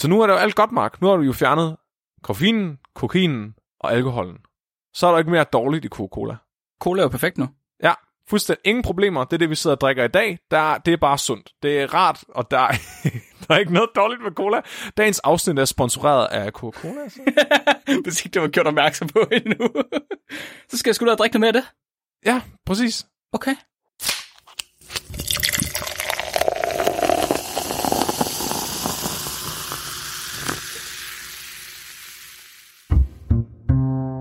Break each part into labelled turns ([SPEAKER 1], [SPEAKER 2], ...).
[SPEAKER 1] Så nu er det jo alt godt, Mark. Nu har du jo fjernet koffeinen, kokainen og alkoholen. Så er der ikke mere dårligt i Coca-Cola.
[SPEAKER 2] Cola er jo perfekt nu.
[SPEAKER 1] Ja, fuldstændig ingen problemer. Det er det, vi sidder og drikker i dag. Der, det er bare sundt. Det er rart, og der er, der er ikke noget dårligt med cola. Dagens afsnit er sponsoreret af Coca-Cola. Så.
[SPEAKER 2] Hvis ikke det var gjort opmærksom på endnu. så skal jeg sgu da drikke noget mere af det.
[SPEAKER 1] Ja, præcis.
[SPEAKER 2] Okay.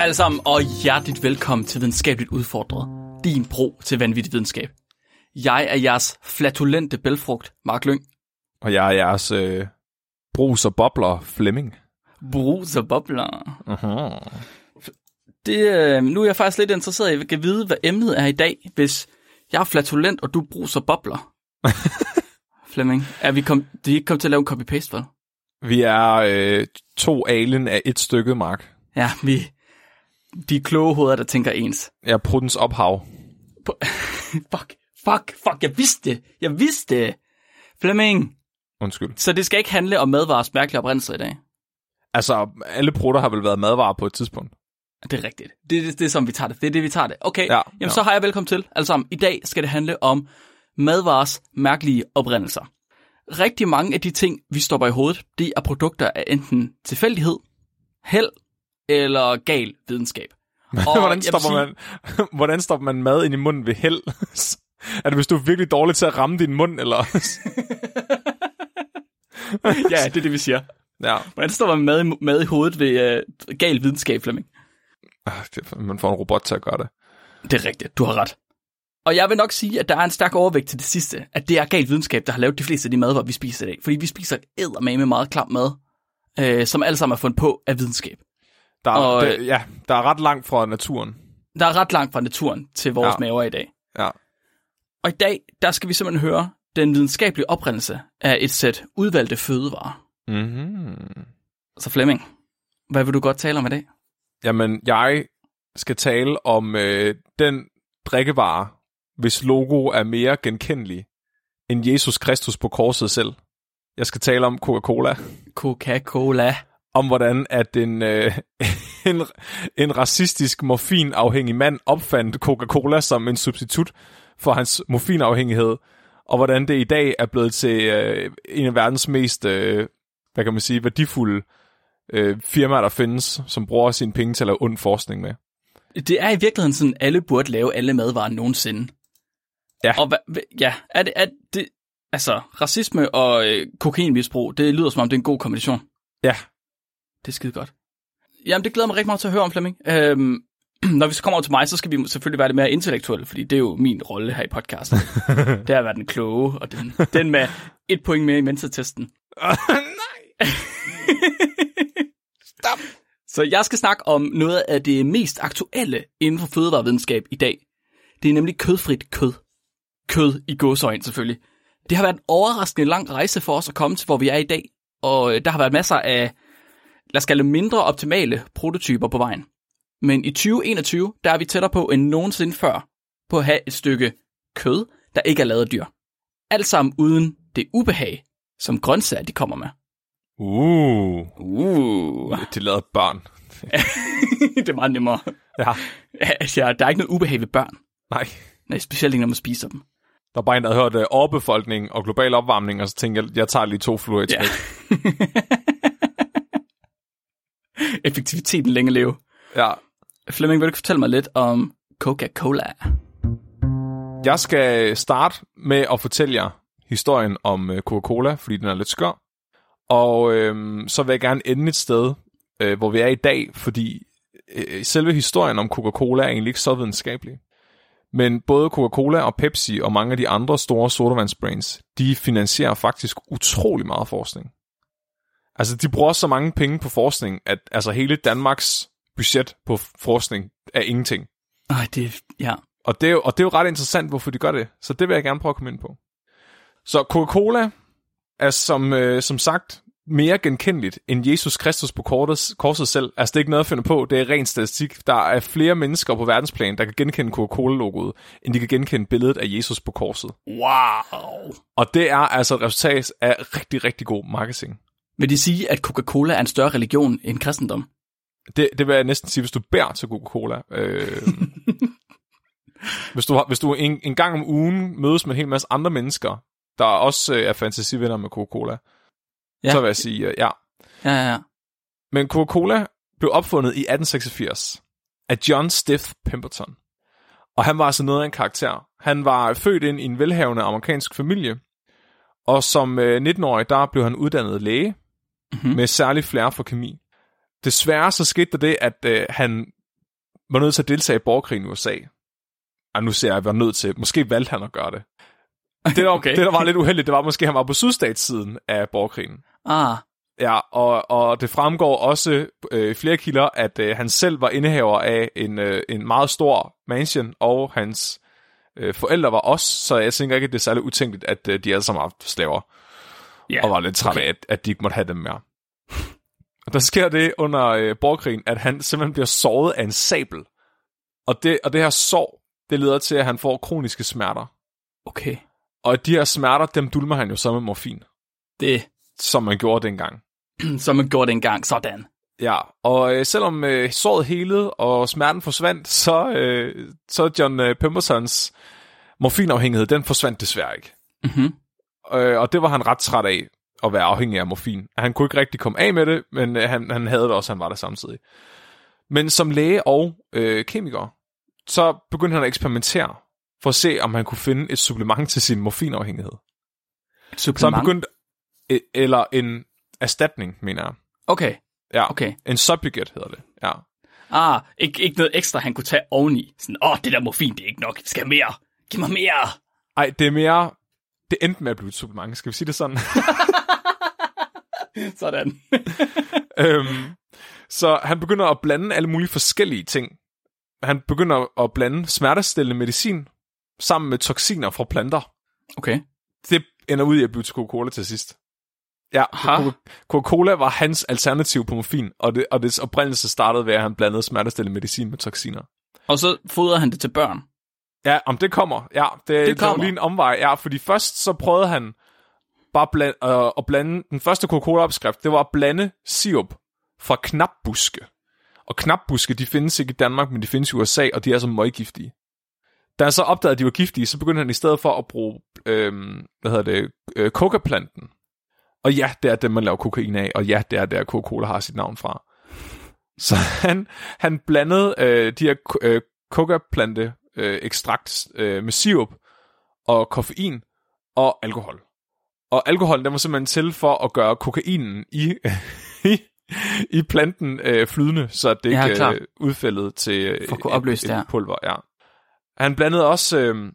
[SPEAKER 2] Hej alle sammen, og hjerteligt velkommen til Videnskabeligt Udfordret. Din bro til vanvittig videnskab. Jeg er jeres flatulente bælfrugt, Mark Lyng.
[SPEAKER 1] Og jeg er jeres øh, brus og bobler Flemming.
[SPEAKER 2] Brus og bobler.
[SPEAKER 1] Uh-huh.
[SPEAKER 2] Det, øh, nu er jeg faktisk lidt interesseret i at vide, hvad emnet er i dag, hvis jeg er flatulent, og du brus og bobler. Flemming, er vi kom, de er ikke kommet til at lave en copy-paste, vel?
[SPEAKER 1] Vi er øh, to alien af et stykke, Mark.
[SPEAKER 2] Ja, vi... De kloge hoveder, der tænker ens.
[SPEAKER 1] Er Prudens ophav.
[SPEAKER 2] Fuck, fuck, fuck, jeg vidste det. Jeg vidste det. Flemming,
[SPEAKER 1] Undskyld.
[SPEAKER 2] så det skal ikke handle om madvarers mærkelige oprindelser i dag.
[SPEAKER 1] Altså, alle prutter har vel været madvarer på et tidspunkt.
[SPEAKER 2] Det er rigtigt. Det er det, det, er som vi tager det. Det er det, vi tager det. Okay,
[SPEAKER 1] Ja,
[SPEAKER 2] ja, jamen
[SPEAKER 1] ja.
[SPEAKER 2] så har jeg velkommen til. Altså, i dag skal det handle om madvarers mærkelige oprindelser. Rigtig mange af de ting, vi stopper i hovedet, det er produkter af enten tilfældighed, held eller gal videnskab. Og
[SPEAKER 1] hvordan, stopper
[SPEAKER 2] sige-
[SPEAKER 1] man, hvordan stopper man mad ind i munden ved held? er det, hvis du er virkelig dårlig til at ramme din mund, eller?
[SPEAKER 2] Ja, det er det, vi siger.
[SPEAKER 1] ja,
[SPEAKER 2] Hvordan står man mad i, mad i hovedet ved uh, gal videnskab, Flemming?
[SPEAKER 1] Ah, man får en robot til at gøre det.
[SPEAKER 2] Det er rigtigt, du har ret. Og jeg vil nok sige, at der er en stærk overvægt til det sidste, at det er galt videnskab, der har lavet de fleste af de madvarer, vi spiser i dag. Fordi vi spiser med meget klam mad, øh, som alle sammen er fundet på af videnskab.
[SPEAKER 1] Der, er,
[SPEAKER 2] Og-
[SPEAKER 1] det, ja, der er ret langt fra naturen.
[SPEAKER 2] Der er ret langt fra naturen til vores
[SPEAKER 1] Ja.
[SPEAKER 2] ja. maver i dag.
[SPEAKER 1] Ja.
[SPEAKER 2] Og i dag, der skal vi simpelthen høre den videnskabelige oprindelse af et sæt udvalgte fødevarer.
[SPEAKER 1] Mm-hmm.
[SPEAKER 2] Så Flemming, hvad vil du godt tale om i dag?
[SPEAKER 1] Jamen, jeg skal tale om øh, den drikkevare, hvis logo er mere genkendelig end Jesus Kristus på korset selv. Jeg skal tale om Coca-Cola.
[SPEAKER 2] Coca-Cola.
[SPEAKER 1] Om hvordan at en, øh, en, en racistisk morfinafhængig mand opfandt Coca-Cola som en substitut for hans morfinafhængighed, og hvordan det i dag er blevet til øh, en af verdens mest, øh, hvad kan man sige, værdifulde øh, firmaer, der findes, som bruger sine penge til at lave ond forskning med.
[SPEAKER 2] Det er i virkeligheden sådan, alle burde lave alle madvarer nogensinde.
[SPEAKER 1] Ja.
[SPEAKER 2] Og hvad- ja, er det, er det, altså, racisme og øh, kokainmisbrug, det lyder som om, det er en god kombination.
[SPEAKER 1] Ja,
[SPEAKER 2] Det er skide godt. Jamen, det glæder mig rigtig meget til at høre om, Flemming. Øhm, når vi så kommer over til mig, så skal vi selvfølgelig være lidt mere intellektuelle, fordi det er jo min rolle her i podcasten. det er at være den kloge, og den, den med et point mere i mentortesten.
[SPEAKER 1] Nej! Stop!
[SPEAKER 2] Så jeg skal snakke om noget af det mest aktuelle inden for fødevarevidenskab i dag. Det er nemlig kødfrit kød. Kød i gåsøjne selvfølgelig. Det har været en overraskende lang rejse for os at komme til, hvor vi er i dag. Og øh, der har været masser af, lad os kalde mindre optimale prototyper på vejen. Men i 2021, der er vi tættere på end nogensinde før på at have et stykke kød, der ikke er lavet af dyr. Alt sammen uden det ubehag, som grøntsager de kommer med.
[SPEAKER 1] Uh,
[SPEAKER 2] Uh.
[SPEAKER 1] det lavede børn.
[SPEAKER 2] det er meget nemmere.
[SPEAKER 1] Ja,
[SPEAKER 2] Ja, der er ikke noget ubehag ved børn.
[SPEAKER 1] nej.
[SPEAKER 2] Nej, specielt ikke, når man spiser dem.
[SPEAKER 1] Der er bare en, der har hørt uh, overbefolkning og global opvarmning, og så tænkte jeg, jeg tager lige to fluer i
[SPEAKER 2] Ja. Effektiviteten længe leve.
[SPEAKER 1] Ja.
[SPEAKER 2] Flemming, vil du fortælle mig lidt om Coca-Cola?
[SPEAKER 1] Jeg skal starte med at fortælle jer historien om øh, Coca-Cola, fordi den er lidt skør. Og øhm, så vil jeg gerne ende et sted, øh, hvor vi er i dag, fordi øh, selve historien om Coca-Cola er egentlig ikke så videnskabelig. Men både Coca-Cola og Pepsi og mange af de andre store sodavandsbrands, de finansierer faktisk utrolig meget forskning. Altså, de bruger så mange penge på forskning, at altså hele Danmarks budget på forskning er ingenting.
[SPEAKER 2] Ej, det, ja.
[SPEAKER 1] Og det, er jo, og det er jo ret interessant, hvorfor de gør det. Så det vil jeg gerne prøve at komme ind på. Så Coca-Cola er som, øh, som sagt mere genkendeligt end Jesus Kristus på korset, korset selv. Altså det er ikke noget at finde på, det er ren statistik. Der er flere mennesker på verdensplan, der kan genkende Coca-Cola-logoet, end de kan genkende billedet af Jesus på korset.
[SPEAKER 2] Wow.
[SPEAKER 1] Og det er altså et resultat af rigtig, rigtig god marketing.
[SPEAKER 2] Vil de sige, at Coca-Cola er en større religion end kristendom?
[SPEAKER 1] Det, det vil jeg næsten sige, hvis du bærer til Coca-Cola. Øh, hvis du, hvis du en, en gang om ugen mødes med en hel masse andre mennesker, der også øh, er fantasivenner med Coca-Cola, ja. så vil jeg sige øh, ja.
[SPEAKER 2] Ja, ja, ja.
[SPEAKER 1] Men Coca-Cola blev opfundet i 1886 af John Stiff Pemberton. Og han var altså noget af en karakter. Han var født ind i en velhavende amerikansk familie, og som øh, 19-årig, der blev han uddannet læge, mm-hmm. med særlig flere for kemi. Desværre så skete der det, at øh, han var nødt til at deltage i borgerkrigen i USA. Ej, nu ser jeg, at jeg var nødt til. Måske valgte han at gøre det. Det der, okay. det, der var lidt uheldigt, det var måske, at han var på sydstatssiden af borgerkrigen.
[SPEAKER 2] Ah,
[SPEAKER 1] Ja, og, og det fremgår også øh, flere kilder, at øh, han selv var indehaver af en, øh, en meget stor mansion, og hans øh, forældre var også, så jeg tænker ikke, at det er særlig utænkeligt, at øh, de alle sammen har haft slaver,
[SPEAKER 2] ja.
[SPEAKER 1] og var lidt trætte
[SPEAKER 2] okay.
[SPEAKER 1] af, at, at de ikke måtte have dem mere. Og der sker det under øh, borgerkrigen, at han simpelthen bliver såret af en sabel. Og det, og det her sår, det leder til, at han får kroniske smerter.
[SPEAKER 2] Okay.
[SPEAKER 1] Og de her smerter, dem dulmer han jo så med morfin,
[SPEAKER 2] Det,
[SPEAKER 1] som man gjorde dengang.
[SPEAKER 2] som man gjorde det engang. Sådan.
[SPEAKER 1] Ja, og øh, selvom øh, såret helede og smerten forsvandt, så, øh, så John øh, Pembertons morfinafhængighed, den forsvandt desværre ikke.
[SPEAKER 2] Mm-hmm.
[SPEAKER 1] Øh, og det var han ret træt af, at være afhængig af morfin. Han kunne ikke rigtig komme af med det, men øh, han, han havde det også, han var der samtidig. Men som læge og øh, kemiker, så begyndte han at eksperimentere for at se, om han kunne finde et supplement til sin morfinafhængighed. Så
[SPEAKER 2] Supplement.
[SPEAKER 1] han begyndte, øh, eller en erstatning, mener jeg.
[SPEAKER 2] Okay.
[SPEAKER 1] Ja,
[SPEAKER 2] Okay.
[SPEAKER 1] en subjugate hedder det. Ja.
[SPEAKER 2] Ah, ikke, ikke noget ekstra, han kunne tage oveni. Sådan, åh, oh, det der morfin, det er ikke nok. Jeg skal mere. Giv mig mere.
[SPEAKER 1] Ej, det er mere... Det endte med at blive et supplement, skal vi sige det sådan?
[SPEAKER 2] Sådan.
[SPEAKER 1] øhm, så han begynder at blande alle mulige forskellige ting. Han begynder at blande smertestillende medicin sammen med toksiner fra planter.
[SPEAKER 2] Okay.
[SPEAKER 1] Det ender ud i at blive til Coca-Cola til sidst. Ja, Coca-Cola var hans alternativ på morfin, og, det, og dets oprindelse startede ved, at han blandede smertestillende medicin med toksiner.
[SPEAKER 2] Og så fodrede han det til børn.
[SPEAKER 1] Ja, om det kommer. Ja, det, det
[SPEAKER 2] kommer.
[SPEAKER 1] var lige en omvej. Ja, fordi først så prøvede han bare bland, øh, at blande... Den første Coca-Cola-opskrift, det var at blande sirup fra knapbuske. Og knapbuske, de findes ikke i Danmark, men de findes i USA, og de er så møggiftige. Da han så opdagede, at de var giftige, så begyndte han i stedet for at bruge, øh, hvad hedder det, øh, coca-planten. Og ja, det er dem, man laver kokain af, og ja, det er der, Coca-Cola har sit navn fra. Så han, han blandede øh, de her øh, coca-plante øh, ekstrakt øh, med sirup og koffein og alkohol. Og alkoholen, den var simpelthen til for at gøre kokainen i, i, i planten øh, flydende, så det
[SPEAKER 2] Ja,
[SPEAKER 1] ikke øh, udfældede til øh,
[SPEAKER 2] For at kunne opløse
[SPEAKER 1] et, et pulver. Ja. Han blandede også øh,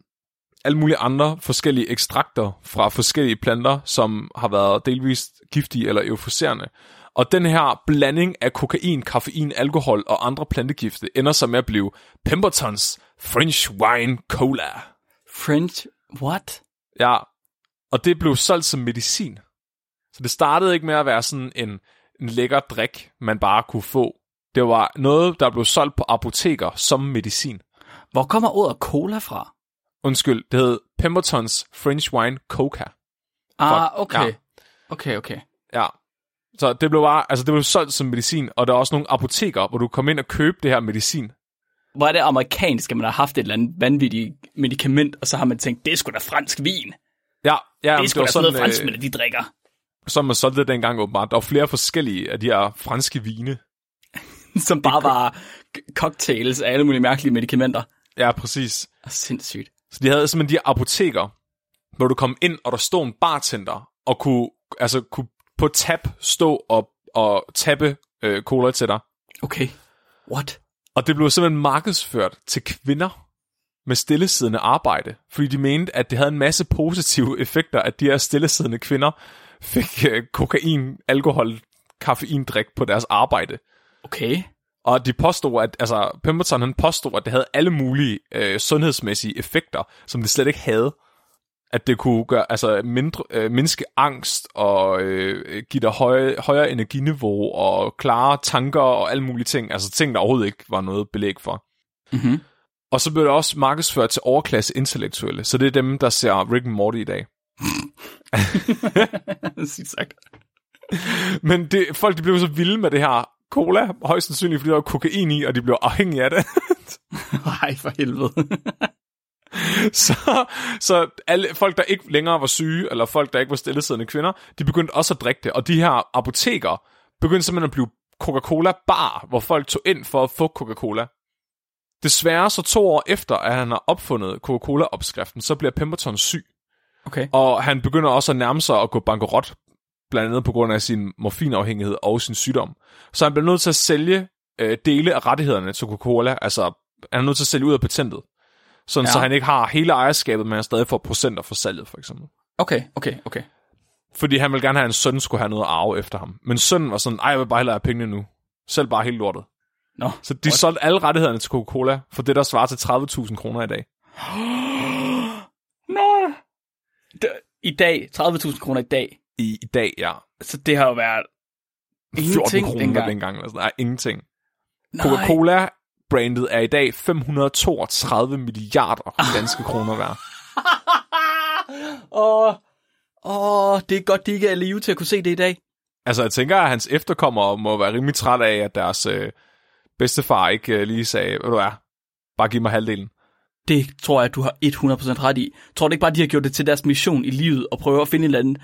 [SPEAKER 1] alle mulige andre forskellige ekstrakter fra forskellige planter, som har været delvist giftige eller euforiserende. Og den her blanding af kokain, koffein, alkohol og andre plantegifte ender så med at blive Pembertons French Wine Cola.
[SPEAKER 2] French, what?
[SPEAKER 1] Ja, og det blev solgt som medicin. Så det startede ikke med at være sådan en, en lækker drik, man bare kunne få. Det var noget, der blev solgt på apoteker som medicin.
[SPEAKER 2] Hvor kommer ordet cola fra?
[SPEAKER 1] Undskyld, det hed Pembertons French Wine Coca.
[SPEAKER 2] Ah, okay.
[SPEAKER 1] ja.
[SPEAKER 2] Okay, okay.
[SPEAKER 1] Ja. Så det blev bare, altså det blev solgt som medicin, og der er også nogle apoteker, hvor du kom ind og købe det her medicin.
[SPEAKER 2] Hvor er det amerikansk, at man har haft et eller andet vanvittigt medicament, og så har man tænkt, det er sgu da fransk vin.
[SPEAKER 1] Ja, ja
[SPEAKER 2] Det er sgu da sådan noget, franskmænd, de drikker.
[SPEAKER 1] som man solgte det dengang åbenbart. Der var flere forskellige af de her franske vine.
[SPEAKER 2] Som bare var cocktails af alle mulige mærkelige medicamenter.
[SPEAKER 1] Ja, præcis.
[SPEAKER 2] Og sindssygt.
[SPEAKER 1] Så de havde simpelthen de her apoteker, hvor du kom ind, og der stod en bartender, og kunne, altså, kunne på tab stå og, og tappe øh, cola til dig.
[SPEAKER 2] Okay. What?
[SPEAKER 1] Og det blev simpelthen markedsført til kvinder. med stillesiddende arbejde, fordi de mente, at det havde en masse positive effekter, at de her stillesiddende kvinder fik øh, kokain, alkohol, kaffeindrik på deres arbejde.
[SPEAKER 2] Okay.
[SPEAKER 1] Og de påstod, at, altså, Pemberton han påstod, at det havde alle mulige øh, sundhedsmæssige effekter, som det slet ikke havde. At det kunne gøre, altså, mindre, øh, mindske angst og øh, give dig høje, højere energiniveau og klare tanker og alle mulige ting. Altså ting, der overhovedet ikke var noget belæg for.
[SPEAKER 2] Mhm.
[SPEAKER 1] Og så blev det også markedsført til overklasse intellektuelle, så det er dem, der ser Rick and Morty i dag.
[SPEAKER 2] Sygt sagt.
[SPEAKER 1] Men det, folk de blev så vilde med det her cola, højst sandsynligt, fordi der var kokain i, og de blev afhængige af det.
[SPEAKER 2] Nej, for helvede.
[SPEAKER 1] så så alle, folk, der ikke længere var syge, eller folk, der ikke var stillesiddende kvinder, de begyndte også at drikke det. Og de her apoteker begyndte simpelthen at blive Coca-Cola bar, hvor folk tog ind for at få Coca-Cola. Desværre så to år efter, at han har opfundet Coca-Cola-opskriften, så bliver Pemberton syg.
[SPEAKER 2] Okay.
[SPEAKER 1] Og han begynder også at nærme sig at gå bankerot, blandt andet på grund af sin morfinafhængighed og sin sygdom. Så han bliver nødt til at sælge øh, dele af rettighederne til Coca-Cola, altså han er nødt til at sælge ud af patentet. Sådan, ja. Så han ikke har hele ejerskabet, men han stadig får procenter for salget, for eksempel.
[SPEAKER 2] Okay, okay, okay.
[SPEAKER 1] Fordi han vil gerne have, at en søn skulle have noget at arve efter ham. Men sønnen var sådan, ej, jeg vil bare hellere have pengene nu. Selv bare helt lortet.
[SPEAKER 2] Nå.
[SPEAKER 1] Så de solgte alle rettighederne til Coca-Cola for det, der svarer til 30.000 kroner i dag.
[SPEAKER 2] Nå. D- I dag, 30.000 kroner i dag.
[SPEAKER 1] I, i dag, ja.
[SPEAKER 2] Så det har jo været
[SPEAKER 1] 14
[SPEAKER 2] ingenting
[SPEAKER 1] kroner
[SPEAKER 2] dengang.
[SPEAKER 1] dengang. Eller sådan. Nej, ingenting.
[SPEAKER 2] Nej.
[SPEAKER 1] Coca-Cola brandet er i dag 532 milliarder danske kroner værd.
[SPEAKER 2] Åh, åh, det er godt, de ikke er live til at kunne se det i dag.
[SPEAKER 1] Altså, jeg tænker, at hans efterkommere må være rimelig træt af, at deres øh, bedstefar ikke øh, lige sagde, hvad du er, bare giv mig halvdelen.
[SPEAKER 2] Det tror jeg, du har 100% ret i. Tror du ikke bare, de har gjort det til deres mission i livet og prøver at finde en eller anden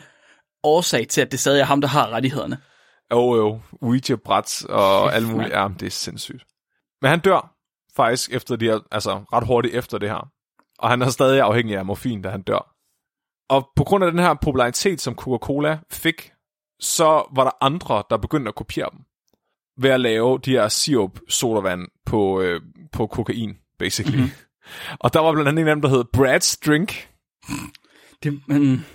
[SPEAKER 2] årsag til, at det stadig er ham, der har rettighederne?
[SPEAKER 1] Jo, jo, Ouija-bræt og alt muligt. Ja, det er sindssygt. Men han dør faktisk efter de her, altså ret hurtigt efter det her. Og han er stadig afhængig af morfin, da han dør. Og på grund af den her popularitet, som Coca-Cola fik, så var der andre, der begyndte at kopiere dem. Ved at lave de her sirup sodavand på, øh, på kokain, basically. Mm-hmm. Og der var blandt andet en af dem, der hed Brad's Drink.
[SPEAKER 2] Det, men,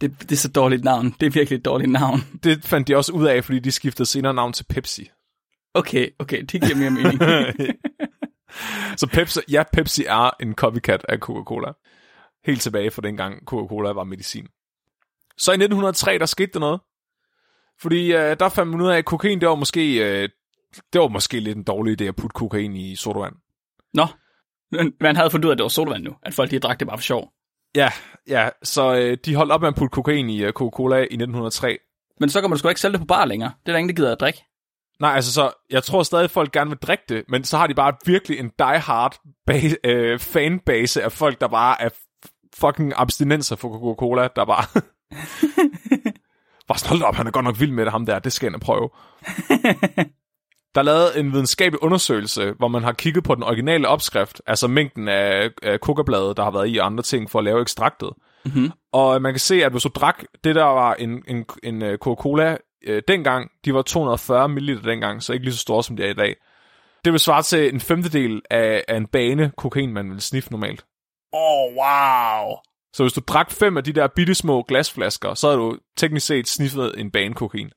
[SPEAKER 2] det, det er så dårligt navn. Det er virkelig et dårligt navn.
[SPEAKER 1] Det fandt de også ud af, fordi de skiftede senere navn til Pepsi.
[SPEAKER 2] Okay, okay, det giver mere mening.
[SPEAKER 1] Så Pepsi, ja, Pepsi er en copycat af Coca-Cola. Helt tilbage fra dengang Coca-Cola var medicin. Så i 1903, der skete der noget. Fordi øh, der fandt man ud af, at kokain, det var måske, øh, det var måske lidt en dårlig idé at putte kokain i sodavand.
[SPEAKER 2] Nå, men man havde fundet ud af, at det var sodavand nu. At folk de drak det bare for sjov.
[SPEAKER 1] Ja, ja, så øh, de holdt op med at putte kokain i øh, Coca-Cola i 1903.
[SPEAKER 2] Men så kan man sgu ikke sælge det på bar længere. Det er der ingen, der gider at drikke.
[SPEAKER 1] Nej, altså så, jeg tror stadig, at folk gerne vil drikke det, men så har de bare virkelig en die-hard base, øh, fanbase af folk, der bare er fucking abstinenser for Coca-Cola, der bare... bare hold op, han er godt nok vild med det, ham der, det skal og prøve. Der er lavet en videnskabelig undersøgelse, hvor man har kigget på den originale opskrift, altså mængden af, af kokabladet, der har været i og andre ting for at lave ekstraktet.
[SPEAKER 2] Mhm.
[SPEAKER 1] Og man kan se, at hvis du drak det, der var en, en, en øh, Coca-Cola øh, dengang, de var 240 ml dengang, så ikke lige så store, som de er i dag. Det vil svare til en femtedel af, af en bane kokain, man vil sniffe normalt.
[SPEAKER 2] Åh, oh, wow.
[SPEAKER 1] Så hvis du drak fem af de der bitte små glasflasker, så har du teknisk set sniffet en bane kokain.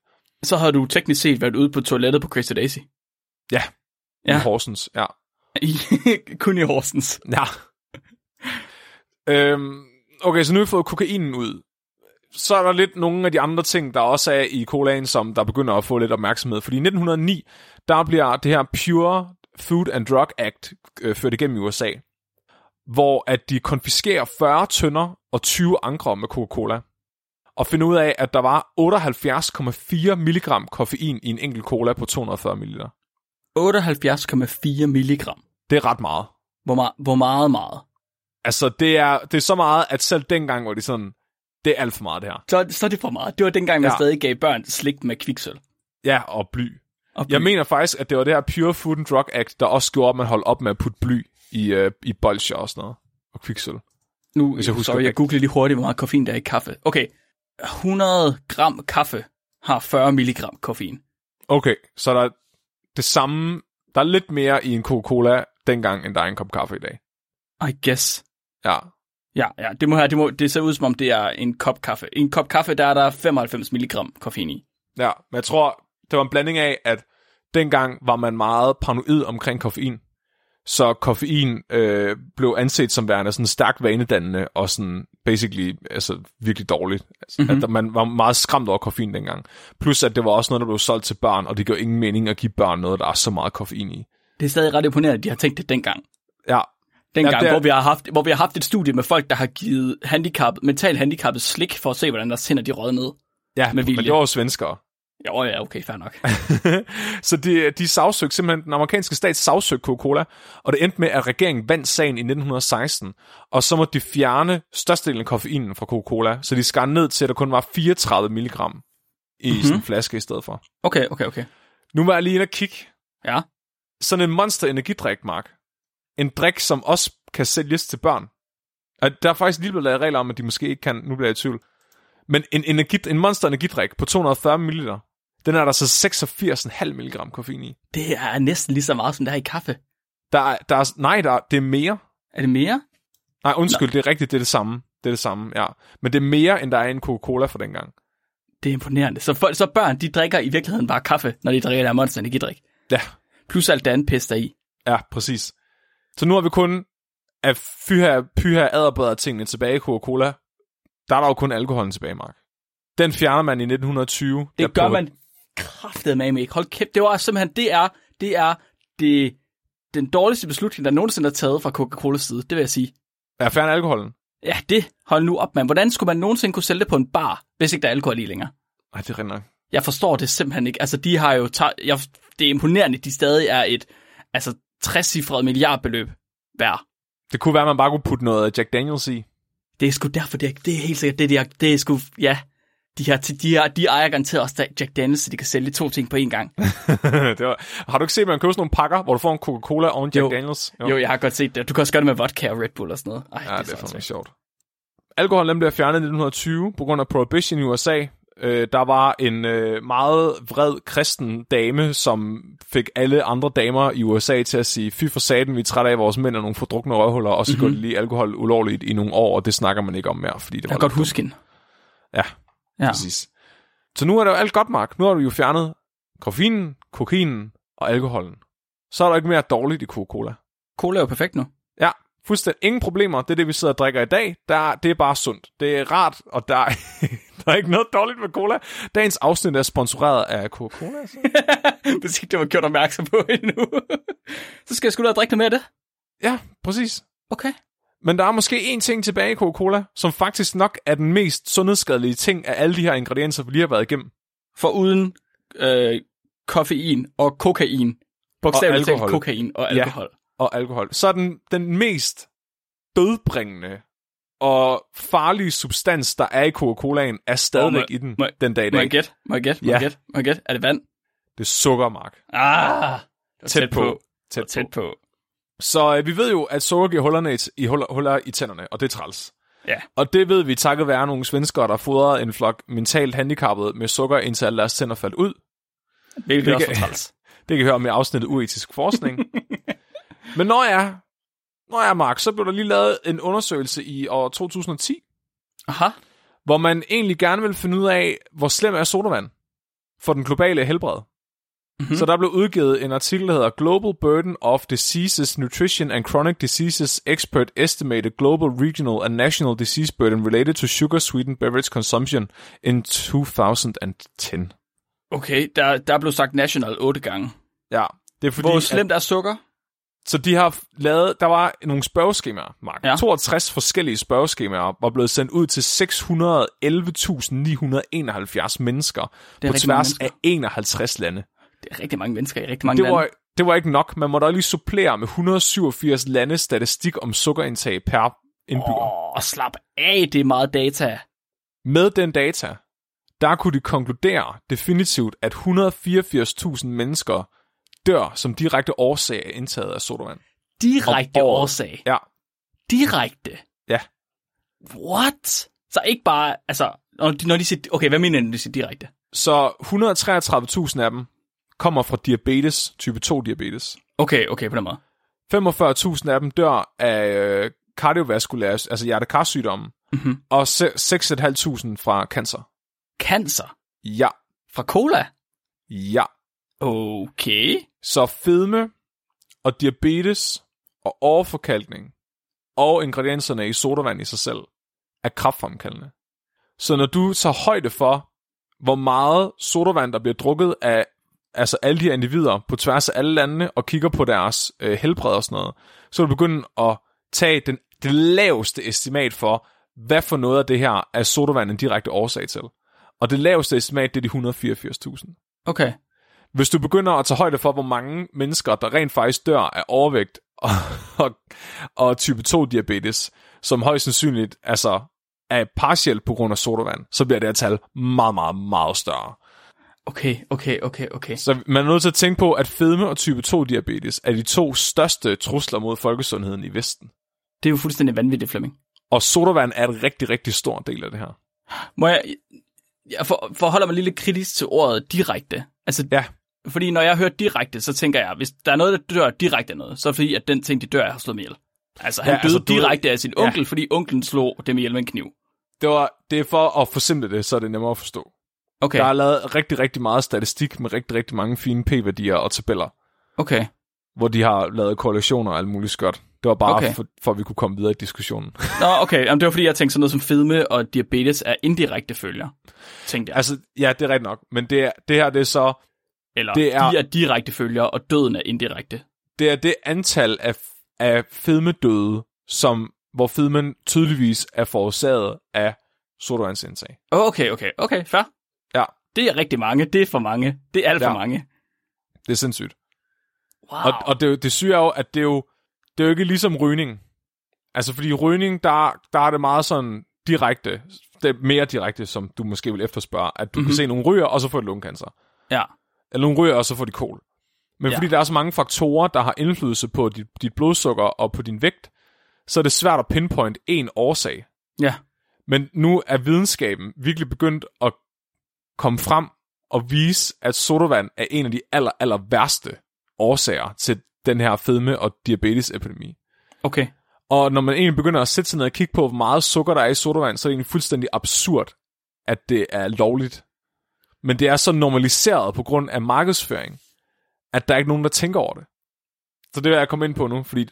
[SPEAKER 2] Så har du teknisk set været ude på toilettet på Christa Daisy.
[SPEAKER 1] Ja, ja.
[SPEAKER 2] Ja.
[SPEAKER 1] i Horsens, ja.
[SPEAKER 2] I, kun i Horsens.
[SPEAKER 1] Ja. øhm, okay, så nu har vi fået kokainen ud. Så er der lidt nogle af de andre ting, der også er i colaen, som der begynder at få lidt opmærksomhed. Fordi i 1909, der bliver det her Pure Food and Drug Act øh, ført igennem i USA, hvor at de konfiskerer 40 tønder og 20 ankre med Coca-Cola, og finder ud af, at der var 78,4 milligram koffein i en enkelt cola på 240 ml.
[SPEAKER 2] 78,4 milligram.
[SPEAKER 1] Det er ret meget.
[SPEAKER 2] Hvor, ma- hvor meget meget?
[SPEAKER 1] Altså, det er, det er så meget, at selv dengang var de sådan, det er alt for meget det her.
[SPEAKER 2] Så, så er det for meget. Det var dengang, man
[SPEAKER 1] Ja.
[SPEAKER 2] stadig gav børn slik med kviksøl.
[SPEAKER 1] Ja, og bly.
[SPEAKER 2] Og
[SPEAKER 1] Jeg
[SPEAKER 2] bly.
[SPEAKER 1] mener faktisk, at det var det her Pure Food and Drug Act, der også gjorde, at man holdt op med at putte bly i, øh, i bolsjer og sådan noget. Og kviksøl.
[SPEAKER 2] Nu,
[SPEAKER 1] hvis jeg husker
[SPEAKER 2] sorry, jeg googlede lige hurtigt, hvor meget koffein der er i kaffe. Okay, 100 gram kaffe har 40 milligram koffein.
[SPEAKER 1] Okay, så der er det samme, der er lidt mere i en Coca-Cola dengang, end der er i en kop kaffe i dag.
[SPEAKER 2] I guess.
[SPEAKER 1] Ja.
[SPEAKER 2] Ja, ja, det, må have, det, må, det ser ud som om, det er en kop kaffe. I en kop kaffe, der er der 95 mg koffein i.
[SPEAKER 1] Ja, men jeg tror, det var en blanding af, at dengang var man meget paranoid omkring koffein. Så koffein øh, blev anset som værende sådan stærkt vanedannende og sådan basically altså, virkelig dårligt. Altså,
[SPEAKER 2] Mhm.
[SPEAKER 1] mm-hmm. At man var meget skræmt over koffein dengang. Plus at det var også noget, der blev solgt til børn, og det gav ingen mening at give børn noget, der er så meget koffein i.
[SPEAKER 2] Det er stadig ret imponerende, at de har tænkt det dengang.
[SPEAKER 1] Ja,
[SPEAKER 2] Dengang,
[SPEAKER 1] Ja, er-
[SPEAKER 2] hvor, vi har haft, hvor vi har haft et studie med folk, der har givet handicap, mentalt handicappet slik for at se, hvordan deres hænder de rød ned.
[SPEAKER 1] ja
[SPEAKER 2] Med
[SPEAKER 1] men det var jo svenskere.
[SPEAKER 2] Jo, ja, okay, fair nok.
[SPEAKER 1] så de, de sagsøgte simpelthen, den amerikanske stat sagsøgte Coca-Cola, og det endte med, at regeringen vandt sagen i 1916, og så måtte de fjerne størstedelen af koffeinen fra Coca-Cola, så de skar ned til, at der kun var 34 mg i mm-hmm. sådan en flaske i stedet for.
[SPEAKER 2] Okay, okay, okay.
[SPEAKER 1] Nu var jeg lige inde og kigge.
[SPEAKER 2] Ja.
[SPEAKER 1] Sådan en monster energidrik, Mark. En drik, som også kan sælges til børn. Og der er faktisk lige blevet lavet regler om, at de måske ikke kan, nu bliver jeg i tvivl. Men en, energi, en monster energidrik på 240 ml, den er der så 86,5 mg koffein i.
[SPEAKER 2] Det er næsten lige så meget, som der er i kaffe.
[SPEAKER 1] Der er, der er, nej, der er, det er mere.
[SPEAKER 2] Er det mere?
[SPEAKER 1] Nej, undskyld, det er rigtigt, det er det samme. Det er det samme, ja. Men det er mere, end der er i en Coca-Cola for dengang.
[SPEAKER 2] Det er imponerende. Så, folk, så børn, de drikker i virkeligheden bare kaffe, når de drikker der monster energidrik.
[SPEAKER 1] Ja,
[SPEAKER 2] Plus alt det andet pis der i.
[SPEAKER 1] ja, præcis. Så nu har vi kun af fyha, pyha adderbøder tingene tilbage i Coca-Cola. Der er der jo kun alkoholen tilbage, Mark. Den fjerner man i 1920.
[SPEAKER 2] Det gør
[SPEAKER 1] på-
[SPEAKER 2] man kraftet med ikke. Hold kæft, det var simpelthen, det er, det er det, den dårligste beslutning, der nogensinde er taget fra Coca-Colas side, det vil jeg sige.
[SPEAKER 1] Ja, fjerne alkoholen.
[SPEAKER 2] Ja, det, hold nu op, mand. Hvordan skulle man nogensinde kunne sælge det på en bar, hvis ikke der er alkohol i længere?
[SPEAKER 1] Ej, det er nok.
[SPEAKER 2] Jeg forstår det simpelthen ikke. Altså, de har jo taget, jeg, det er imponerende, de stadig er et, altså, 60-cifret milliardbeløb værd.
[SPEAKER 1] Det kunne være, at man bare kunne putte noget Jack Daniels i.
[SPEAKER 2] Det er sgu derfor, det er, det er helt sikkert, det, de har, det er sgu, ja, de, har, de, har, de ejer garanteret også Jack Daniels, så de kan sælge to ting på én gang.
[SPEAKER 1] det var... Har du ikke set, at man køber sådan nogle pakker, hvor du får en Coca-Cola og en Jack
[SPEAKER 2] Jo.
[SPEAKER 1] Daniels?
[SPEAKER 2] Jo, jeg har godt set det. Du kan også gøre det med vodka og Red Bull og sådan noget. Ej,
[SPEAKER 1] Ja, det er
[SPEAKER 2] så
[SPEAKER 1] fandme sjovt. Alkohol bliver fjernet i 1920 på grund af prohibition i USA. Øh, der var en øh, meget vred kristen dame, som fik alle andre damer i USA til at sige, fy for saten, vi er trætte af vores mænd er nogle fordrukne røvhuller, og så mm-hmm. går de lige alkohol ulovligt i nogle år, og det snakker man ikke om mere, fordi det
[SPEAKER 2] Jeg
[SPEAKER 1] var
[SPEAKER 2] kan godt huske hende.
[SPEAKER 1] Ja,
[SPEAKER 2] Ja.
[SPEAKER 1] præcis. Så nu er det jo alt godt, Mark. Nu har du jo fjernet koffeinen, kokainen og alkoholen. Så er der ikke mere dårligt i Coca-Cola.
[SPEAKER 2] Cola er jo perfekt nu.
[SPEAKER 1] Ja, fuldstændig ingen problemer. Det er det, vi sidder og drikker i dag. Der, det er bare sundt. Det er rart, og der er, der er ikke noget dårligt med cola. Dagens afsnit er sponsoreret af Coca-Cola. Så.
[SPEAKER 2] Hvis ikke det var gjort opmærksom på endnu. så skal jeg sgu da drikke noget mere af det.
[SPEAKER 1] Ja, præcis.
[SPEAKER 2] Okay.
[SPEAKER 1] Men der er måske en ting tilbage i Coca-Cola, som faktisk nok er den mest sundhedsskadelige ting af alle de her ingredienser, vi lige har været igennem.
[SPEAKER 2] For uden øh, koffein og kokain. Bogstaveligt talt kokain og
[SPEAKER 1] Ja.
[SPEAKER 2] alkohol.
[SPEAKER 1] Og alkohol. Så er den, den mest dødbringende og farlige substans, der er i Coca-Colaen, er stadigvæk
[SPEAKER 2] må-
[SPEAKER 1] i den
[SPEAKER 2] må-
[SPEAKER 1] den dag i
[SPEAKER 2] Må jeg
[SPEAKER 1] dag.
[SPEAKER 2] gætte? Må jeg gætte? Må jeg gætte? Må jeg gætte? Er det vand?
[SPEAKER 1] Det er sukkermark.
[SPEAKER 2] Ah! det var
[SPEAKER 1] Tæt på.
[SPEAKER 2] Tæt,
[SPEAKER 1] Tæt
[SPEAKER 2] tæt på.
[SPEAKER 1] Så øh, vi ved jo, at sukker giver hullerne i, i huller, huller i tænderne, og det er træls.
[SPEAKER 2] Ja.
[SPEAKER 1] Og det ved vi takket være nogle svenskere, der fodrede en flok mentalt handicappede med sukker, indtil alle deres tænder faldt ud.
[SPEAKER 2] Hvilket
[SPEAKER 1] Det
[SPEAKER 2] også
[SPEAKER 1] kan-
[SPEAKER 2] var træls.
[SPEAKER 1] Det kan I høre om i afsnittet uetisk forskning. Men når jeg, når jeg Mark, så blev der lige lavet en undersøgelse i år 2010,
[SPEAKER 2] Aha.
[SPEAKER 1] hvor man egentlig gerne vil finde ud af, hvor slem er sodavand for den globale helbred. Mm-hmm. Så der blev udgivet en artikel, der hedder Global Burden of Diseases, Nutrition and Chronic Diseases Expert Estimated Global, Regional and National Disease Burden Related to Sugar Sweetened Beverage Consumption in 2010.
[SPEAKER 2] Okay, der, der blev sagt national otte gange.
[SPEAKER 1] Ja, det er fordi,
[SPEAKER 2] Hvor
[SPEAKER 1] at-
[SPEAKER 2] slemt er sukker?
[SPEAKER 1] Så de har lavet, der var nogle spørgeskemaer, Mark. Ja.
[SPEAKER 2] Ja.
[SPEAKER 1] 62 forskellige spørgeskemaer var blevet sendt ud til 611.971 mennesker på tværs
[SPEAKER 2] mange
[SPEAKER 1] af 51 lande.
[SPEAKER 2] Det er rigtig mange mennesker i rigtig mange
[SPEAKER 1] Det
[SPEAKER 2] lande.
[SPEAKER 1] var, det var ikke nok. Man måtte også lige supplere med 187 landes statistik om sukkerindtag per indbygger. Oh.
[SPEAKER 2] Åh, slap af, det er meget data.
[SPEAKER 1] Med den data, der kunne de konkludere definitivt, at 184.000 mennesker dør som direkte årsag af indtaget af sodavand.
[SPEAKER 2] Direkte
[SPEAKER 1] Om
[SPEAKER 2] årsag.
[SPEAKER 1] Ja,
[SPEAKER 2] Direkte.
[SPEAKER 1] ja.
[SPEAKER 2] What? Så ikke bare, altså, når de, når de siger, okay, hvad mener når de siger direkte?
[SPEAKER 1] Så 133.000 af dem kommer fra diabetes, type 2 diabetes.
[SPEAKER 2] Okay, okay, på den måde.
[SPEAKER 1] 45.000 af dem dør af øh, kardiovaskulære, altså hjertekarsygdomme,
[SPEAKER 2] Mhm.
[SPEAKER 1] og se- 6.500 fra cancer.
[SPEAKER 2] Cancer.
[SPEAKER 1] Ja,
[SPEAKER 2] Fra cola.
[SPEAKER 1] ja.
[SPEAKER 2] Okay.
[SPEAKER 1] Så fedme og diabetes og overforkalkning og ingredienserne i sodavand i sig selv er kraftfremkaldende. Så når du tager højde for, hvor meget sodavand, der bliver drukket af altså alle de her individer på tværs af alle landene, og kigger på deres øh, helbred og sådan noget, så vil du begynde at tage den, det laveste estimat for, hvad for noget af det her er sodavand en direkte årsag til. Og det laveste estimat, det er de 184.000.
[SPEAKER 2] Okay.
[SPEAKER 1] Hvis du begynder at tage højde for, hvor mange mennesker, der rent faktisk dør af overvægt og, og, og type 2-diabetes, som højst sandsynligt altså, er partielt på grund af sodavand, så bliver det her tal meget, meget, meget større.
[SPEAKER 2] Okay, okay, okay, okay.
[SPEAKER 1] Så man er nødt til at tænke på, at fedme og type 2-diabetes er de to største trusler mod folkesundheden i Vesten.
[SPEAKER 2] Det er jo fuldstændig vanvittigt, Flemming.
[SPEAKER 1] Og sodavand er en rigtig, rigtig stor del af det her.
[SPEAKER 2] Må jeg... Jeg for, forholder mig lidt kritisk til ordet direkte. Altså,
[SPEAKER 1] Ja,
[SPEAKER 2] fordi når jeg hører direkte, så tænker jeg, hvis der er noget, der dør direkte af noget, så er det fordi, at den ting, de dør har slået mig ihjel. Altså, han
[SPEAKER 1] Ja,
[SPEAKER 2] ja, døde
[SPEAKER 1] altså, du
[SPEAKER 2] direkte af sin
[SPEAKER 1] Ja.
[SPEAKER 2] onkel, fordi onklen slog dem ihjel med en kniv.
[SPEAKER 1] det, var, det er for at forsimple det, så er det nemmere at forstå.
[SPEAKER 2] Okay,
[SPEAKER 1] Der er lavet rigtig, rigtig meget statistik med rigtig, rigtig mange fine p-værdier og tabeller.
[SPEAKER 2] okay.
[SPEAKER 1] hvor de har lavet korrelationer og alt muligt skørt. Det var bare
[SPEAKER 2] Okay.
[SPEAKER 1] for, for, at vi kunne komme videre i diskussionen.
[SPEAKER 2] Nå, okay. Jamen, det var fordi, jeg tænkte sådan noget som fedme og diabetes er indirekte følger. Tænkte jeg.
[SPEAKER 1] altså, ja, det er rigtigt nok. Men det, det her, det er så,
[SPEAKER 2] Eller
[SPEAKER 1] det er-
[SPEAKER 2] de er direkte følger, og døden er indirekte.
[SPEAKER 1] det er det antal af, af fedmedøde, som, hvor fedmen tydeligvis er forårsaget af sodavandsindtag.
[SPEAKER 2] Okay, okay, okay, fair.
[SPEAKER 1] Ja,
[SPEAKER 2] Det er rigtig mange. Det er for mange. Det er alt for
[SPEAKER 1] Ja.
[SPEAKER 2] mange.
[SPEAKER 1] det er sindssygt.
[SPEAKER 2] Wow.
[SPEAKER 1] Og, og det, det syge er jo, at det er jo, det er jo ikke ligesom rygning. Altså, fordi rygning, der, der er det meget sådan direkte, det er mere direkte, som du måske vil efterspørge, at du mm-hmm. kan se nogle ryger, og så får de lungekasser.
[SPEAKER 2] ja.
[SPEAKER 1] Eller nogle ryger, og så får de kol. Men
[SPEAKER 2] Ja.
[SPEAKER 1] fordi der er så mange faktorer, der har indflydelse på dit, dit blodsukker og på din vægt, så er det svært at pinpoint en årsag.
[SPEAKER 2] Ja.
[SPEAKER 1] Men nu er videnskaben virkelig begyndt at komme frem og vise, at sodavand er en af de aller, aller værste årsager til den her fedme- og diabetesepidemi.
[SPEAKER 2] Okay.
[SPEAKER 1] Og når man egentlig begynder at sætte sig ned og kigge på, hvor meget sukker der er i sodavand, så er det egentlig fuldstændig absurd, at det er lovligt. Men det er så normaliseret på grund af markedsføring, at der er ikke nogen, der tænker over det. Så det vil jeg komme ind på nu, fordi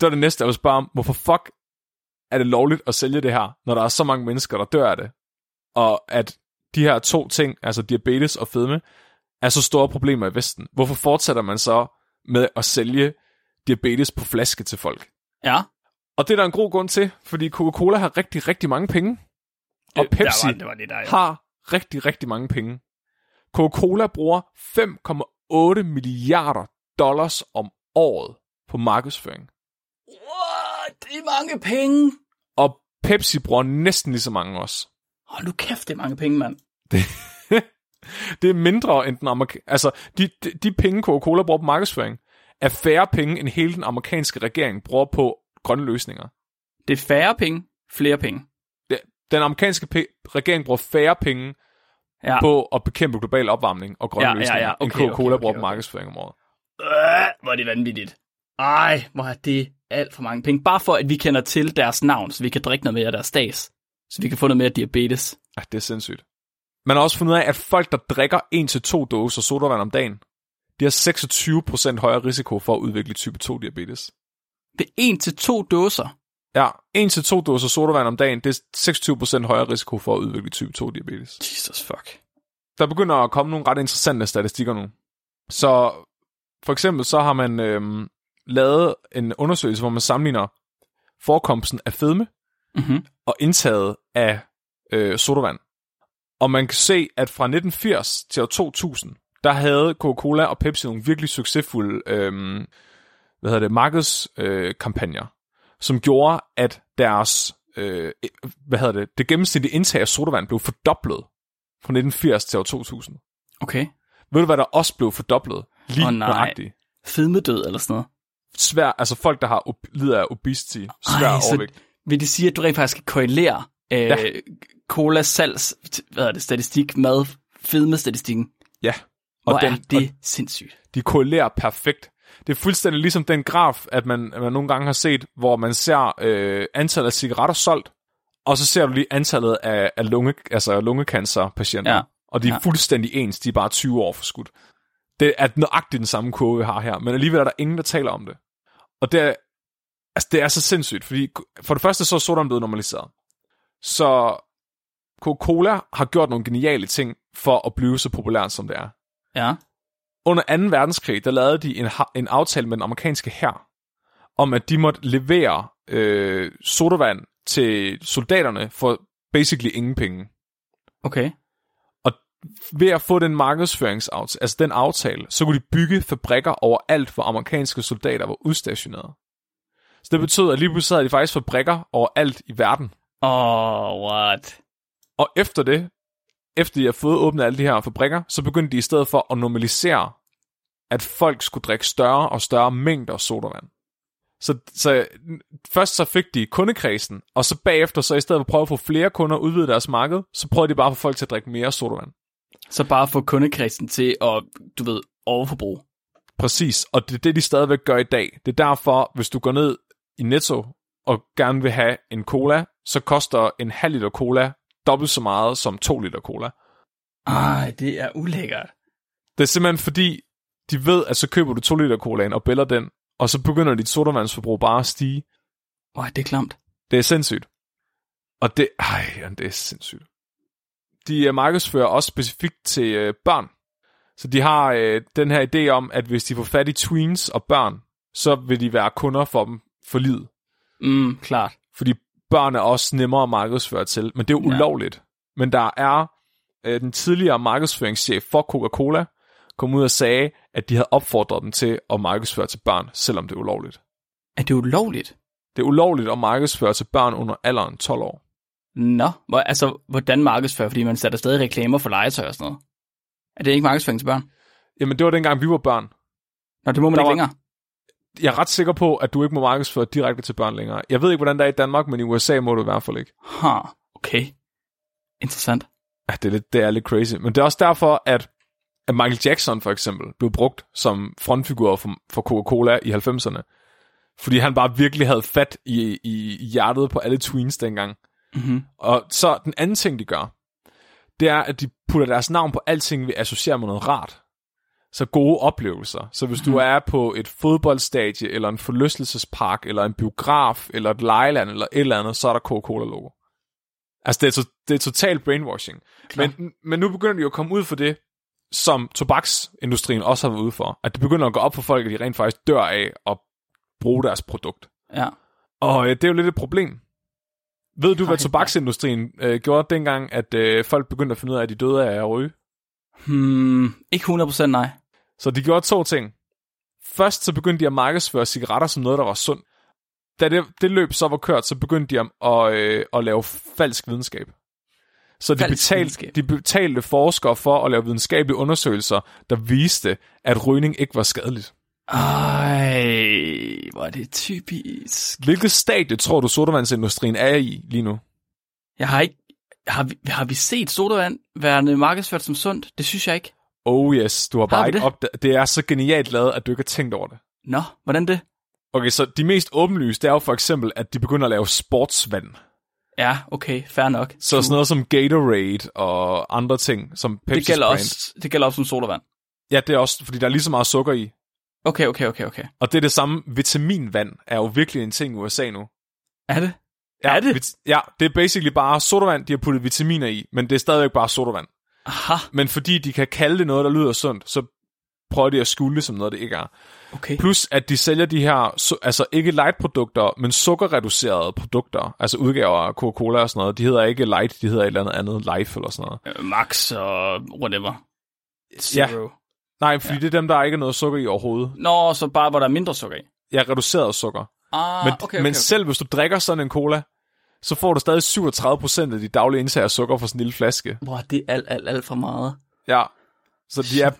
[SPEAKER 1] det er det næste, jeg vil spørge om. Hvorfor fuck er det lovligt at sælge det her, når der er så mange mennesker, der dør af det? Og at de her to ting, altså diabetes og fedme, er så store problemer i Vesten. Hvorfor fortsætter man så med at sælge diabetes på flaske til folk?
[SPEAKER 2] Ja.
[SPEAKER 1] Og det er der en god grund til, fordi Coca-Cola har rigtig, rigtig mange penge. Og
[SPEAKER 2] Det-
[SPEAKER 1] Pepsi
[SPEAKER 2] Der var, det var det der, ja.
[SPEAKER 1] har rigtig, rigtig mange penge. Coca-Cola bruger 5,8 milliarder dollars om året på markedsføring.
[SPEAKER 2] What? Det er mange penge.
[SPEAKER 1] Og Pepsi bruger næsten lige så mange også.
[SPEAKER 2] Hold nu kæft, det er mange penge, mand.
[SPEAKER 1] Det er mindre end den amerikanske... Altså, de, de, de penge, Coca-Cola bruger på markedsføring, er færre penge, end hele den amerikanske regering bruger på grønne løsninger.
[SPEAKER 2] Det er færre penge, flere penge.
[SPEAKER 1] Den amerikanske pe- regering bruger færre penge
[SPEAKER 2] Ja.
[SPEAKER 1] på at bekæmpe global opvarmning og grønne
[SPEAKER 2] Ja, ja, ja.
[SPEAKER 1] løsninger, end
[SPEAKER 2] Okay,
[SPEAKER 1] Coca-Cola
[SPEAKER 2] okay, okay,
[SPEAKER 1] bruger på
[SPEAKER 2] okay.
[SPEAKER 1] markedsføring om året.
[SPEAKER 2] Øh, hvor er det vanvittigt. Ej, hvor er det alt for mange penge. Bare for, at vi kender til deres navn, så vi kan drikke noget mere af deres stas. Så vi kan få noget mere diabetes.
[SPEAKER 1] Ja, det er sindssygt. Man har også fundet ud af, at folk, der drikker 1-2 dåser sodavand om dagen, de har 26% højere risiko for at udvikle type 2-diabetes.
[SPEAKER 2] Det er en til to dåser.
[SPEAKER 1] Ja, 1-2 dåser sodavand om dagen, det er 26% højere risiko for at udvikle type 2-diabetes.
[SPEAKER 2] Jesus fuck.
[SPEAKER 1] Der begynder at komme nogle ret interessante statistikker nu. Så for eksempel så har man øhm, lavet en undersøgelse, hvor man sammenligner forekomsten af fedme
[SPEAKER 2] Mm-hmm.
[SPEAKER 1] og indtaget af øh, sodavand. Og man kan se, at fra 1980 til år 2000, der havde Coca-Cola og Pepsi nogle virkelig succesfulde øhm, hvad hedder det, markedskampagner, øh, kampagner, som gjorde, at deres øh, hvad hedder det, det gennemsnitlige indtag af sodavand blev fordoblet fra 1980 til år 2000.
[SPEAKER 2] Okay.
[SPEAKER 1] Ved du, hvad der også blev fordoblet? Lige oh,
[SPEAKER 2] nej.
[SPEAKER 1] nøjagtigt.
[SPEAKER 2] Fedmedød eller sådan noget.
[SPEAKER 1] Svær, altså folk, der har ob- lider af obesity, svær
[SPEAKER 2] Ej, så-
[SPEAKER 1] overvægt.
[SPEAKER 2] Vil det sige, at du rent faktisk kan korrelere øh,
[SPEAKER 1] Ja.
[SPEAKER 2] colas salgs, hvad er det, statistik med fedmestatistikken?
[SPEAKER 1] Ja.
[SPEAKER 2] Hvor
[SPEAKER 1] Og, den,
[SPEAKER 2] er det sindssygt.
[SPEAKER 1] de korrelerer perfekt. Det er fuldstændig ligesom den graf, at man, at man nogle gange har set, hvor man ser øh, antallet af cigaretter solgt, og så ser du lige antallet af, af lunge, altså lungecancerpatienter.
[SPEAKER 2] Ja.
[SPEAKER 1] Og de er
[SPEAKER 2] Ja.
[SPEAKER 1] fuldstændig ens, de er bare 20 år for skudt. Det er nøjagtigt den samme kurve, vi har her, men alligevel er der ingen, der taler om det. Og det er, altså, det er så sindssygt, fordi for det første så er sodavand blevet normaliseret. Så Coca-Cola har gjort nogle geniale ting for at blive så populært, som det er.
[SPEAKER 2] Ja.
[SPEAKER 1] Under 2. verdenskrig, der lavede de en, en aftale med den amerikanske hær, om at de måtte levere øh, sodavand til soldaterne for basically ingen penge.
[SPEAKER 2] Okay.
[SPEAKER 1] Ved at få den markedsføringsaftale, altså den aftale, så kunne de bygge fabrikker overalt, hvor amerikanske soldater var udstationeret. Så det betød, at lige pludselig havde de faktisk fabrikker overalt i verden.
[SPEAKER 2] Oh, what?
[SPEAKER 1] Og efter det, efter de har fået åbnet alle de her fabrikker, så begyndte de i stedet for at normalisere, at folk skulle drikke større og større mængder sodavand. Så, så først så fik de kundekredsen, og så bagefter, så i stedet for at prøve at få flere kunder udvide deres marked, så prøvede de bare at få folk til at drikke mere sodavand.
[SPEAKER 2] Så bare få kundekredsen til at, du ved, overforbrug.
[SPEAKER 1] Præcis, og det er det, de stadigvæk gør i dag. Det er derfor, hvis du går ned i Netto og gerne vil have en cola, så koster en halv liter cola dobbelt så meget som to liter cola.
[SPEAKER 2] Ej, det er ulækkert.
[SPEAKER 1] Det er simpelthen fordi, de ved, at så køber du 2 liter colaen og bæller den, og så begynder dit sodavandsforbrug bare at stige.
[SPEAKER 2] Ej, det er klamt.
[SPEAKER 1] Det er sindssygt. Og det, ej, det er sindssygt. De øh, markedsfører også specifikt til øh, børn. Så de har øh, den her idé om, at hvis de får fat i tweens og børn, så vil de være kunder for dem for livet.
[SPEAKER 2] Mm, klart.
[SPEAKER 1] Fordi børn er også nemmere at markedsføre til. Men det er jo
[SPEAKER 2] Ja.
[SPEAKER 1] ulovligt. Men der er øh, den tidligere markedsføringschef for Coca-Cola, kom ud og sagde, at de havde opfordret dem til at markedsføre til børn, selvom det er ulovligt.
[SPEAKER 2] Er det ulovligt?
[SPEAKER 1] Det er ulovligt at markedsføre til børn under alderen 12 år.
[SPEAKER 2] Nå, hvor, altså, hvordan markedsfører? Fordi man sætter stadig reklamer for legetøj og sådan noget. Er det ikke markedsføring til børn?
[SPEAKER 1] Jamen, det var dengang, vi var børn.
[SPEAKER 2] Nå, det må man
[SPEAKER 1] Der
[SPEAKER 2] ikke
[SPEAKER 1] var-
[SPEAKER 2] længere.
[SPEAKER 1] Jeg er ret sikker på, at du ikke må markedsføre direkte til børn længere. Jeg ved ikke, hvordan det er i Danmark, men i USA må du i hvert fald ikke.
[SPEAKER 2] Ha, okay. Interessant.
[SPEAKER 1] Ja, det er, lidt, det er lidt crazy. Men det er også derfor, at, at Michael Jackson for eksempel blev brugt som frontfigur for, for Coca-Cola i 90'erne. Fordi han bare virkelig havde fat i, i, i hjertet på alle tweens dengang.
[SPEAKER 2] Mm-hmm.
[SPEAKER 1] Og så den anden ting, de gør, det er, at de putter deres navn på alting, vi associerer med noget rart. Så gode oplevelser. Så hvis du er på et fodboldstadie, eller en forlystelsespark, eller en biograf, eller et lejeland, eller et eller andet, så er der Coca-Cola-logo. Altså, det er, to, det er total brainwashing. Men, men nu begynder de jo at komme ud for det, som tobaksindustrien også har været ude for. At det begynder at gå op for folk, at de rent faktisk dør af at bruge deres produkt.
[SPEAKER 2] Ja.
[SPEAKER 1] Og øh, det er jo lidt et problem. Ved du, hvad tobaksindustrien øh, gjorde dengang, at øh, folk begyndte at finde ud af, at de døde af at ryge?
[SPEAKER 2] Hmm, ikke 100% nej.
[SPEAKER 1] Så de gjorde to ting. Først så begyndte de at markedsføre cigaretter som noget, der var sundt. Da det, det løb så var kørt, så begyndte de at, at, øh, at lave falsk videnskab. Så de
[SPEAKER 2] Falsk
[SPEAKER 1] betalte,
[SPEAKER 2] videnskab.
[SPEAKER 1] de betalte forskere for at lave videnskabelige undersøgelser, der viste, at rygning ikke var skadeligt.
[SPEAKER 2] Ej, hvor er det typisk.
[SPEAKER 1] Hvilket stadie tror du, sodavandsindustrien er i lige nu?
[SPEAKER 2] Jeg har ikke... Har vi, har vi set sodavand værende markedsført som sundt? Det synes jeg ikke.
[SPEAKER 1] Oh yes, du har bare ikke
[SPEAKER 2] det?
[SPEAKER 1] opdaget. Det er så genialt lavet, at du ikke har tænkt over det.
[SPEAKER 2] Nå, hvordan det?
[SPEAKER 1] Okay, så de mest åbenlyse, det er jo for eksempel, at de begynder at lave sportsvand.
[SPEAKER 2] Ja, okay, fair nok.
[SPEAKER 1] Så sådan noget som Gatorade og andre ting, som Pepsi's
[SPEAKER 2] det gælder,
[SPEAKER 1] brand.
[SPEAKER 2] også, det gælder også som sodavand.
[SPEAKER 1] Ja, det er også, fordi der er lige så meget sukker i.
[SPEAKER 2] Okay, okay, okay, okay.
[SPEAKER 1] Og det er det samme, vitaminvand er jo virkelig en ting i USA nu.
[SPEAKER 2] Er det?
[SPEAKER 1] Ja,
[SPEAKER 2] Er det?
[SPEAKER 1] vit- Ja, det er basically bare sodavand, de har puttet vitaminer i, men det er stadigvæk bare sodavand.
[SPEAKER 2] Aha,
[SPEAKER 1] Men fordi de kan kalde det noget, der lyder sundt, så prøver de at skjule det som noget, det ikke er.
[SPEAKER 2] okay.
[SPEAKER 1] Plus, at de sælger de her, altså ikke light-produkter, men sukkerreducerede produkter, altså udgaver af Coca-Cola og sådan noget. De hedder ikke light, de hedder et eller andet andet life eller sådan noget.
[SPEAKER 2] Øh, Max og whatever. Zero.
[SPEAKER 1] Nej, fordi ja. det er dem, der ikke er noget sukker i overhovedet.
[SPEAKER 2] Nå, så bare hvor der er mindre sukker i.
[SPEAKER 1] Ja, reduceret sukker.
[SPEAKER 2] Ah,
[SPEAKER 1] Men,
[SPEAKER 2] okay, okay,
[SPEAKER 1] men
[SPEAKER 2] okay.
[SPEAKER 1] selv hvis du drikker sådan en cola, så får du stadig 37% af dit daglige indtag af sukker fra sådan en lille flaske.
[SPEAKER 2] Hvor det er alt, alt, alt for meget.
[SPEAKER 1] Ja. Så de er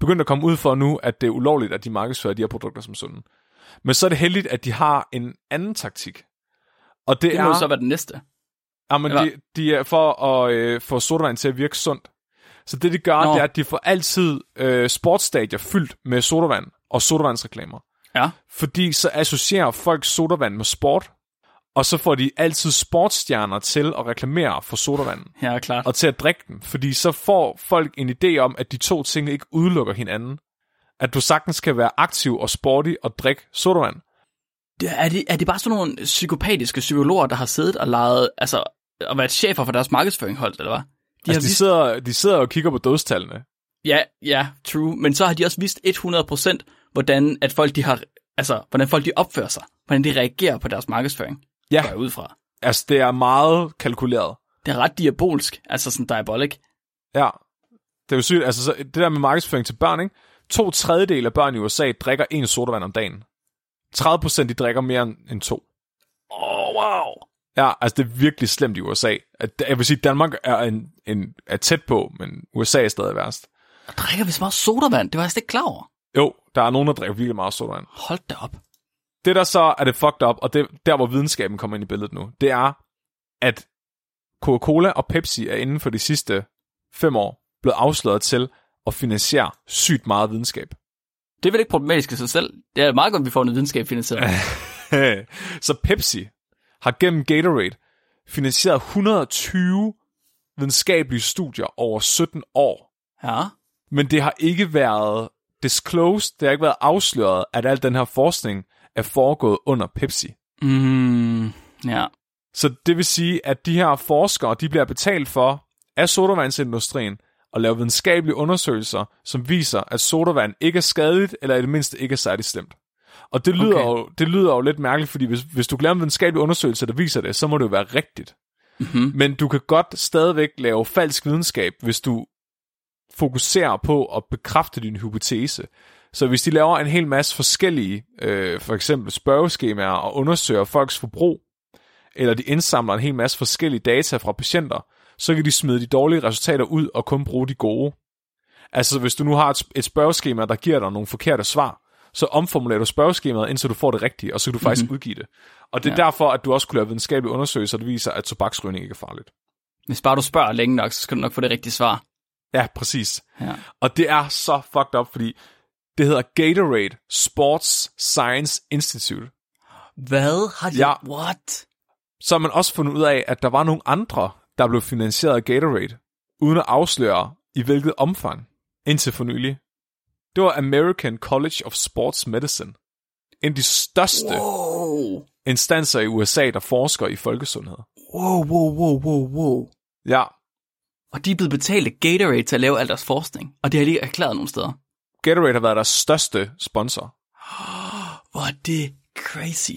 [SPEAKER 1] begyndt at komme ud for nu, at det er ulovligt, at de markedsfører de her produkter som sunde. Men så er det heldigt, at de har en anden taktik. Og det,
[SPEAKER 2] Det
[SPEAKER 1] er,
[SPEAKER 2] må jo så være den næste.
[SPEAKER 1] ja, men
[SPEAKER 2] eller-
[SPEAKER 1] de, de er for at øh, få sodavand til at virke sundt. Så det, de gør,
[SPEAKER 2] Nå.
[SPEAKER 1] det er, at de får altid øh, sportsstadier fyldt med sodavand, og sodavandsreklamer.
[SPEAKER 2] Ja.
[SPEAKER 1] Fordi så associerer folk sodavand med sport, og så får de altid sportsstjerner til at reklamere for sodavand
[SPEAKER 2] Ja, klart.
[SPEAKER 1] og til at drikke den, fordi så får folk en idé om, at de to ting ikke udelukker hinanden. At du sagtens kan være aktiv og sporty og drikke sodavand.
[SPEAKER 2] Er det, er det bare sådan nogle psykopatiske psykologer, der har siddet og leget, altså, og været chefer for deres markedsføringhold, eller hvad? De
[SPEAKER 1] Altså, de,
[SPEAKER 2] vist,
[SPEAKER 1] sidder, de sidder og kigger på dødstallene.
[SPEAKER 2] Ja, ja, true. Men så har de også vist 100% hvordan at folk, de har, altså, hvordan folk de opfører sig. Hvordan de reagerer på deres markedsføring.
[SPEAKER 1] Ja.
[SPEAKER 2] går jeg ud fra.
[SPEAKER 1] Altså, det er meget kalkuleret.
[SPEAKER 2] Det er ret diabolsk, altså sådan diabolic.
[SPEAKER 1] Ja. Det er jo sygt. Altså, så det der med markedsføring til børn, ikke? To tredjedel af børn i USA drikker en sodavand om dagen. 30 procent, de drikker mere end- to.
[SPEAKER 2] Oh, wow.
[SPEAKER 1] Ja, altså det er virkelig slemt i USA. At, jeg vil sige, Danmark er, en, en, er tæt på, men USA er stadig værst.
[SPEAKER 2] Og drikker vi så meget sodavand? Det var jeg slet ikke klar over.
[SPEAKER 1] Jo, der er nogen, der drikker virkelig meget sodavand.
[SPEAKER 2] Hold da op.
[SPEAKER 1] Det der så er det fucked up, og det, der hvor videnskaben kommer ind i billedet nu, det er, at Coca-Cola og Pepsi er inden for de sidste fem år blevet afsløret til at finansiere sygt meget videnskab.
[SPEAKER 2] Det er vel ikke problematisk i sig selv. Det er meget godt, at vi får noget videnskab finansieret.
[SPEAKER 1] så Pepsi har gennem Gatorade finansieret 120 videnskabelige studier over 17 år.
[SPEAKER 2] Ja.
[SPEAKER 1] Men det har ikke været disclosed, det har ikke været afsløret, at al den her forskning er foregået under Pepsi.
[SPEAKER 2] Mm, ja.
[SPEAKER 1] Så det vil sige, at de her forskere, de bliver betalt for af sodavandsindustrien at lave videnskabelige undersøgelser, som viser, at sodavand ikke er skadeligt, eller i det mindste ikke er særlig slemt. Og det lyder,
[SPEAKER 2] okay.
[SPEAKER 1] jo, det lyder jo lidt mærkeligt, fordi hvis, hvis du laver en videnskabelig undersøgelse, der viser det, så må det jo være rigtigt.
[SPEAKER 2] Mm-hmm.
[SPEAKER 1] Men du kan godt stadigvæk lave falsk videnskab, hvis du fokuserer på at bekræfte din hypotese. Så hvis de laver en hel masse forskellige, øh, for eksempel spørgeskemaer og undersøger folks forbrug, eller de indsamler en hel masse forskellige data fra patienter, så kan de smide de dårlige resultater ud og kun bruge de gode. Altså hvis du nu har et, et spørgeskema, der giver dig nogle forkerte svar, så omformulerer du spørgeskemaet, indtil du får det rigtige, og så kan du faktisk mm-hmm. udgive det. Og det er
[SPEAKER 2] Ja.
[SPEAKER 1] derfor, at du også kunne lave videnskabelige undersøgelser, der viser, at tobaksrygning ikke er farligt.
[SPEAKER 2] Hvis bare du spørger længe nok, så skal du nok få det rigtige svar.
[SPEAKER 1] Ja, præcis.
[SPEAKER 2] Ja.
[SPEAKER 1] Og det er så fucked up, fordi det hedder Gatorade Sports Science Institute.
[SPEAKER 2] Hvad har de...
[SPEAKER 1] Ja.
[SPEAKER 2] What?
[SPEAKER 1] Så har man også fundet ud af, at der var nogle andre, der blev finansieret af Gatorade, uden at afsløre i hvilket omfang, indtil for nylig. Det var American College of Sports Medicine. En af de største
[SPEAKER 2] Wow.
[SPEAKER 1] instanser i USA, der forsker i folkesundhed.
[SPEAKER 2] Wow, wow, wow, wow, wow.
[SPEAKER 1] Ja,
[SPEAKER 2] Og de er blevet betalt af Gatorade til at lave al deres forskning. Og det har de ikke erklæret nogen steder.
[SPEAKER 1] Gatorade har været deres største sponsor.
[SPEAKER 2] Hvor er det crazy.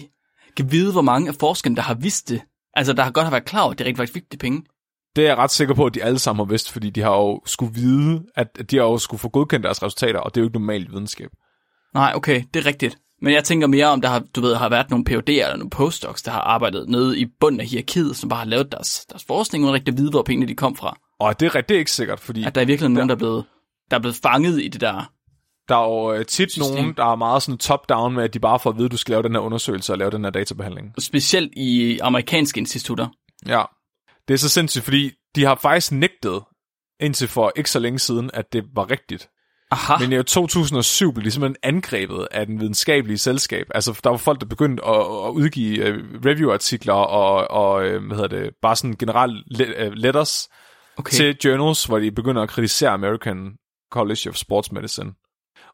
[SPEAKER 2] Kan vide, hvor mange af forskerne, der har vidst det. Altså, der har godt have været klar over, at de rent faktisk fik de penge.
[SPEAKER 1] Det er jeg ret sikker på, at de alle sammen har vidst, fordi de har jo skulle vide, at de har jo skulle få godkendt deres resultater, og det er jo ikke normalt videnskab.
[SPEAKER 2] Nej, okay, det er rigtigt. Men jeg tænker mere om, der har, du ved, har været nogle PhD'er eller nogle postdocs, der har arbejdet nede i bunden af hierarkiet, som bare har lavet deres, deres forskning, uden rigtig at vide, hvor pengene de kom fra.
[SPEAKER 1] Og det er, det er ikke sikkert, fordi
[SPEAKER 2] At der er i virkeligheden nogen, der er blevet, der er blevet fanget i det der.
[SPEAKER 1] Der er jo øh, tit
[SPEAKER 2] System.
[SPEAKER 1] nogen, der er meget sådan top-down med, at de bare får at vide, at du skal lave den her undersøgelse og lave den her databehandling.
[SPEAKER 2] Specielt i amerikanske institutter.
[SPEAKER 1] Ja. Det er så sindssygt, fordi de har faktisk nægtet indtil for ikke så længe siden, at det var rigtigt.
[SPEAKER 2] Aha.
[SPEAKER 1] Men i år 2007 blev de simpelthen angrebet af den videnskabelige selskab. Altså, der var folk, der begyndte at, at udgive uh, review-artikler og, og uh, hvad hedder det, bare sådan generelt le- letters
[SPEAKER 2] okay.
[SPEAKER 1] til journals, hvor de begynder at kritisere American College of Sports Medicine.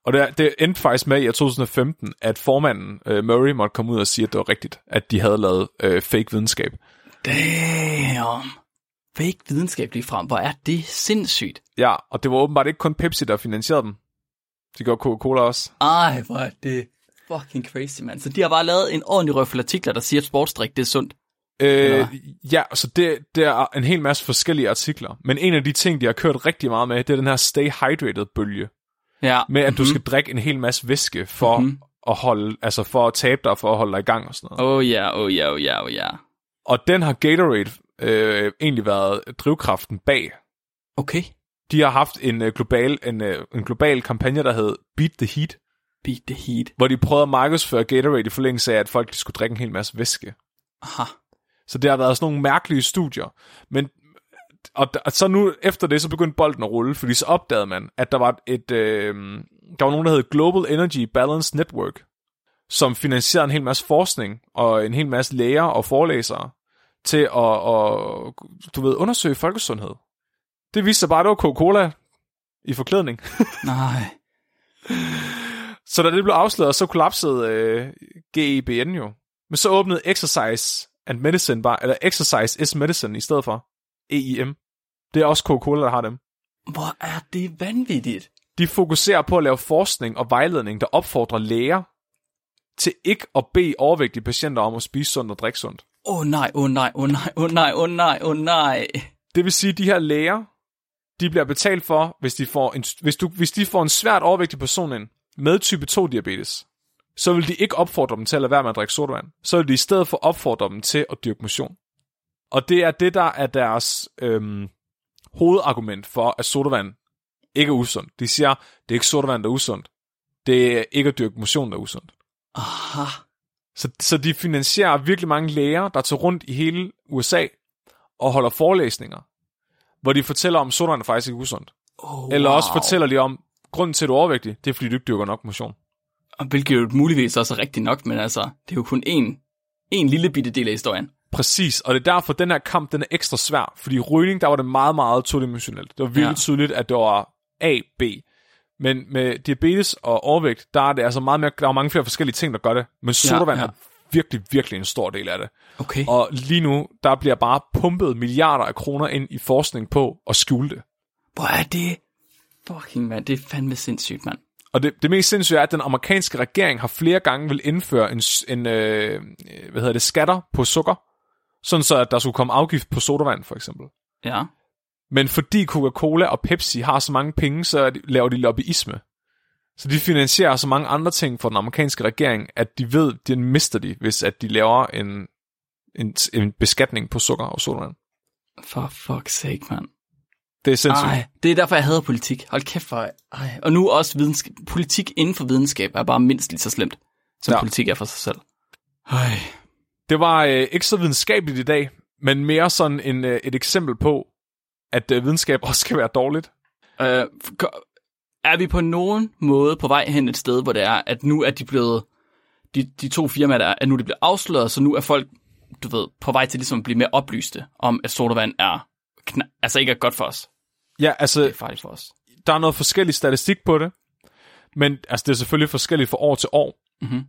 [SPEAKER 1] Og det, det endte faktisk med i år 2015, at formanden uh, Murray måtte komme ud og sige, at det var rigtigt, at de havde lavet uh, fake videnskab.
[SPEAKER 2] Damn. Fake videnskab lige frem. Hvor er det sindssygt.
[SPEAKER 1] Ja, og det var åbenbart ikke kun Pepsi, der finansierede dem. Det gjorde Coca-Cola også.
[SPEAKER 2] Ej, hvor er det fucking crazy, mand. Så de har bare lavet en ordentlig røffel artikler, der siger, at sportsdrik, det er sundt. Eller
[SPEAKER 1] Øh, ja, så det, det er en hel masse forskellige artikler. Men en af de ting, de har kørt rigtig meget med, det er den her stay hydrated-bølge.
[SPEAKER 2] Ja.
[SPEAKER 1] Med at du skal drikke en hel masse væske for
[SPEAKER 2] Mhm.
[SPEAKER 1] at holde, altså for at tabe dig, for at holde dig i gang og sådan noget.
[SPEAKER 2] Oh ja, oh ja, oh ja, oh ja.
[SPEAKER 1] Og den har Gatorade øh, egentlig været drivkraften bag.
[SPEAKER 2] Okay.
[SPEAKER 1] De har haft en, øh, global, en, øh, en global kampagne, der hed Beat the Heat,
[SPEAKER 2] Beat the heat.
[SPEAKER 1] hvor de prøvede at markedsføre Gatorade i forlængelse af, at folk de skulle drikke en hel masse væske.
[SPEAKER 2] Aha.
[SPEAKER 1] Så det har været sådan nogle mærkelige studier. Men og, og så nu efter det, så begyndte bolden at rulle, fordi så opdagede man, at der var et, øh, der var nogen, der hed Global Energy Balance Network, som finansierede en hel masse forskning og en hel masse læger og forelæsere til at, at du ved, undersøge folkesundhed. Det viste sig bare, at det var Coca-Cola i forklædning.
[SPEAKER 2] Nej.
[SPEAKER 1] Så da det blev afsløret, så kollapsede øh, GEBN jo. Men så åbnede Exercise and Medicine bare, eller Exercise is Medicine i stedet for. EIM. Det er også Coca-Cola, der har dem.
[SPEAKER 2] Hvor er det vanvittigt.
[SPEAKER 1] De fokuserer på at lave forskning og vejledning, der opfordrer læger til ikke at bede overvægtige patienter om at spise sundt og drikke sundt.
[SPEAKER 2] Åh oh, nej, åh oh, nej, åh oh, nej, åh oh, nej, åh oh, nej, åh oh, nej.
[SPEAKER 1] Det vil sige, at de her læger, de bliver betalt for, hvis de får en, hvis du, hvis de får en svært overvægtig person ind med type 2 diabetes, så vil de ikke opfordre dem til at lade være med at drikke sodavand. Så vil de i stedet for opfordre dem til at dyrke motion. Og det er det, der er deres øhm, hovedargument for, at sodavand ikke er usundt. De siger, det er ikke sodavand, der er usundt. Det er ikke at dyrke motion, der er usundt.
[SPEAKER 2] Aha.
[SPEAKER 1] Så, så de finansierer virkelig mange læger, der tager rundt i hele USA og holder forelæsninger, hvor de fortæller om, at sodavand er faktisk ikke usundt.
[SPEAKER 2] Oh,
[SPEAKER 1] Eller
[SPEAKER 2] wow.
[SPEAKER 1] også fortæller de om, grunden til, at du er overvægtig, det er, fordi du ikke dyrker nok motion.
[SPEAKER 2] Og hvilket jo muligvis også er rigtigt nok, men altså, det er jo kun en, en lille bitte del af historien.
[SPEAKER 1] Præcis, og det er derfor, den her kamp, den er ekstra svær. Fordi i rygning, der var det meget, meget todimensionelt. Det var virkelig
[SPEAKER 2] Ja.
[SPEAKER 1] tydeligt, at det var A, B. Men med diabetes og overvægt, der er det altså meget mere, der er mange flere forskellige ting, der gør det. Men sodavand
[SPEAKER 2] ja.
[SPEAKER 1] ja, er virkelig, virkelig en stor del af det.
[SPEAKER 2] Okay.
[SPEAKER 1] Og lige nu, der bliver bare pumpet milliarder af kroner ind i forskning på at skjule det.
[SPEAKER 2] Hvor er det? Fucking mand, det er fandme sindssygt, mand.
[SPEAKER 1] Og det, det mest sindssyge er, at den amerikanske regering har flere gange vil indføre en, en øh, hvad hedder det, skatter på sukker, sådan så at der skulle komme afgift på sodavand, for eksempel.
[SPEAKER 2] Ja.
[SPEAKER 1] Men fordi Coca-Cola og Pepsi har så mange penge, så er laver de lobbyisme. Så de finansierer så mange andre ting for den amerikanske regering, at de ved, at den mister de, hvis at de laver en, en, en beskatning på sukker og sodavand.
[SPEAKER 2] For fuck's sake, mand.
[SPEAKER 1] Det er sindssygt.
[SPEAKER 2] Ej, det er derfor, jeg hader politik. Hold kæft for... Ej. Og nu også videnskab. Politik inden for videnskab er bare mindst lige så slemt, som. Ja. politik er for sig selv. Ej.
[SPEAKER 1] Det var øh, ikke så videnskabeligt i dag, men mere sådan en, øh, et eksempel på, at øh, videnskab også kan være dårligt.
[SPEAKER 2] Øh, er vi på nogen måde på vej hen et sted, hvor det er, at nu er de blevet... De, de to firmaer, der er, at nu er de blevet afsløret, så nu er folk, du ved, på vej til ligesom at blive mere oplyste om, at sodavand er, kna- altså ikke er godt for os.
[SPEAKER 1] Ja,
[SPEAKER 2] Det
[SPEAKER 1] altså,
[SPEAKER 2] er farligt for os.
[SPEAKER 1] der er noget forskellig statistik på det, men altså, det er selvfølgelig forskelligt fra år til år.
[SPEAKER 2] Mhm.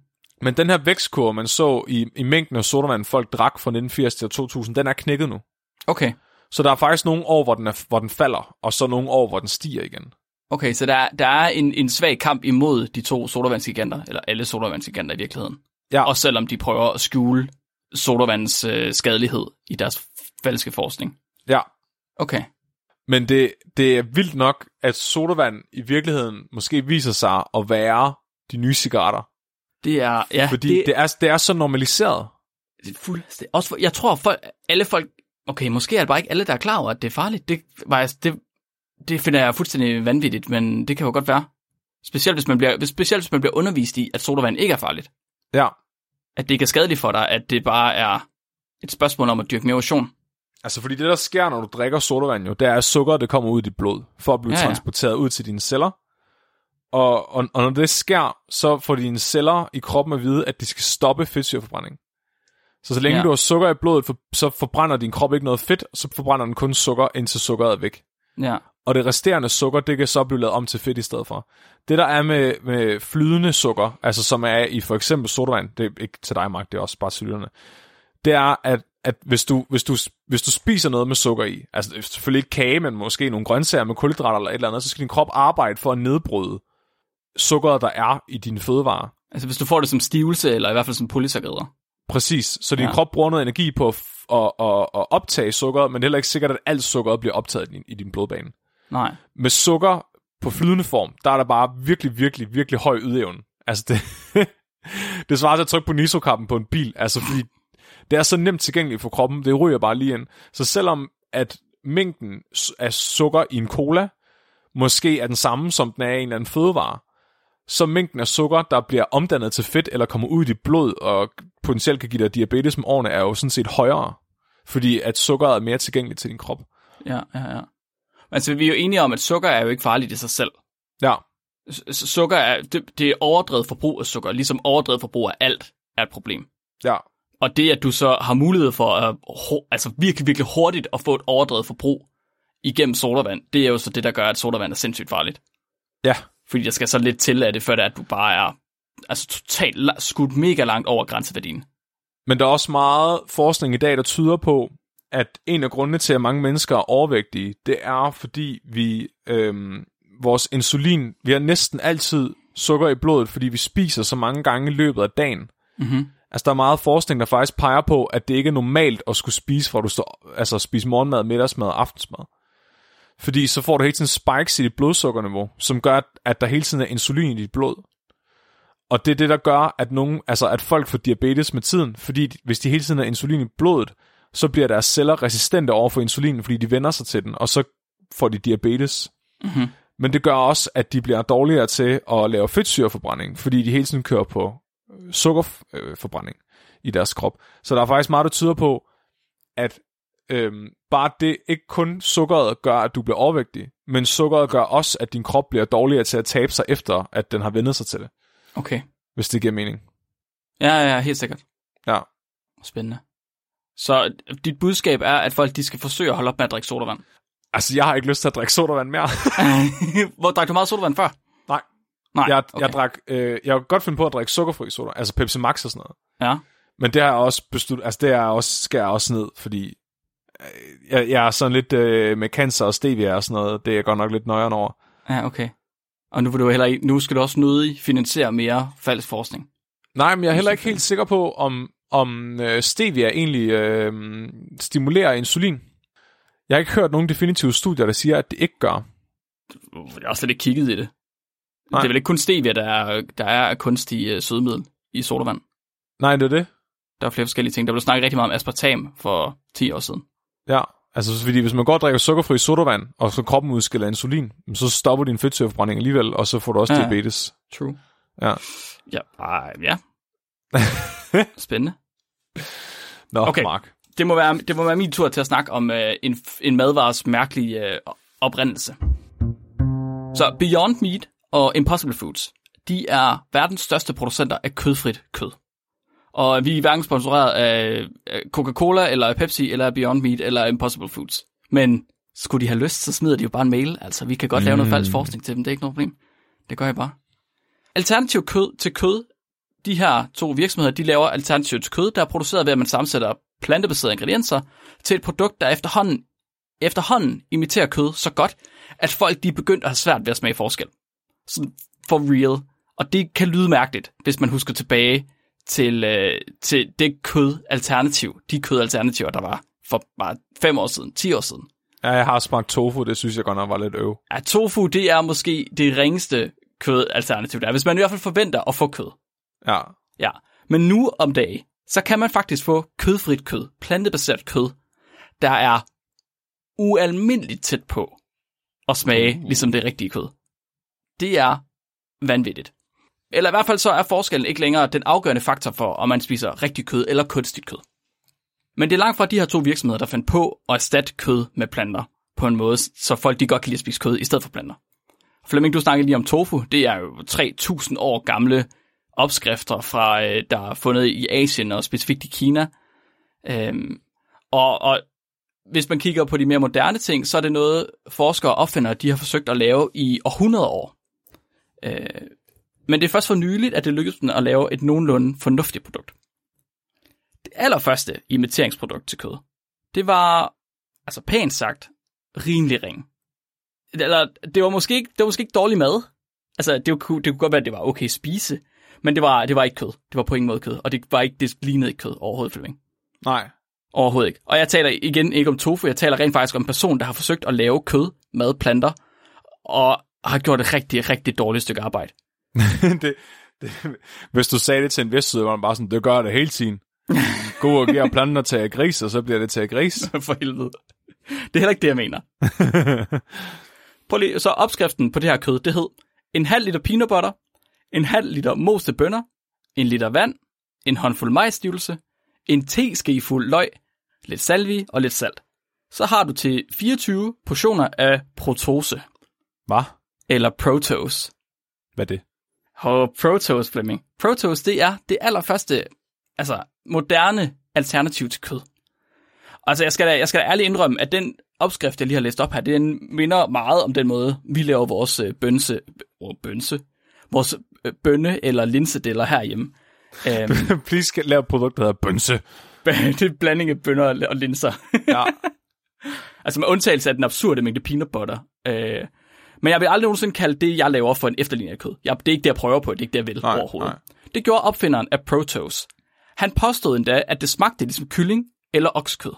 [SPEAKER 1] Men den her vækstkurve, man så i, i mængden af sodavand, folk drak fra 1980 til 2000, den er knækket nu.
[SPEAKER 2] Okay.
[SPEAKER 1] Så der er faktisk nogle år, hvor den, er, hvor den falder, og så nogle år, hvor den stiger igen.
[SPEAKER 2] Okay, så der, er- der er en, en svag kamp imod de to sodavandsgiganter, eller alle sodavandsgiganter i virkeligheden.
[SPEAKER 1] Ja.
[SPEAKER 2] Også selvom de prøver at skjule sodavands øh, skadelighed i deres falske forskning.
[SPEAKER 1] Ja,
[SPEAKER 2] Okay.
[SPEAKER 1] men det, det er vildt nok, at sodavand i virkeligheden måske viser sig at være de nye cigaretter.
[SPEAKER 2] Det er, ja,
[SPEAKER 1] Fordi det,
[SPEAKER 2] det,
[SPEAKER 1] er, det er så normaliseret.
[SPEAKER 2] det er fuldstændig. Også for, jeg tror, folk, alle folk, okay, måske er det bare ikke alle, der er klar over, at det er farligt. Det, var det, det finder jeg fuldstændig vanvittigt, men det kan jo godt være. Specielt hvis man bliver, specielt hvis man bliver undervist i, at sodavand ikke er farligt.
[SPEAKER 1] Ja,
[SPEAKER 2] At det ikke er skadeligt for dig, at det bare er et spørgsmål om at dyrke mere motion.
[SPEAKER 1] altså fordi det, der sker, når du drikker sodavand, jo, det er, at sukker det kommer ud i dit blod, for at blive
[SPEAKER 2] ja.
[SPEAKER 1] ja. transporteret ud til dine celler. Og, og, og når det sker, så får dine celler i kroppen at vide, at de skal stoppe fedtsyreforbrænding. Så så længe
[SPEAKER 2] Ja.
[SPEAKER 1] du har sukker i blodet, for, så forbrænder din krop ikke noget fedt, så forbrænder den kun sukker, indtil sukkeret er væk.
[SPEAKER 2] Ja.
[SPEAKER 1] Og det resterende sukker, det kan så blive lavet om til fedt i stedet for. Det der er med, med flydende sukker, altså som er i for eksempel sodavand, det er ikke til dig, Mark, det er også bare til lytterne, det er, at, at hvis, du, hvis, du, hvis du spiser noget med sukker i, altså selvfølgelig ikke kage, men måske nogle grøntsager med kulhydrater eller et eller andet, så skal din krop arbejde for at nedbryde sukkeret, der er i dine fødevarer.
[SPEAKER 2] Altså hvis du får det som stivelse, eller i hvert fald som polysaccharider.
[SPEAKER 1] Præcis. Så din
[SPEAKER 2] Ja.
[SPEAKER 1] krop bruger noget energi på at, at, at, at optage sukkeret, men det er heller ikke sikkert, at alt sukkeret bliver optaget i din, i din blodbane.
[SPEAKER 2] Nej.
[SPEAKER 1] Med sukker på flydende form, der er der bare virkelig, virkelig, virkelig høj ydeevne. Altså det, det svarer til at trykke på nitrokappen på en bil, altså fordi det er så nemt tilgængeligt for kroppen, det ryger bare lige ind. Så selvom at mængden af sukker i en cola måske er den samme, som den er i en eller anden fødevare, så mængden af sukker, der bliver omdannet til fedt eller kommer ud i dit blod og potentielt kan give dig diabetes med årene, er jo sådan set højere. Fordi at sukkeret er mere tilgængeligt til din krop.
[SPEAKER 2] Ja, ja, ja. Altså vi er jo enige om, at sukker er jo ikke farligt i sig selv.
[SPEAKER 1] Ja,
[SPEAKER 2] Sukker er, det, det er overdrevet forbrug af sukker, ligesom overdrevet forbrug af alt er et problem.
[SPEAKER 1] Ja.
[SPEAKER 2] Og det, at du så har mulighed for at altså virkelig, virkelig hurtigt at få et overdrevet forbrug igennem sodavand, det er jo så det, der gør, at sodavand er sindssygt farligt.
[SPEAKER 1] Ja.
[SPEAKER 2] Fordi der skal så lidt til af det, før det er, at du bare er altså totalt skudt mega langt over grænseværdien.
[SPEAKER 1] Men der er også meget forskning i dag, der tyder på, at en af grundene til, at mange mennesker er overvægtige, det er, fordi vi øhm, vores insulin, vi har næsten altid sukker i blodet, fordi vi spiser så mange gange i løbet af dagen.
[SPEAKER 2] Mm-hmm.
[SPEAKER 1] Altså, der er meget forskning, der faktisk peger på, at det ikke er normalt at skulle spise, hvor du står, altså spise morgenmad, middagsmad og aftensmad. Fordi så får du hele tiden spikes i dit blodsukkerniveau, som gør, at der hele tiden er insulin i dit blod. Og det er det, der gør, at, nogen, altså at folk får diabetes med tiden, fordi hvis de hele tiden har insulin i blodet, så bliver deres celler resistente over for insulin, fordi de vender sig til den, og så får de diabetes.
[SPEAKER 2] Mm-hmm.
[SPEAKER 1] Men det gør også, at de bliver dårligere til at lave fedtsyreforbrænding, fordi de hele tiden kører på øh, sukkerforbrænding i deres krop. Så der er faktisk meget, der tyder på, at øhm, bare det ikke kun sukkeret gør, at du bliver overvægtig, men sukkeret gør også, at din krop bliver dårligere til at tabe sig efter, at den har vendet sig til det,
[SPEAKER 2] Okay.
[SPEAKER 1] hvis det giver mening.
[SPEAKER 2] Ja, ja, helt sikkert.
[SPEAKER 1] Ja.
[SPEAKER 2] Spændende. Så dit budskab er, at folk de skal forsøge at holde op med at drikke sodavand.
[SPEAKER 1] Altså, jeg har ikke lyst til at drikke sodavand mere.
[SPEAKER 2] Hvor drak du meget sodavand før?
[SPEAKER 1] Nej.
[SPEAKER 2] Nej,
[SPEAKER 1] jeg,
[SPEAKER 2] okay.
[SPEAKER 1] jeg, drak, øh, jeg kan godt finde på at drikke sukkerfri soda, altså Pepsi Max og sådan noget.
[SPEAKER 2] Ja.
[SPEAKER 1] Men det har jeg også besluttet, altså det er også, skal jeg også ned, fordi øh, jeg, jeg er sådan lidt øh, med cancer og stevia og sådan noget, det er jeg godt nok lidt nøjeren over.
[SPEAKER 2] Ja, okay. Og nu, vil du heller ikke, nu skal du også nødig finansiere mere falsk forskning.
[SPEAKER 1] Nej, men jeg er heller ikke helt sikker på, om, om øh, stevia egentlig øh, stimulerer insulin. Jeg har ikke hørt nogen definitive studier, der siger, at det ikke gør.
[SPEAKER 2] Jeg har slet ikke kigget i det.
[SPEAKER 1] Nej.
[SPEAKER 2] Det er vel ikke kun stevia, der er, der er kunstig uh, sødemiddel i sodavand.
[SPEAKER 1] Nej, det er det.
[SPEAKER 2] Der er flere forskellige ting. Der blev snakket rigtig meget om aspartam for 10 år siden.
[SPEAKER 1] Ja, altså fordi hvis man går og drikker sukkerfri sodavand, og så kroppen udskiller insulin, så stopper din fedtsyreforbrænding alligevel, og så får du også
[SPEAKER 2] Ja,
[SPEAKER 1] diabetes.
[SPEAKER 2] True.
[SPEAKER 1] Ja.
[SPEAKER 2] Ja, ej, ja. Spændende.
[SPEAKER 1] Nå, Okay. Mark.
[SPEAKER 2] Det må, være, det må være min tur til at snakke om uh, en, en madvares mærkelige uh, oprindelse. Så Beyond Meat og Impossible Foods, de er verdens største producenter af kødfrit kød. Og vi er hverken sponsoreret af Coca-Cola, eller af Pepsi, eller af Beyond Meat, eller Impossible Foods. Men skulle de have lyst, så smider de jo bare en mail. Altså, vi kan godt lave noget falsk forskning til dem, det er ikke noget problem. Det gør jeg bare. Alternativ kød til kød. De her to virksomheder, de laver alternativ til kød, der er produceret ved, at man sammensætter plantebaserede ingredienser til et produkt, der efterhånden, efterhånden imiterer kød så godt, at folk de er begyndt at have svært ved at smage forskel. Sådan for real. Og det kan lyde mærkeligt, hvis man husker tilbage til, øh, til det kødalternativ, de kødalternativer, der var for bare fem år siden, 10 år siden.
[SPEAKER 1] Ja, jeg har smagt tofu, det synes jeg godt nok var lidt øv.
[SPEAKER 2] Ja, tofu, det er måske det ringeste kødalternativ, der er, hvis man i hvert fald forventer at få kød.
[SPEAKER 1] Ja.
[SPEAKER 2] Ja, men nu om dagen, så kan man faktisk få kødfrit kød, plantebaseret kød, der er ualmindeligt tæt på at smage uh. ligesom det rigtige kød. Det er vanvittigt. Eller i hvert fald så er forskellen ikke længere den afgørende faktor for, om man spiser rigtig kød eller kunstigt kød. Men det er langt fra de her to virksomheder, der fandt på at erstatte kød med planter på en måde, så folk de godt kan lide at spise kød i stedet for planter. Flemming, du snakkede lige om tofu. Det er jo 3.000 år gamle opskrifter, fra, øh, der er fundet i Asien og specifikt i Kina. Øhm, og, og hvis man kigger på de mere moderne ting, så er det noget, forskere og opfindere de har forsøgt at lave i århundreder år. Øh, men det er først for nyligt, at det lykkedes dem at lave et nogenlunde fornuftigt produkt. Det allerførste imiteringsprodukt til kød, det var, altså pænt sagt, rimelig ring. Eller, det var måske ikke, det var måske ikke dårlig mad. Altså, det, var, det kunne godt være, at det var okay at spise, men det var, det var ikke kød. Det var på ingen måde kød, og det var ikke, det lignede ikke kød overhovedet, Flemming.
[SPEAKER 1] Nej.
[SPEAKER 2] Overhovedet ikke. Og jeg taler igen ikke om tofu, jeg taler rent faktisk om en person, der har forsøgt at lave kød, mad, planter, og har gjort et rigtig, rigtig dårligt stykke arbejde.
[SPEAKER 1] det, det, hvis du sagde det til en vestsyd, var man bare sådan, det gør det hele tiden. Gå og give planter til at gris, og så bliver det til at gris.
[SPEAKER 2] For helvede. Det er heller ikke det, jeg mener. Prøv lige, så opskriften på det her kød, det hed en halv liter peanut butter, en halv liter moste bønner, en liter vand, en håndfuld majsstivelse, en teskefuld løg, lidt salvi og lidt salt. Så har du til 24 portioner af protose,
[SPEAKER 1] Hvad?
[SPEAKER 2] eller protose.
[SPEAKER 1] Hvad er det?
[SPEAKER 2] Og Proteus, Flemming. Proteus, det er det allerførste, altså moderne alternativ til kød. Altså, jeg skal da, jeg skal da ærligt indrømme, at den opskrift, jeg lige har læst op her, den minder meget om den måde, vi laver vores øh, bønse, oh, bønse, vores øh, bønne- eller linsedeller herhjemme. Um,
[SPEAKER 1] Please skal lave et produkt, der hedder bønse.
[SPEAKER 2] det er blanding af bønner og, linser.
[SPEAKER 1] Ja.
[SPEAKER 2] altså med undtagelse af den absurde mængde peanut butter. Uh, men jeg vil aldrig nogensinde kalde det, jeg laver for en efterligning af kød. Jeg, det er ikke det, jeg prøver på. Det er ikke det, jeg vil
[SPEAKER 1] Nej,
[SPEAKER 2] overhovedet.
[SPEAKER 1] nej.
[SPEAKER 2] Det gjorde opfinderen af Proteus. Han påstod endda, at det smagte ligesom kylling eller oksekød.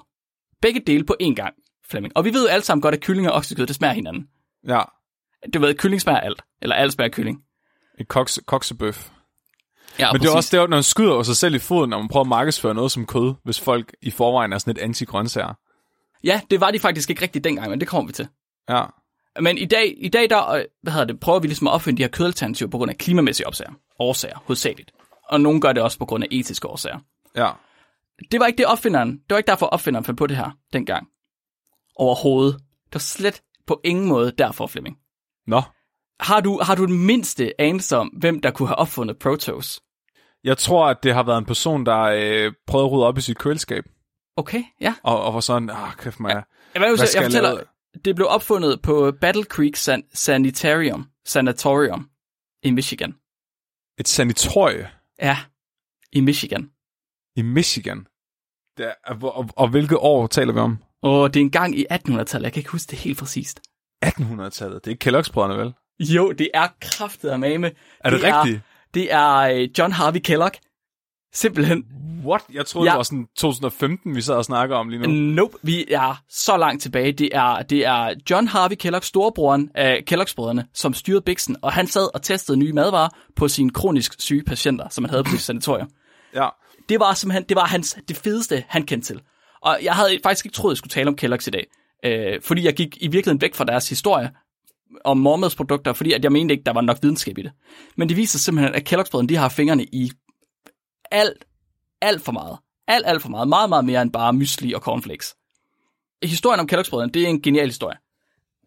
[SPEAKER 2] Begge dele på én gang, Flemming. Og vi ved jo alle sammen godt, at kylling og oksekød, det smager hinanden.
[SPEAKER 1] Ja.
[SPEAKER 2] Du ved, kylling smager alt. Eller alt smager kylling.
[SPEAKER 1] En koks, koksebøf.
[SPEAKER 2] Ja,
[SPEAKER 1] Men det er også det, når man skyder jo sig selv i foden, når man prøver at markedsføre noget som kød, hvis folk i forvejen er sådan lidt anti-grøntsager.
[SPEAKER 2] Ja, det var de faktisk ikke rigtigt dengang, men det kommer vi til.
[SPEAKER 1] Ja.
[SPEAKER 2] Men i dag, i dag der, øh, hvad hedder det, prøver vi ligesom at opfinde de her kødalternativer på grund af klimamæssige årsager. Årsager, hovedsageligt. Og nogen gør det også på grund af etiske årsager.
[SPEAKER 1] Ja.
[SPEAKER 2] Det var ikke det opfinderen, det var ikke derfor opfinderen fandt på det her dengang. Overhovedet. Det var slet på ingen måde derfor, Flemming.
[SPEAKER 1] Nå.
[SPEAKER 2] Har du, har du den mindste anelse om, hvem der kunne have opfundet Proteus?
[SPEAKER 1] Jeg tror, at det har været en person, der øh, prøvede at rydde op i sit køleskab.
[SPEAKER 2] Okay, ja.
[SPEAKER 1] Og, og var sådan, ah, kæft mig. Ja.
[SPEAKER 2] Jeg, vil,
[SPEAKER 1] Hvad
[SPEAKER 2] jeg,
[SPEAKER 1] skal
[SPEAKER 2] jeg
[SPEAKER 1] jeg
[SPEAKER 2] fortæller,
[SPEAKER 1] lave?
[SPEAKER 2] Det blev opfundet på Battle Creek San- Sanitarium, Sanatorium i Michigan.
[SPEAKER 1] Et sanitorie
[SPEAKER 2] Ja, i Michigan.
[SPEAKER 1] i Michigan. Det er, og, og, og hvilket år taler vi om?
[SPEAKER 2] Og det er en gang i 1800-tallet, jeg kan ikke huske det helt præcist.
[SPEAKER 1] 1800-tallet. Det er ikke Kellogg's-brødrene, vel?
[SPEAKER 2] Jo, det er kraftet af mame.
[SPEAKER 1] Er det, rigtigt?
[SPEAKER 2] Det er øh, John Harvey Kellogg. Simpelthen.
[SPEAKER 1] What? Jeg troede,
[SPEAKER 2] Ja.
[SPEAKER 1] det var sådan 2015, vi sad og snakker om lige nu.
[SPEAKER 2] Nope, vi er så langt tilbage. Det er, det er John Harvey Kellogg, storebroren af Kellogg's-brødrene, som styrede Bixen, og han sad og testede nye madvarer på sine kronisk syge patienter, som han havde på sit sanatorium.
[SPEAKER 1] Ja.
[SPEAKER 2] Det var simpelthen det var hans, det fedeste, han kendte til. Og jeg havde faktisk ikke troet, jeg skulle tale om Kellogg's i dag. Øh, fordi jeg gik i virkeligheden væk fra deres historie om mormadsprodukter, fordi at jeg mente ikke, der var nok videnskab i det. Men det viser simpelthen, at Kellogg's de har fingrene i alt, alt for meget. Alt, alt for meget. Meget, meget mere end bare mysli og cornflakes. Historien om Kellogg's det er en genial historie.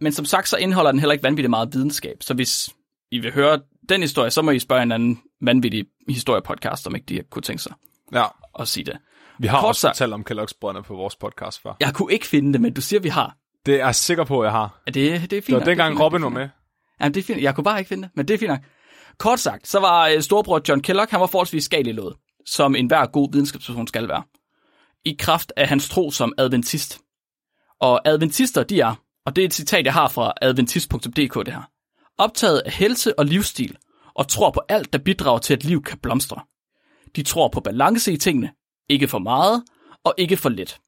[SPEAKER 2] Men som sagt, så indeholder den heller ikke vanvittigt meget videnskab. Så hvis I vil høre den historie, så må I spørge en anden vanvittig historiepodcast, om ikke de kunne tænke sig
[SPEAKER 1] ja.
[SPEAKER 2] at sige det.
[SPEAKER 1] Vi har
[SPEAKER 2] Kort
[SPEAKER 1] også
[SPEAKER 2] sagt-
[SPEAKER 1] talt om Kellogg's-brødrene på vores podcast før.
[SPEAKER 2] Jeg kunne ikke finde det, men du siger, vi har.
[SPEAKER 1] Det er jeg sikker på, at jeg har.
[SPEAKER 2] Ja, det, det er fint.
[SPEAKER 1] Det var dengang Robin
[SPEAKER 2] det er
[SPEAKER 1] var med.
[SPEAKER 2] Ja, det er fint. Jeg kunne bare ikke finde det, men det er fint nok. Kort sagt, så var øh, storebror John Kellogg, han var forholdsvis skadelig lået, som enhver god videnskabsperson skal være. I kraft af hans tro som adventist. Og adventister, de er, og det er et citat, jeg har fra adventist.dk det her, optaget af helse og livsstil, og tror på alt, der bidrager til, at liv kan blomstre. De tror på balance i tingene, ikke for meget og ikke for lidt.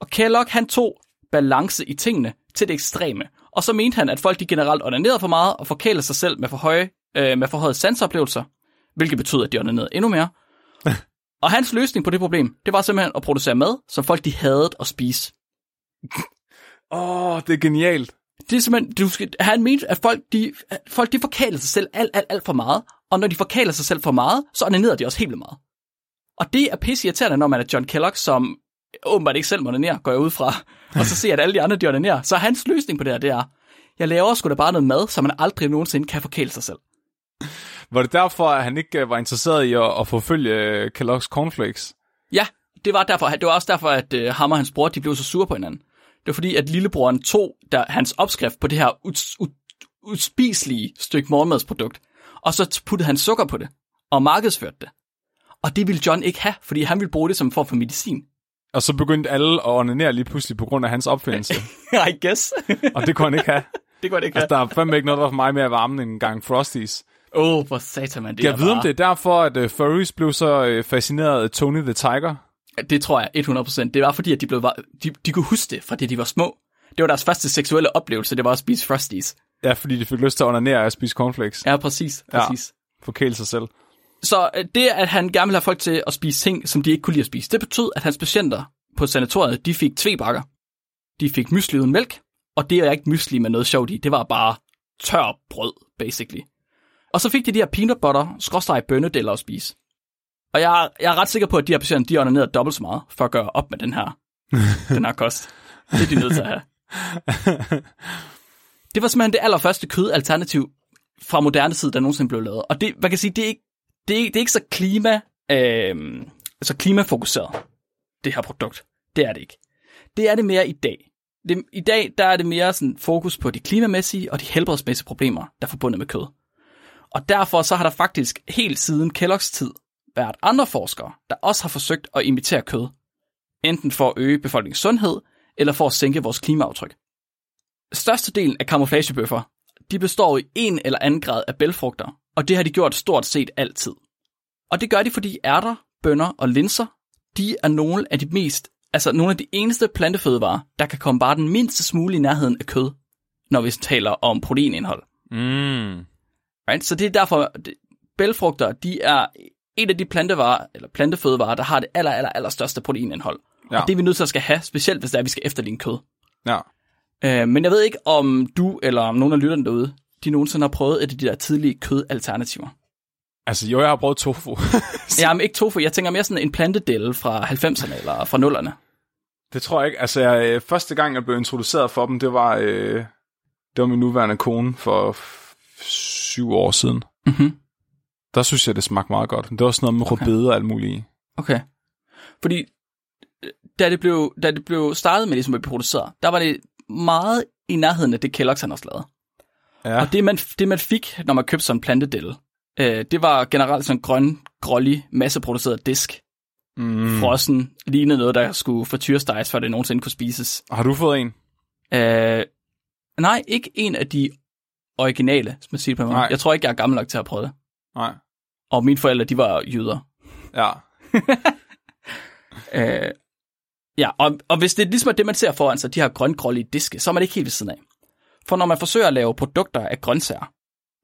[SPEAKER 2] Og Kellogg, han tog balance i tingene til det ekstreme. Og så mente han, at folk de generelt onanerede for meget og forkælede sig selv med for høje, øh, med for høje sansoplevelser, hvilket betød, at de onanerede endnu mere og hans løsning på det problem, det var simpelthen at producere mad, som folk de hadede at spise.
[SPEAKER 1] Åh, oh, det er genialt.
[SPEAKER 2] Det er simpelthen, du skal, han mente, at folk de, folk de forkælede sig selv alt, alt, alt for meget. Og når de forkæler sig selv for meget, så onanerede de også helt vildt meget. Og det er pisse irriterende, når man er John Kellogg, som åbenbart ikke selv må onanere, går jeg ud fra. Og så ser at alle de andre, de onanerer. Så hans løsning på det her, det er, jeg laver sgu da bare noget mad, så man aldrig nogensinde kan forkæle sig selv.
[SPEAKER 1] Var det derfor, at han ikke øh, var interesseret i at, at forfølge øh, Kellogg's Cornflakes?
[SPEAKER 2] Ja, det var, derfor, det var også derfor, at uh, ham og hans bror, de blev så sure på hinanden. Det var fordi, at lillebroren tog der, hans opskrift på det her us, u, uspiselige stykke morgenmadsprodukt, og så puttede han sukker på det, og markedsførte det. Og det ville John ikke have, fordi han ville bruge det som form for medicin.
[SPEAKER 1] Og så begyndte alle at onanere lige pludselig på grund af hans opfindelse.
[SPEAKER 2] I guess.
[SPEAKER 1] og det kunne han ikke have.
[SPEAKER 2] det kunne det ikke
[SPEAKER 1] Altså,
[SPEAKER 2] have.
[SPEAKER 1] der er fandme ikke noget, der var for mig mere varme end en gang Frosties.
[SPEAKER 2] Åh, oh, hvor satan man, det
[SPEAKER 1] Jeg ved, om det er derfor, at uh, furries blev så uh, fascineret af Tony the Tiger.
[SPEAKER 2] Det tror jeg 100%. Det var fordi, at de, blev, de, de kunne huske det, fra det de var små. Det var deres første seksuelle oplevelse, det var at spise Frosties.
[SPEAKER 1] Ja, fordi de fik lyst til at onanere og spise cornflakes.
[SPEAKER 2] Ja, præcis.
[SPEAKER 1] Ja.
[SPEAKER 2] præcis.
[SPEAKER 1] Forkæle sig selv.
[SPEAKER 2] Så øh, det, at han gerne ville have folk til at spise ting, som de ikke kunne lide at spise, det betød, at hans patienter på sanatoriet, de fik tvebakker. De fik mysli uden mælk, og det er ikke mysli med noget sjovt i. Det var bare tør brød, basically. Og så fik de de her peanut butter, skråstrej bønnedeller at spise. Og jeg, er- jeg er ret sikker på, at de her patienter, de onanerede dobbelt så meget, for at gøre op med den her, den her kost. Det er de nødt til at have. Det var simpelthen det allerførste kødalternativ fra moderne tid, der nogensinde blev lavet. Og det, man kan sige, det er ikke, det er, det er ikke så klima, øh, så klimafokuseret, det her produkt. Det er det ikke. Det er det mere i dag. Det, I dag der er det mere sådan fokus på de klimamæssige og de helbredsmæssige problemer, der er forbundet med kød. Og derfor så har der faktisk helt siden Kellogg's tid været andre forskere, der også har forsøgt at imitere kød. Enten for at øge befolkningens sundhed, eller for at sænke vores klimaaftryk. Størstedelen af kamuflagebøffer, de består i en eller anden grad af bælfrugter, og det har de gjort stort set altid. Og det gør de, fordi ærter, bønner og linser, de er nogle af de mest, altså nogle af de eneste plantefødevarer, der kan komme bare den mindste smule i nærheden af kød, når vi taler om proteinindhold.
[SPEAKER 1] Mm.
[SPEAKER 2] Right? Så det er derfor, det, bælfrugter, de er en af de plantevarer, eller plantefødevarer, der har det aller, aller, aller største proteinindhold.
[SPEAKER 1] Ja.
[SPEAKER 2] Og det er vi nødt til at skal have, specielt hvis det er, at vi skal efterligne kød.
[SPEAKER 1] Ja.
[SPEAKER 2] Øh, men jeg ved ikke, om du eller om nogen af lytterne derude, de nogensinde har prøvet et af de der tidlige kødalternativer.
[SPEAKER 1] Altså, jo, jeg har prøvet tofu.
[SPEAKER 2] Ja, men ikke tofu. Jeg tænker mere sådan en plantedel fra 90'erne eller fra 0'erne.
[SPEAKER 1] det tror jeg ikke. Altså, jeg, øh, første gang, jeg blev introduceret for dem, det var, øh, det var min nuværende kone for syv år siden.
[SPEAKER 2] Mm-hmm.
[SPEAKER 1] Der synes jeg, det smagte meget godt. Det var sådan noget med
[SPEAKER 2] Okay.
[SPEAKER 1] rødbede og alt muligt.
[SPEAKER 2] Okay. Fordi øh, da det blev, da det blev startet med ligesom at blive produceret, der var det meget i nærheden af det Kellogg's han også lavede.
[SPEAKER 1] Ja.
[SPEAKER 2] Og det man, det man fik, når man købte sådan en plantedel, øh, det var generelt sådan en grøn, grålig, masseproduceret disk.
[SPEAKER 1] Mm.
[SPEAKER 2] Frossen, lignede noget, der skulle frityresteges, før det nogensinde kunne spises.
[SPEAKER 1] Har du fået en?
[SPEAKER 2] Øh, nej, ikke en af de originale, som man siger det på mig.
[SPEAKER 1] Nej.
[SPEAKER 2] Jeg tror ikke, jeg er gammel nok til at prøve det.
[SPEAKER 1] Nej.
[SPEAKER 2] Og mine forældre, de var jøder.
[SPEAKER 1] Ja.
[SPEAKER 2] Øh, ja, og, og hvis det er ligesom det, man ser foran sig, de her grøngrålige diske, så er man ikke helt ved siden af. For når man forsøger at lave produkter af grøntsager,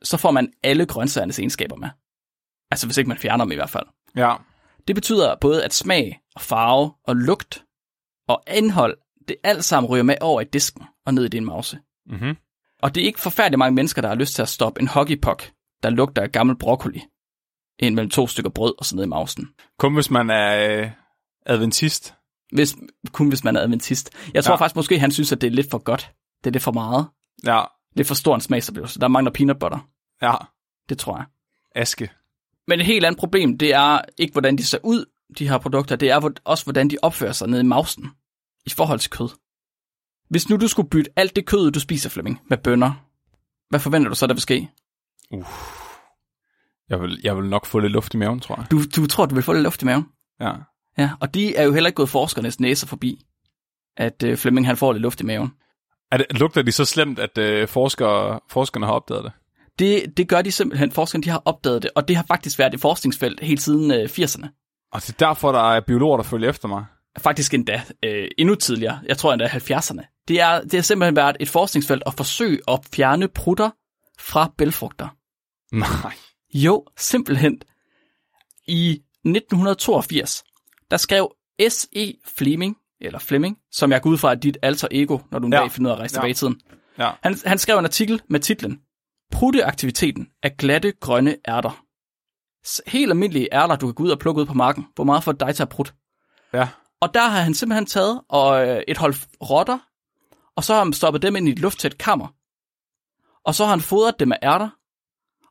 [SPEAKER 2] så får man alle grøntsagernes egenskaber med. Altså hvis ikke man fjerner dem i hvert fald.
[SPEAKER 1] Ja.
[SPEAKER 2] Det betyder både, at smag og farve og lugt og indhold, det alt sammen ryger med over i disken og ned i din mause.
[SPEAKER 1] Mm-hmm.
[SPEAKER 2] Og det er ikke forfærdeligt mange mennesker, der har lyst til at stoppe en hockeypuck, der lugter af gammel broccoli, ind mellem to stykker brød og så ned i mausen.
[SPEAKER 1] Kun hvis man er øh, adventist.
[SPEAKER 2] Hvis, kun hvis man er adventist. Jeg tror
[SPEAKER 1] Ja.
[SPEAKER 2] faktisk måske, han synes, at det er lidt for godt. Det er lidt for meget.
[SPEAKER 1] Ja.
[SPEAKER 2] Lidt for stor en smagsoplevelse. Der mangler peanut butter.
[SPEAKER 1] Ja.
[SPEAKER 2] Det tror jeg.
[SPEAKER 1] Aske.
[SPEAKER 2] Men et helt andet problem, det er ikke, hvordan de ser ud, de her produkter. Det er også, hvordan de opfører sig nede i mausen. I forhold til kød. Hvis nu du skulle bytte alt det kød, du spiser, Flemming, med bønner, hvad forventer du så, der vil ske?
[SPEAKER 1] Jeg vil, jeg vil nok få lidt luft i maven, tror jeg.
[SPEAKER 2] Du, du tror, du vil få lidt luft i maven?
[SPEAKER 1] Ja.
[SPEAKER 2] Ja, og de er jo heller ikke gået forskernes næser forbi, at øh, Flemming han får lidt luft i maven.
[SPEAKER 1] Er det, lugter de så slemt, at øh, forskere, forskerne har opdaget det?
[SPEAKER 2] Det, det gør de simpelthen, forskerne de har opdaget det, og det har faktisk været et forskningsfelt helt siden øh, 80'erne.
[SPEAKER 1] Og det er derfor, der er biologer, der følger efter mig.
[SPEAKER 2] Faktisk endda øh, endnu tidligere, jeg tror endda 70'erne. Det, er, det har simpelthen været et forskningsfelt at forsøge at fjerne prutter fra bælfrugter.
[SPEAKER 1] Nej.
[SPEAKER 2] Jo, simpelthen. I 1982, der skrev S.E. Fleming, eller Fleming, som jeg går ud fra er dit alter ego, når du en
[SPEAKER 1] Ja.
[SPEAKER 2] dag finder ud af at rejse
[SPEAKER 1] Ja.
[SPEAKER 2] tilbage i tiden.
[SPEAKER 1] Ja.
[SPEAKER 2] Han, han skrev en artikel med titlen Prutteaktiviteten af glatte grønne ærter. Helt almindelige ærter, du kan gå ud og plukke ud på marken. Hvor meget får dig til at prutte?
[SPEAKER 1] Ja.
[SPEAKER 2] Og der har han simpelthen taget og, øh, et hold rotter, og så har han stoppet dem ind i et lufttæt kammer. Og så har han fodret dem med ærter,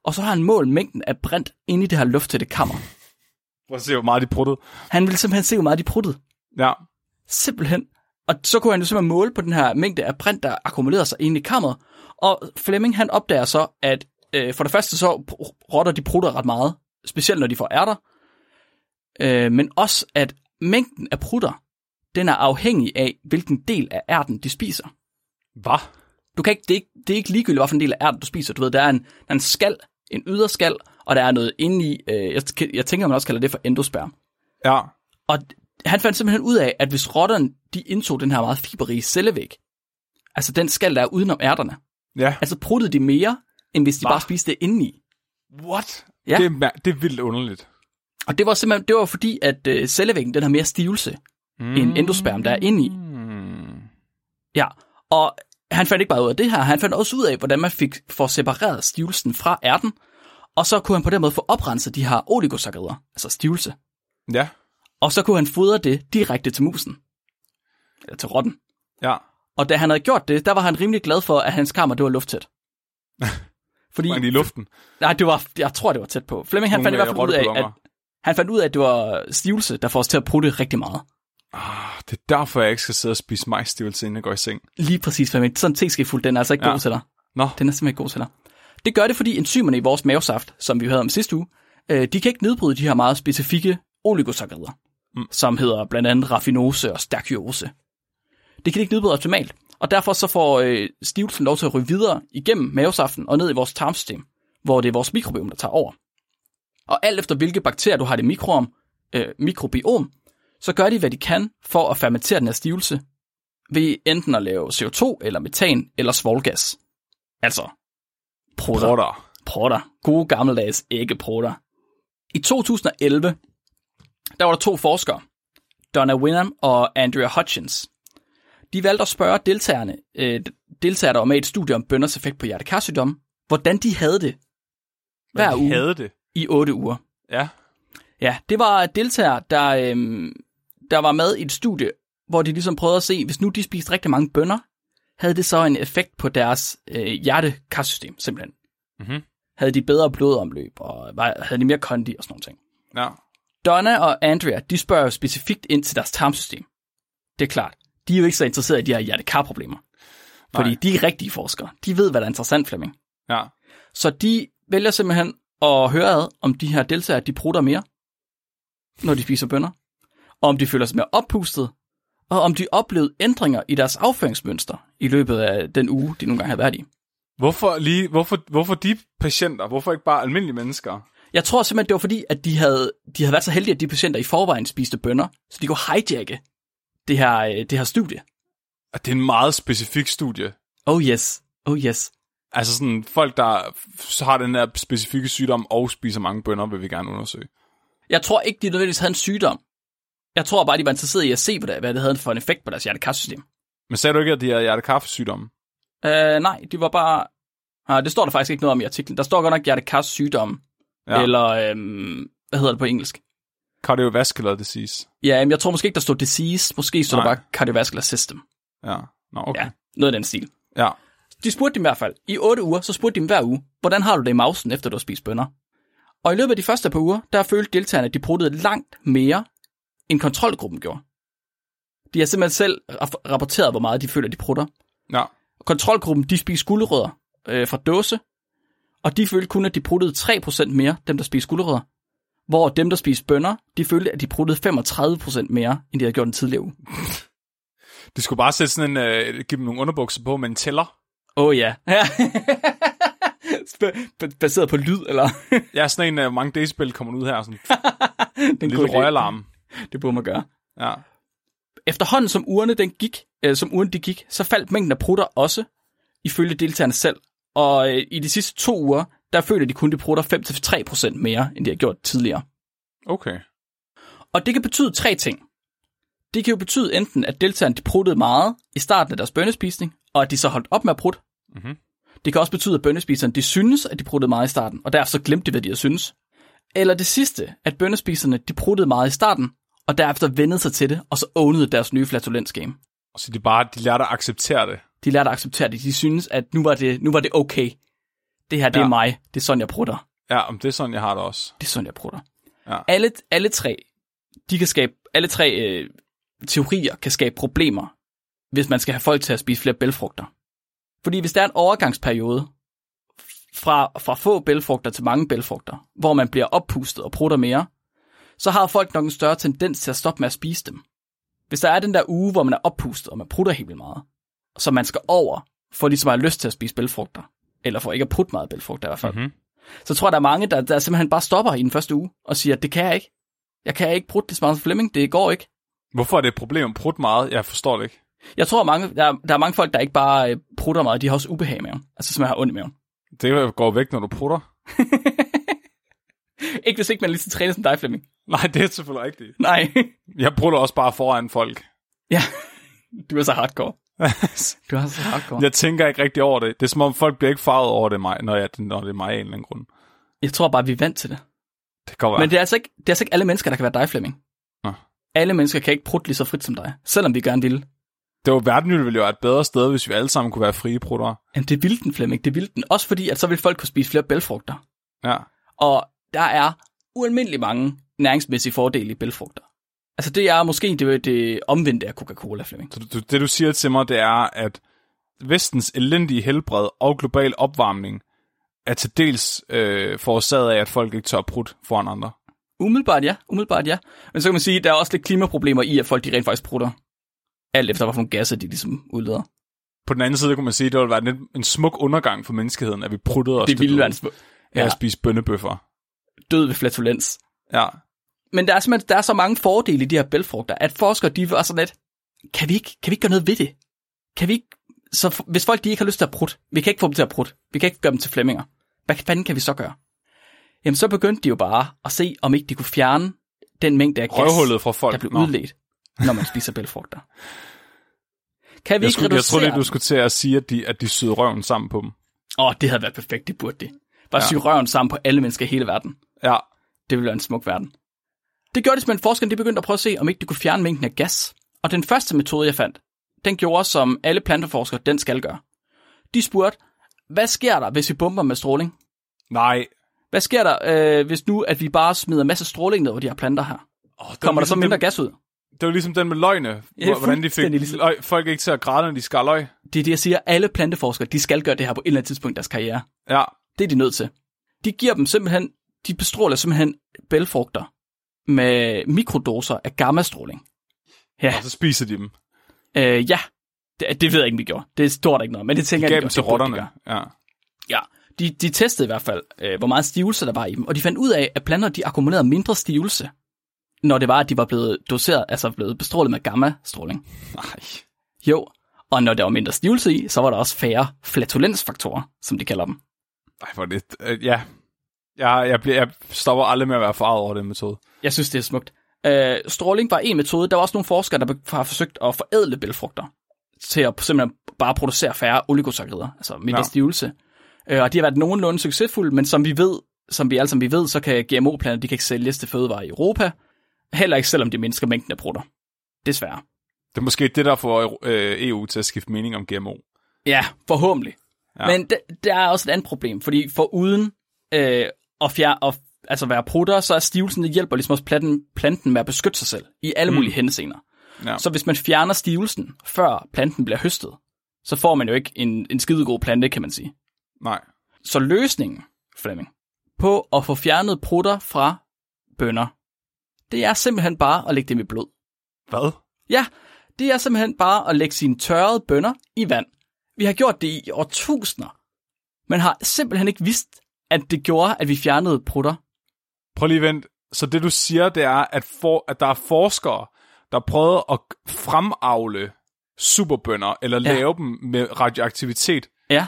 [SPEAKER 2] og så har han målt mængden af brint inde i det her lufttætte kammer.
[SPEAKER 1] Prøv at se, hvor meget de pruttede.
[SPEAKER 2] Han ville simpelthen se, hvor meget de pruttede.
[SPEAKER 1] Ja.
[SPEAKER 2] Simpelthen. Og så kunne han jo simpelthen måle på den her mængde af brint, der akkumulerer sig inde i kammeret. Og Fleming han opdager så, at øh, for det første så rotter de prutter ret meget, specielt når de får ærter. Øh, men også, at mængden af prutter, den er afhængig af, hvilken del af ærten de spiser.
[SPEAKER 1] Hvad?
[SPEAKER 2] Du kan ikke, det, er ikke, det er ikke ligegyldigt, hvilken del af ærten du spiser. Du ved, der er en, der er en skal, en yderskal, og der er noget inde i, øh, jeg, jeg tænker, man også kalder det for endosperm.
[SPEAKER 1] Ja.
[SPEAKER 2] Og han fandt simpelthen ud af, at hvis rotterne de indtog den her meget fiberrige cellevæg, altså den skal der er udenom ærterne,
[SPEAKER 1] Ja.
[SPEAKER 2] altså pruttede de mere, end hvis de
[SPEAKER 1] Hva?
[SPEAKER 2] bare spiste det indeni.
[SPEAKER 1] What?
[SPEAKER 2] Ja.
[SPEAKER 1] Det, er, det er vildt underligt.
[SPEAKER 2] Og det var simpelthen det var fordi, at øh, cellevæggen den har mere stivelse mm. end endosperm, der er inde i.
[SPEAKER 1] Mm.
[SPEAKER 2] Ja, og han fandt ikke bare ud af det her, han fandt også ud af, hvordan man fik for separeret stivelsen fra ærten, og så kunne han på den måde få oprenset de her oligosaccharider, altså stivelse.
[SPEAKER 1] Ja.
[SPEAKER 2] Og så kunne han fodre det direkte til musen. Eller til rotten.
[SPEAKER 1] Ja.
[SPEAKER 2] Og da han havde gjort det, der var han rimelig glad for, at hans kammer det var lufttæt. Fordi,
[SPEAKER 1] Var i luften?
[SPEAKER 2] nej, det var, jeg tror, det var tæt på. Flemming, han
[SPEAKER 1] Nogle,
[SPEAKER 2] fandt i hvert fald ud af, at, han fandt ud af, at det var stivelse, der får os til at prutte rigtig meget.
[SPEAKER 1] Ah, det er derfor, jeg ikke skal sidde og spise majsstivelse, inden jeg går i seng.
[SPEAKER 2] Lige præcis, Flemming. Sådan en teskefuld, den er altså ikke
[SPEAKER 1] Ja.
[SPEAKER 2] god til dig.
[SPEAKER 1] Nå,
[SPEAKER 2] Den er simpelthen ikke god til dig. Det gør det, fordi enzymerne i vores mavesaft, som vi havde om sidste uge, øh, de kan ikke nedbryde de her meget specifikke oligosakkarider, mm. som hedder blandt andet raffinose og stærkiose. Det kan de ikke nedbryde optimalt, og derfor så får øh, stivelsen lov til at ryge videre igennem mavesaften og ned i vores tarmsystem, hvor det er vores mikrobiom, der tager over. Og alt efter hvilke bakterier du har i det mikroom, øh, mikrobiom, så gør de, hvad de kan for at fermentere den her stivelse, ved enten at lave CO2 eller metan eller svovlgas. Altså, prutter.
[SPEAKER 1] rotter.
[SPEAKER 2] Prutter. Gode gammeldags æggeprutter. I 2011, der var der to forskere, Donna Winham og Andrea Hutchins. De valgte at spørge deltagerne, øh, deltagere, der var med i et studie om bønders effekt på hjertekarsygdom, hvordan de havde det hver
[SPEAKER 1] de
[SPEAKER 2] uge
[SPEAKER 1] havde det.
[SPEAKER 2] i 8 uger.
[SPEAKER 1] Ja.
[SPEAKER 2] Ja, det var deltagere, der, øhm, der var med i et studie, hvor de ligesom prøvede at se, hvis nu de spiste rigtig mange bønner, havde det så en effekt på deres øh, hjertekarsystem, simpelthen.
[SPEAKER 1] Mhm.
[SPEAKER 2] Havde de bedre blodomløb, og var, havde de mere kondi og sådan nogle ting.
[SPEAKER 1] Ja.
[SPEAKER 2] Donna og Andrea, de spørger jo specifikt ind til deres tarmsystem. Det er klart. De er jo ikke så interesserede i de her hjertekarproblemer. Fordi de er rigtige forskere. De ved, hvad der er interessant, Flemming.
[SPEAKER 1] Ja.
[SPEAKER 2] Så de vælger simpelthen at høre ad, om de her deltagere, de prutter mere, når de spiser bønner, og om de føler sig mere oppustet, og om de oplevede ændringer i deres afføringsmønster i løbet af den uge, de nogle gange har været i.
[SPEAKER 1] Hvorfor, lige, hvorfor, hvorfor de patienter? Hvorfor ikke bare almindelige mennesker?
[SPEAKER 2] Jeg tror simpelthen, det var fordi, at de havde, de havde været så heldige, at de patienter i forvejen spiste bønner, så de kunne hijacke det her, øh, det her studie.
[SPEAKER 1] At det er en meget specifik studie.
[SPEAKER 2] Oh yes, oh yes.
[SPEAKER 1] Altså sådan, folk, der så har den her specifikke sygdom og spiser mange bønner, vil vi gerne undersøge.
[SPEAKER 2] Jeg tror ikke, de nødvendigvis havde en sygdom. Jeg tror bare, de var interesseret i at se, hvad det, hvad det havde for en effekt på deres hjertekarsystem.
[SPEAKER 1] Men sagde du ikke, at de har hjertekaffesygdomme?
[SPEAKER 2] Uh, nej, det var bare... Uh, det står der faktisk ikke noget om i artiklen. Der står godt nok hjertekars sygdom,
[SPEAKER 1] Ja.
[SPEAKER 2] eller øhm, hvad hedder det på engelsk?
[SPEAKER 1] Cardiovascular disease.
[SPEAKER 2] Ja, men jeg tror måske ikke, der står disease. Måske står der bare cardiovascular system.
[SPEAKER 1] Ja. Nå, okay.
[SPEAKER 2] Ja, noget af den stil.
[SPEAKER 1] Ja.
[SPEAKER 2] De spurgte dem i hvert fald. I 8 uger, så spurgte de dem hver uge, hvordan har du det i mausen, efter du har spist bønner? Og i løbet af de første par uger, der følte deltagerne, at de pruttede langt mere, end kontrolgruppen gjorde. De har simpelthen selv rap- rapporteret, hvor meget de føler, de prutter.
[SPEAKER 1] Ja.
[SPEAKER 2] Kontrolgruppen, de spiste gulerødder øh, fra dåse, og de følte kun, at de pruttede 3% mere, dem der spiste gulerødder. Hvor dem, der spiste bønner, de følte, at de pruttede 35% mere, end de havde gjort den tidligere uge.
[SPEAKER 1] De skulle bare sætte sådan en, øh, give dem nogle underbukser på med en tæller.
[SPEAKER 2] Åh oh, ja. Baseret på lyd, eller?
[SPEAKER 1] Ja, sådan en, øh, hvor mange decibel kommer ud her. Sådan
[SPEAKER 2] Den
[SPEAKER 1] en lille røgalarm.
[SPEAKER 2] Det burde man gøre.
[SPEAKER 1] Ja.
[SPEAKER 2] Efterhånden som ugerne den gik, øh, som ugen de gik, så faldt mængden af prutter også, ifølge deltagerne selv. Og øh, i de sidste to uger, der følte de kun, de prutter 5-3% mere, end de har gjort tidligere.
[SPEAKER 1] Okay.
[SPEAKER 2] Og det kan betyde tre ting. Det kan jo betyde enten, at deltagerne de pruttede meget i starten af deres bønnespisning, og at de så holdt op med at prutte.
[SPEAKER 1] Mhm.
[SPEAKER 2] Det kan også betyde, at bønnespiserne de synes, at de pruttede meget i starten, og derfor så glemte de, hvad de havde synes. Eller det sidste, at bønnespiserne de pruttede meget i starten, og derefter vendede sig til det, og så ownede deres nye flatulensgame.
[SPEAKER 1] Og så de bare, de lærte at acceptere det.
[SPEAKER 2] De lærte at acceptere det. De synes, at nu var det, nu var det okay. Det her, det
[SPEAKER 1] Ja.
[SPEAKER 2] er mig. Det er sådan, jeg prutter.
[SPEAKER 1] Ja, om det er sådan, jeg har det også.
[SPEAKER 2] Det er sådan, jeg prutter.
[SPEAKER 1] Ja.
[SPEAKER 2] Alle, alle tre, de kan skabe, alle tre øh, teorier kan skabe problemer, hvis man skal have folk til at spise flere bælfrugter. Fordi hvis der er en overgangsperiode fra, fra få bælfrugter til mange bælfrugter, hvor man bliver oppustet og prutter mere, så har folk nok en større tendens til at stoppe med at spise dem. Hvis der er den der uge, hvor man er oppustet, og man prutter helt vildt meget, så man skal over, for ligesom at have lyst til at spise bælfrugter, eller for ikke at putte meget bælfrugter i hvert fald,
[SPEAKER 1] Mhm.
[SPEAKER 2] så tror jeg, der er mange, der, der simpelthen bare stopper i den første uge, og siger, det kan jeg ikke. Jeg kan ikke prutte det smart Flemming, det går ikke.
[SPEAKER 1] Hvorfor er det et problem at prutte meget? Jeg forstår det ikke.
[SPEAKER 2] Jeg tror, mange, der, er- der er mange folk, der ikke bare øh, prutter meget, de har også ubehag i maven. Altså simpelthen har ondt i maven.
[SPEAKER 1] Det går væk, når du prutter.
[SPEAKER 2] Ikke hvis ikke man lige så trænet som dig, Flemming.
[SPEAKER 1] Nej, det er selvfølgelig rigtigt.
[SPEAKER 2] Nej.
[SPEAKER 1] Jeg prutter også bare foran folk.
[SPEAKER 2] ja, du er så hardcore. Du er så hardcore.
[SPEAKER 1] jeg tænker ikke rigtig over det. Det er som om folk bliver ikke farvet over det, mig, når, jeg, når det er mig af en eller anden grund.
[SPEAKER 2] Jeg tror bare, vi er vant til det.
[SPEAKER 1] Det kan være.
[SPEAKER 2] Men det er, altså ikke, det er altså ikke alle mennesker, der kan være dig, Flemming.
[SPEAKER 1] Nå.
[SPEAKER 2] Alle mennesker kan ikke prutte lige så frit som dig, selvom vi gerne vil.
[SPEAKER 1] Det var verden ville jo være et bedre sted, hvis vi alle sammen kunne være frie prutter.
[SPEAKER 2] Jamen, det vil den, Flemming. Det vil den. Også fordi, at så vil folk kunne spise flere bælfrugter.
[SPEAKER 1] Ja.
[SPEAKER 2] Og der er ualmindelig mange næringsmæssige fordele i bælfrugter. Altså, det er måske det, det omvendte af Coca-Cola, Flemming.
[SPEAKER 1] Så du, det du siger til mig, det er, at vestens elendige helbred og global opvarmning er til dels øh, forårsaget af, at folk ikke tør prut foran andre.
[SPEAKER 2] Umiddelbart ja, umiddelbart ja. Men så kan man sige, at der er også lidt klimaproblemer i, at folk de rent faktisk prutter. Alt efter, hvilke gasser de ligesom udleder.
[SPEAKER 1] På den anden side kunne man sige, at det ville være en, en smuk undergang for menneskeheden, at vi pruttede os
[SPEAKER 2] Det ville være en sm-
[SPEAKER 1] ja.
[SPEAKER 2] ja,
[SPEAKER 1] at spise bønnebøffer.
[SPEAKER 2] død ved flatulens.
[SPEAKER 1] Ja.
[SPEAKER 2] Men der er simpelthen der er så mange fordele i de her bælfrugter, at forskere de var sådan lidt, kan vi ikke, kan vi ikke gøre noget ved det? Kan vi ikke, så hvis folk de ikke har lyst til at prutte, vi kan ikke få dem til at prutte, vi kan ikke gøre dem til flemminger, hvad fanden kan vi så gøre? Jamen så begyndte de jo bare at se, om ikke de kunne fjerne den mængde af gas,
[SPEAKER 1] fra folk.
[SPEAKER 2] der blev
[SPEAKER 1] Nå.
[SPEAKER 2] udledt, når man spiser bælfrugter. Kan vi
[SPEAKER 1] Jeg,
[SPEAKER 2] ikke
[SPEAKER 1] skulle, jeg troede lige, du skulle til at sige, at de, at de syede røven sammen på dem.
[SPEAKER 2] Åh, det havde været perfekt, det burde de. Bare
[SPEAKER 1] ja.
[SPEAKER 2] syge røven sammen på alle mennesker i hele verden.
[SPEAKER 1] Ja.
[SPEAKER 2] Det ville være en smuk verden. Det gjorde det simpelthen forskerne, de begyndte at prøve at se, om ikke de kunne fjerne mængden af gas. Og den første metode, jeg fandt, den gjorde, som alle planteforskere, den skal gøre. De spurgte, hvad sker der, hvis vi bomber med stråling?
[SPEAKER 1] Nej.
[SPEAKER 2] Hvad sker der, øh, hvis nu, at vi bare smider en masse stråling ned over de her planter her?
[SPEAKER 1] Oh, det
[SPEAKER 2] Kommer der så mindre gas ud?
[SPEAKER 1] Det var ligesom den med løgne.
[SPEAKER 2] Ja,
[SPEAKER 1] hvor- hvordan de fik
[SPEAKER 2] ligesom.
[SPEAKER 1] løg, folk ikke til at græde, når de skar løg.
[SPEAKER 2] Det er det, jeg siger. Alle planteforskere, de skal gøre det her på et eller andet tidspunkt i deres karriere.
[SPEAKER 1] Ja.
[SPEAKER 2] Det er de nødt til. De giver dem simpelthen, de bestråler simpelthen bælfrugter med mikrodoser af gammastråling. Ja,
[SPEAKER 1] Og så spiser de dem.
[SPEAKER 2] øh, ja. Det, det ved jeg ikke, om de gjorde. Det står der ikke noget men det tænker
[SPEAKER 1] De
[SPEAKER 2] jeg,
[SPEAKER 1] dem
[SPEAKER 2] de
[SPEAKER 1] til.
[SPEAKER 2] Det de
[SPEAKER 1] rotterne. Ja.
[SPEAKER 2] Ja, de, de testede i hvert fald, øh, hvor meget stivelse der var i dem, og de fandt ud af, at planter de akkumulerede mindre stivelse, når det var, at de var blevet doseret, altså blevet bestrålet med gammastråling.
[SPEAKER 1] Nej.
[SPEAKER 2] Jo, og når der var mindre stivelse i, så var der også færre flatulensfaktorer, som de kalder dem.
[SPEAKER 1] Ej, hvor det... Øh, ja. Jeg, jeg, bliver, jeg stopper aldrig med at være farvet over den metode.
[SPEAKER 2] Jeg synes, det er smukt. Øh, stråling var en metode. Der var også nogle forskere, der har forsøgt at forædle bælfrugter til at simpelthen bare producere færre oligosaccharider, altså mindre
[SPEAKER 1] Ja.
[SPEAKER 2] stivelse. Øh, og de har været nogenlunde succesfulde, men som vi ved, som vi alle sammen vi ved, så kan GMO-planter, de kan ikke sælges til fødevarer i Europa. Heller ikke selvom de mindsker mængden af prutter. Desværre.
[SPEAKER 1] Det er måske det, der får øh, EU til at skifte mening om GMO.
[SPEAKER 2] Ja, forhåbentlig.
[SPEAKER 1] Ja.
[SPEAKER 2] Men d- der er også et andet problem, fordi for uden øh, at, fjer- at altså være prutter, så er stivelsen, det hjælper ligesom også planten, planten med at beskytte sig selv i alle
[SPEAKER 1] Mm.
[SPEAKER 2] mulige henseender.
[SPEAKER 1] Ja.
[SPEAKER 2] Så hvis man fjerner stivelsen, før planten bliver høstet, så får man jo ikke en, en skidegod plante, kan man sige.
[SPEAKER 1] Nej.
[SPEAKER 2] Så løsningen, Flemming, på at få fjernet prutter fra bønder, det er simpelthen bare at lægge dem i blod.
[SPEAKER 1] Hvad?
[SPEAKER 2] Ja, det er simpelthen bare at lægge sine tørrede bønner i vand. Vi har gjort det i årtusinder. Man har simpelthen ikke vidst, at det gjorde, at vi fjernede prutter.
[SPEAKER 1] Prøv lige vent. Så det, du siger, det er, at, for, at der er forskere, der prøvede at fremavle superbønder, eller
[SPEAKER 2] Ja.
[SPEAKER 1] lave dem med radioaktivitet,
[SPEAKER 2] Ja.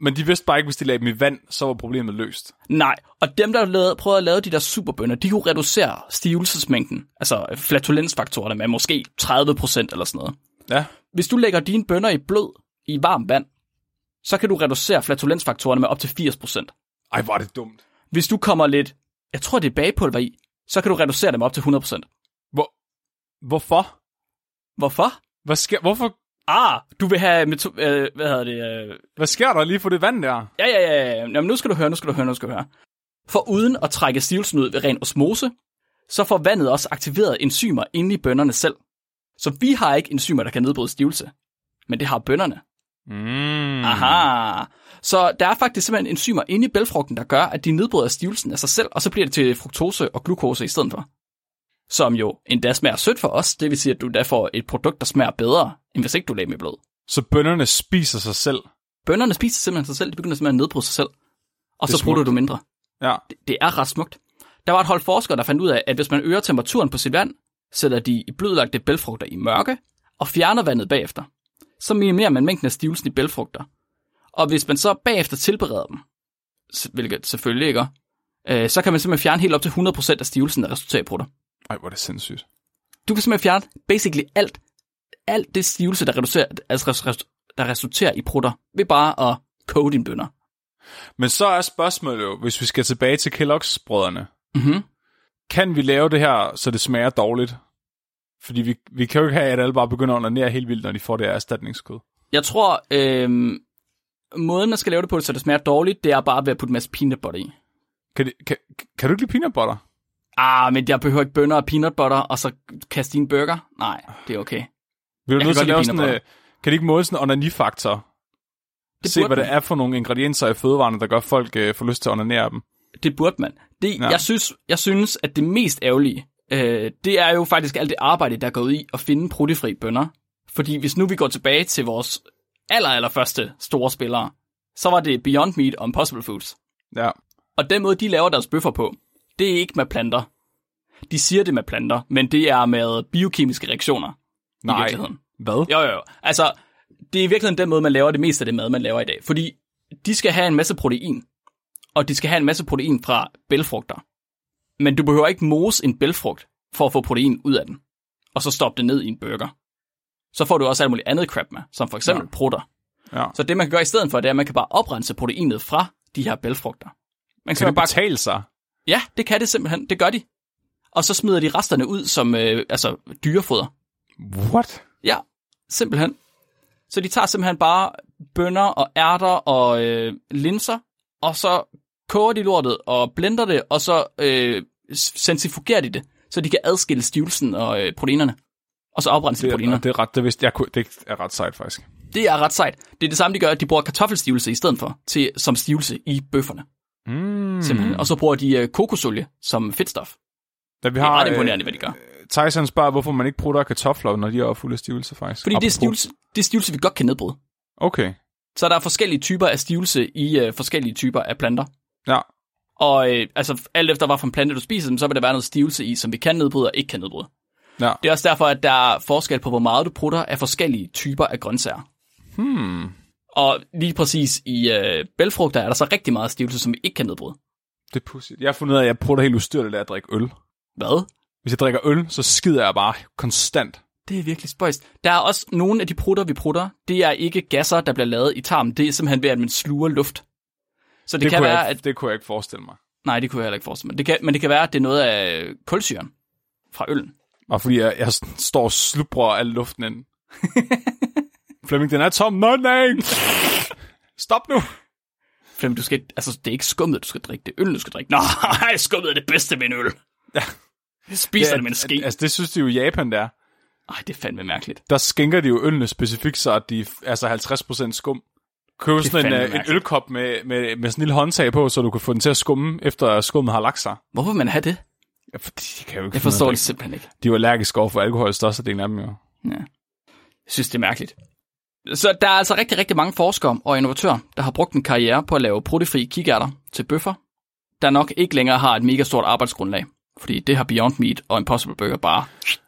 [SPEAKER 1] men de vidste bare ikke, hvis de lagde dem i vand, så var problemet løst.
[SPEAKER 2] Nej, og dem, der lavede, prøvede at lave de der superbønder, de kunne reducere stivelsesmængden, altså flatulensfaktorerne med måske 30% eller sådan noget.
[SPEAKER 1] Ja.
[SPEAKER 2] Hvis du lægger dine bønner i blød i varmt vand, så kan du reducere flatulensfaktorerne med op til 80%.
[SPEAKER 1] Ej, hvor er det dumt.
[SPEAKER 2] Hvis du kommer lidt, jeg tror det er bagpulver i, så kan du reducere dem op til 100%.
[SPEAKER 1] Hvor, hvorfor?
[SPEAKER 2] Hvorfor?
[SPEAKER 1] Hvad sker, hvorfor?
[SPEAKER 2] Ah, du vil have, meto- øh, hvad hedder det, øh,
[SPEAKER 1] Hvad sker der lige for det vand der?
[SPEAKER 2] ja, ja, ja, ja, Jamen, nu skal du høre, nu skal du høre, nu skal du høre. For uden at trække stivelsen ud ved ren osmose, så får vandet også aktiveret enzymer inde i bønnerne selv. Så vi har ikke enzymer, der kan nedbryde stivelse, men det har bønnerne.
[SPEAKER 1] Mm.
[SPEAKER 2] Aha. Så der er faktisk simpelthen enzymer inde i bælfrugten, der gør, at de nedbryder stivelsen af sig selv, og så bliver det til fruktose og glukose i stedet for. Som jo endda smager sødt for os, det vil sige, at du da får et produkt, der smager bedre, end hvis ikke du lagde med blod.
[SPEAKER 1] Så bønderne spiser sig selv.
[SPEAKER 2] Bønderne spiser simpelthen sig selv, de begynder simpelthen at nedbryde sig selv, og så bruger du mindre.
[SPEAKER 1] Ja.
[SPEAKER 2] Det, det er ret smukt. Der var et hold forskere, der fandt ud af, at hvis man øger temperaturen på sit vand, sætter de i blødlagte bælfrugter i mørke, og fjerner vandet bagefter, så minimerer man mængden af stivelsen i bælfrugter. Og hvis man så bagefter tilbereder dem, hvilket selvfølgelig ikke er, øh, så kan man simpelthen fjerne helt op til 100% af stivelsen, der resulterer i prutter.
[SPEAKER 1] Ej, hvor er det sindssygt.
[SPEAKER 2] Du kan simpelthen fjerne basically alt, alt det stivelse, der, reducerer, altså, der resulterer i prutter, ved bare at koge dine bønner.
[SPEAKER 1] Men så er spørgsmålet jo, hvis vi skal tilbage til Kellogg's brødrene.
[SPEAKER 2] Mm-hmm.
[SPEAKER 1] Kan vi lave det her, så det smager dårligt? Fordi vi, vi kan jo ikke have, at alle bare begynder at onanere helt vildt, når de får det her erstatningskød.
[SPEAKER 2] Jeg tror, øh, måden man skal lave det på, så det smager dårligt, det er bare ved at putte en masse peanut butter i.
[SPEAKER 1] Kan, det, kan, kan du ikke lide peanut butter?
[SPEAKER 2] Ah, men jeg behøver ikke bønner og peanut butter, og så kaste i en burger. Nej, det er okay.
[SPEAKER 1] Vil du
[SPEAKER 2] Jeg
[SPEAKER 1] nødt til at lave sådan,
[SPEAKER 2] peanut
[SPEAKER 1] øh, kan det ikke måle sådan en onanifaktor?
[SPEAKER 2] Det
[SPEAKER 1] Se, hvad det
[SPEAKER 2] man.
[SPEAKER 1] er for nogle ingredienser i fødevarene, der gør folk øh, få lyst til at onanere dem.
[SPEAKER 2] Det burde man. Det,
[SPEAKER 1] Ja.
[SPEAKER 2] ja. jeg, synes, jeg synes, at det mest ærgerlige, øh, det er jo faktisk alt det arbejde, der er gået i at finde proteinfri bønner. Fordi hvis nu vi går tilbage til vores aller, aller første store spillere, så var det Beyond Meat og Impossible Foods.
[SPEAKER 1] Ja.
[SPEAKER 2] Og den måde, de laver deres bøffer på, det er ikke med planter. De siger det med planter, men det er med biokemiske reaktioner i
[SPEAKER 1] Nej.
[SPEAKER 2] virkeligheden.
[SPEAKER 1] Hvad?
[SPEAKER 2] Jo, jo, jo. Altså, det er i virkeligheden den måde, man laver det meste af det mad, man laver i dag. Fordi de skal have en masse protein, og de skal have en masse protein fra bælfrugter. Men du behøver ikke mose en bælfrugt for at få protein ud af den, og så stoppe det ned i en burger. Så får du også alt muligt andet crap med, som for eksempel
[SPEAKER 1] Ja.
[SPEAKER 2] prutter.
[SPEAKER 1] Ja.
[SPEAKER 2] Så det, man kan gøre i stedet for, det er, at man kan bare oprense proteinet fra de her bælfrugter. Man
[SPEAKER 1] Kan det
[SPEAKER 2] bare...
[SPEAKER 1] betale sig?
[SPEAKER 2] Ja, det kan det simpelthen. Det gør de. Og så smider de resterne ud som øh, altså dyrefoder.
[SPEAKER 1] What?
[SPEAKER 2] Ja, simpelthen. Så de tager simpelthen bare bønner og ærter og øh, linser, og så koger de lortet og blender det, og så øh, centrifugerer de det, så de kan adskille stivelsen og øh, proteinerne. Og så oprense de
[SPEAKER 1] Det,
[SPEAKER 2] proteiner.
[SPEAKER 1] er, det er ret, det, vidste, jeg, kunne- det er ret sejt, faktisk.
[SPEAKER 2] Det er ret sejt. Det er det samme, de gør, at de bruger kartoffelstivelse i stedet for, til, som stivelse i bøfferne.
[SPEAKER 1] Mm.
[SPEAKER 2] Simpelthen. Og så bruger de øh, kokosolie som fedtstof.
[SPEAKER 1] Da vi
[SPEAKER 2] Det er
[SPEAKER 1] har,
[SPEAKER 2] ret imponerende, hvad de gør.
[SPEAKER 1] Øh, Tyson spørger, hvorfor man ikke bruger kartofler, når de er fulde af stivelse, faktisk.
[SPEAKER 2] Fordi det er, stivelse, det er stivelse, vi godt kan nedbryde.
[SPEAKER 1] Okay.
[SPEAKER 2] Så der er forskellige typer af stivelse i øh, forskellige typer af planter.
[SPEAKER 1] Ja.
[SPEAKER 2] Og øh, altså, alt efter hvad for en plante du spiser så vil der være noget stivelse i, som vi kan nedbryde og ikke kan nedbryde.
[SPEAKER 1] Ja.
[SPEAKER 2] Det er også derfor, at der er forskel på, hvor meget du prutter af forskellige typer af grøntsager.
[SPEAKER 1] Hmm.
[SPEAKER 2] Og lige præcis i øh, bælfrugter er der så rigtig meget stivelse, som vi ikke kan nedbryde.
[SPEAKER 1] Det er pudsigt. Jeg har fundet ud af, at jeg prøver helt ustyrligt af at drikke øl.
[SPEAKER 2] Hvad?
[SPEAKER 1] Hvis jeg drikker øl, så skider jeg bare konstant.
[SPEAKER 2] Det er virkelig spøjst. Der er også nogle af de prutter, vi prutter, det er ikke gasser, der bliver lavet i tarmen. Det er simpelthen ved, at man sluger luft. Så det,
[SPEAKER 1] Det,
[SPEAKER 2] kan være,
[SPEAKER 1] jeg,
[SPEAKER 2] at...
[SPEAKER 1] ikke, det kunne jeg ikke forestille mig.
[SPEAKER 2] Nej, det kunne jeg heller ikke forestille mig. Det kan, men det kan være, at det er noget af kulsyren fra øllen.
[SPEAKER 1] Og fordi jeg, jeg står og slubrer al luften ind. Flemming, den er tom. Nej, nej. Stop nu.
[SPEAKER 2] Flemming, du skal, altså, det er ikke skummet, du skal drikke. Det er øl, du skal drikke. Nej, skummet er det bedste ved en øl.
[SPEAKER 1] Ja.
[SPEAKER 2] Jeg spiser det, det med en ske.
[SPEAKER 1] Altså, det synes de jo i Japan, der.
[SPEAKER 2] Ej, det er fandme mærkeligt.
[SPEAKER 1] Der skænker de jo ølene specifikt, så at de er altså 50% skum. Køb sådan en, øh, en ølkop med, med, med sådan en lille håndtag på, så du kan få den til at skumme, efter skummet har lagt sig.
[SPEAKER 2] Hvorfor vil man have det?
[SPEAKER 1] Fordi de kan jo ikke
[SPEAKER 2] Jeg forstår det simpelthen ikke.
[SPEAKER 1] De er jo allergiske over for alkohol, størstedelen af dem jo.
[SPEAKER 2] Ja. Jeg synes, det er mærkeligt. Så der er altså rigtig, rigtig mange forskere og innovatører, der har brugt en karriere på at lave proteinfri kikærter til bøffer, der nok ikke længere har et mega stort arbejdsgrundlag. Fordi det har Beyond Meat og Impossible Burger bare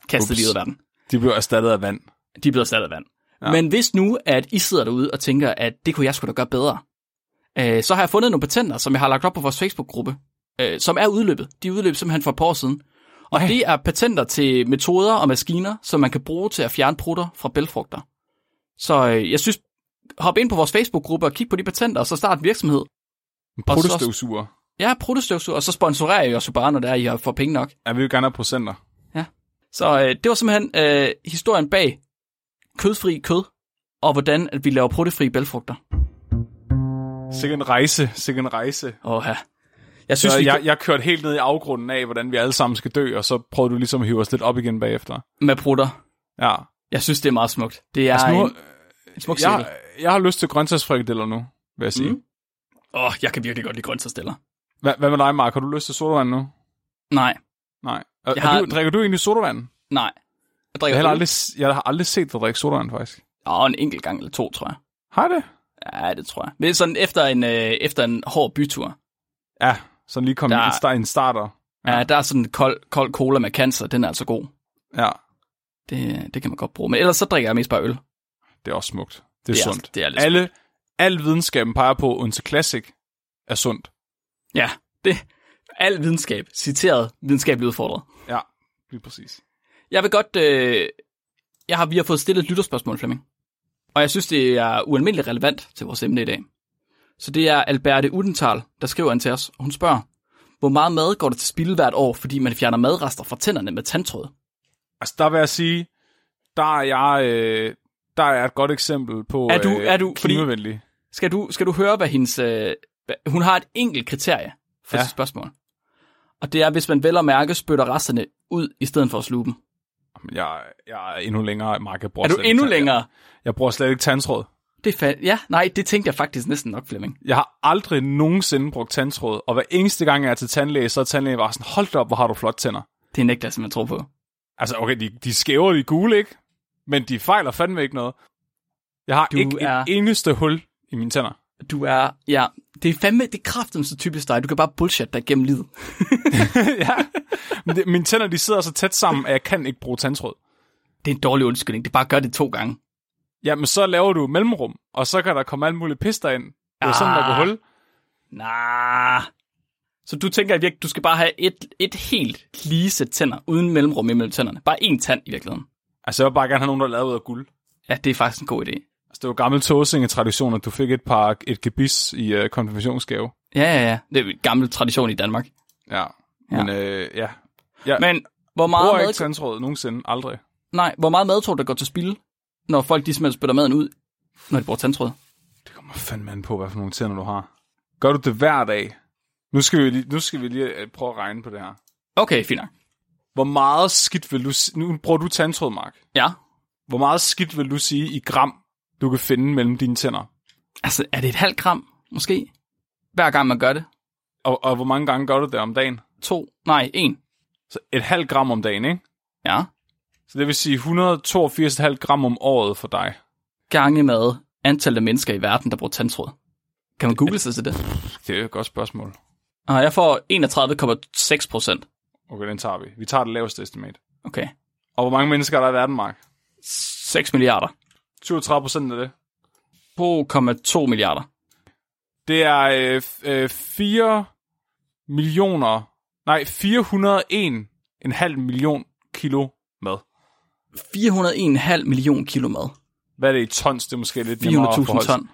[SPEAKER 2] kastet
[SPEAKER 1] Ups.
[SPEAKER 2] lige ud af verden.
[SPEAKER 1] De bliver erstattet af vand.
[SPEAKER 2] De er blevet erstattet af vand.
[SPEAKER 1] Ja.
[SPEAKER 2] Men hvis nu, at I sidder derude og tænker, at det kunne jeg sgu da gøre bedre, øh, så har jeg fundet nogle patenter, som jeg har lagt op på vores Facebook-gruppe, øh, som er udløbet. De er udløbet simpelthen for et par år siden. Og
[SPEAKER 1] Nej.
[SPEAKER 2] det er patenter til metoder og maskiner, som man kan bruge til at fjerne prutter fra bælfrugter. Så øh, jeg synes, hop ind på vores Facebook-gruppe og kig på de patenter, og så start en virksomhed.
[SPEAKER 1] En.
[SPEAKER 2] Ja, prutestøvsuger, og så sponsorerer jeg os jo bare, når det er, I får penge nok.
[SPEAKER 1] Jeg vil jo gerne have procenter.
[SPEAKER 2] Så øh, det var simpelthen øh, historien bag kødfri kød, og hvordan at vi laver proteinfri bælfrugter.
[SPEAKER 1] Sikke en rejse, sikke en rejse.
[SPEAKER 2] Åh, ja. Jeg synes,
[SPEAKER 1] Så
[SPEAKER 2] vi
[SPEAKER 1] jeg, jeg kørte helt ned i afgrunden af, hvordan vi alle sammen skal dø, og så prøvede du ligesom at hive os lidt op igen bagefter.
[SPEAKER 2] med prutter.
[SPEAKER 1] Ja.
[SPEAKER 2] Jeg synes, det er meget smukt. Det er
[SPEAKER 1] Altså nu,
[SPEAKER 2] en, en smuk
[SPEAKER 1] jeg, jeg har lyst til grøntsagsfrikadeller nu, vil jeg sige.
[SPEAKER 2] Mm. Åh, oh, jeg kan virkelig godt lide grøntsagsstiller.
[SPEAKER 1] Hvad, hvad med dig, Mark? Har du lyst til sodavand nu?
[SPEAKER 2] Nej,
[SPEAKER 1] Nej. Er,
[SPEAKER 2] Jeg
[SPEAKER 1] har...
[SPEAKER 2] har-
[SPEAKER 1] du, drikker du egentlig sodavand?
[SPEAKER 2] nej. Jeg
[SPEAKER 1] Jeg
[SPEAKER 2] drikker
[SPEAKER 1] har, heller
[SPEAKER 2] øl.
[SPEAKER 1] aldrig, jeg har aldrig set dig drikke sodavand, faktisk.
[SPEAKER 2] Åh, en enkelt gang eller to, tror jeg.
[SPEAKER 1] Har det?
[SPEAKER 2] Ja, det tror jeg. Men sådan efter en, øh, efter en hård bytur.
[SPEAKER 1] Ja, så lige kom
[SPEAKER 2] Der-
[SPEAKER 1] en, en starter.
[SPEAKER 2] Ja. ja, der er sådan en kold, kold cola med cancer. Den er altså god.
[SPEAKER 1] Ja,
[SPEAKER 2] Det, det kan man godt bruge. Men ellers så drikker jeg mest bare øl.
[SPEAKER 1] det er også smukt. Det er,
[SPEAKER 2] Det er-
[SPEAKER 1] sundt.
[SPEAKER 2] det er lidt
[SPEAKER 1] Alle, al videnskaben peger på, at Classic er sundt.
[SPEAKER 2] Ja, det al videnskab, citeret videnskabeligt udfordret.
[SPEAKER 1] Ja, lige præcis.
[SPEAKER 2] Jeg vil godt... Øh, jeg har, vi har fået stillet et lytterspørgsmål, Flemming. Og jeg synes, det er ualmindeligt relevant til vores emne i dag. Så det er Alberte Udental, der skriver ind til os. og Hun spørger, hvor meget mad går der til spilde hvert år, fordi man fjerner madrester fra tænderne med tandtråd?
[SPEAKER 1] Altså, der vil jeg sige, der er jeg, øh, der er et godt eksempel på
[SPEAKER 2] Er du-
[SPEAKER 1] øh,
[SPEAKER 2] er du- fordi-
[SPEAKER 1] klimavenlig.
[SPEAKER 2] Skal du, skal du høre, hvad hendes... Øh, hun har et enkelt kriterie for
[SPEAKER 1] Ja.
[SPEAKER 2] sit spørgsmål. Og det er, hvis man vel og mærke spytter resterne ud, i stedet for at sluge dem.
[SPEAKER 1] Jeg, jeg er endnu længere, Mark. Jeg
[SPEAKER 2] Er du endnu længere?
[SPEAKER 1] Jeg, jeg bruger slet ikke tandtråd.
[SPEAKER 2] Det er fa- ja, nej, det tænkte jeg faktisk næsten nok, Flemming.
[SPEAKER 1] Jeg har aldrig nogensinde brugt tandtråd, og hver eneste gang jeg er til tandlæge, så er tandlægen bare sådan, hold da op, hvor har du flot tænder.
[SPEAKER 2] Det nægter jeg simpelthen tro på.
[SPEAKER 1] Altså, okay, de, de er skæve, og de er gule, ikke? Men de fejler fandme ikke noget. Jeg har
[SPEAKER 2] Du
[SPEAKER 1] ikke
[SPEAKER 2] er-
[SPEAKER 1] et eneste hul i mine tænder.
[SPEAKER 2] Du er, ja, det er fandme, det er kraften så typisk dig. Du kan bare bullshit dig gennem livet.
[SPEAKER 1] ja. Mine tænder, de sidder så tæt sammen, at jeg kan ikke bruge tandtråd.
[SPEAKER 2] Det er en dårlig undskyldning. Det er bare at gøre det to gange.
[SPEAKER 1] Ja, men så laver du mellemrum, og så kan der komme alle mulige pister ind. Det er sådan, der går
[SPEAKER 2] Ah.
[SPEAKER 1] hul.
[SPEAKER 2] Nah. Så du tænker at virkelig, du skal bare have et, et helt lige sæt tænder, uden mellemrum imellem tænderne. Bare én tand i virkeligheden.
[SPEAKER 1] Altså, jeg vil bare gerne have nogen, der er lavet ud af guld.
[SPEAKER 2] Ja, det er faktisk en god idé.
[SPEAKER 1] Altså, det var gammel tåsinge-tradition, at du fik et par et gebis i uh, konfirmationsgave.
[SPEAKER 2] Ja, ja, ja. Det er jo en gammel tradition i Danmark.
[SPEAKER 1] Ja.
[SPEAKER 2] Ja.
[SPEAKER 1] Men øh, ja. Jeg
[SPEAKER 2] Men hvor meget,
[SPEAKER 1] bruger
[SPEAKER 2] mad,
[SPEAKER 1] ikke tandtråd nogensinde. Aldrig.
[SPEAKER 2] nej, hvor meget mad tror du, der går til spil, når folk de simpelthen spytter maden ud, når de bruger tandtråd?
[SPEAKER 1] Det kommer fandme an på, hvad for nogle tænder du har. Gør du det hver dag? Nu skal vi lige, nu skal vi lige øh, prøve at regne på det her.
[SPEAKER 2] Okay, fint nok.
[SPEAKER 1] Hvor meget skidt vil du... Nu bruger du tandtråd, Mark.
[SPEAKER 2] Ja.
[SPEAKER 1] Hvor meget skidt vil du sige i gram, du kan finde mellem dine tænder?
[SPEAKER 2] Altså, er det et halvt gram, måske? Hver gang man gør det?
[SPEAKER 1] Og, og hvor mange gange gør du det om dagen?
[SPEAKER 2] To? Nej, en.
[SPEAKER 1] Så et halvt gram om dagen, ikke?
[SPEAKER 2] Ja.
[SPEAKER 1] Så det vil sige 182,5 gram om året for dig.
[SPEAKER 2] Gange med antallet af mennesker i verden, der bruger tandtråd. Kan man google sig til det?
[SPEAKER 1] Det er et godt spørgsmål.
[SPEAKER 2] Og jeg får 31,6 procent.
[SPEAKER 1] Okay, den tager vi. Vi tager det laveste estimat.
[SPEAKER 2] Okay.
[SPEAKER 1] Og hvor mange mennesker er der i verden, Mark?
[SPEAKER 2] 6 milliarder.
[SPEAKER 1] 37 procent af det.
[SPEAKER 2] 2,2 milliarder.
[SPEAKER 1] Det er øh, øh, 4 millioner... Nej, 401,5 million kilo.
[SPEAKER 2] 401,5 million kilo mad.
[SPEAKER 1] Hvad er det i tons? Det er måske lidt nemmere at
[SPEAKER 2] 400.000
[SPEAKER 1] forholde sig-
[SPEAKER 2] ton.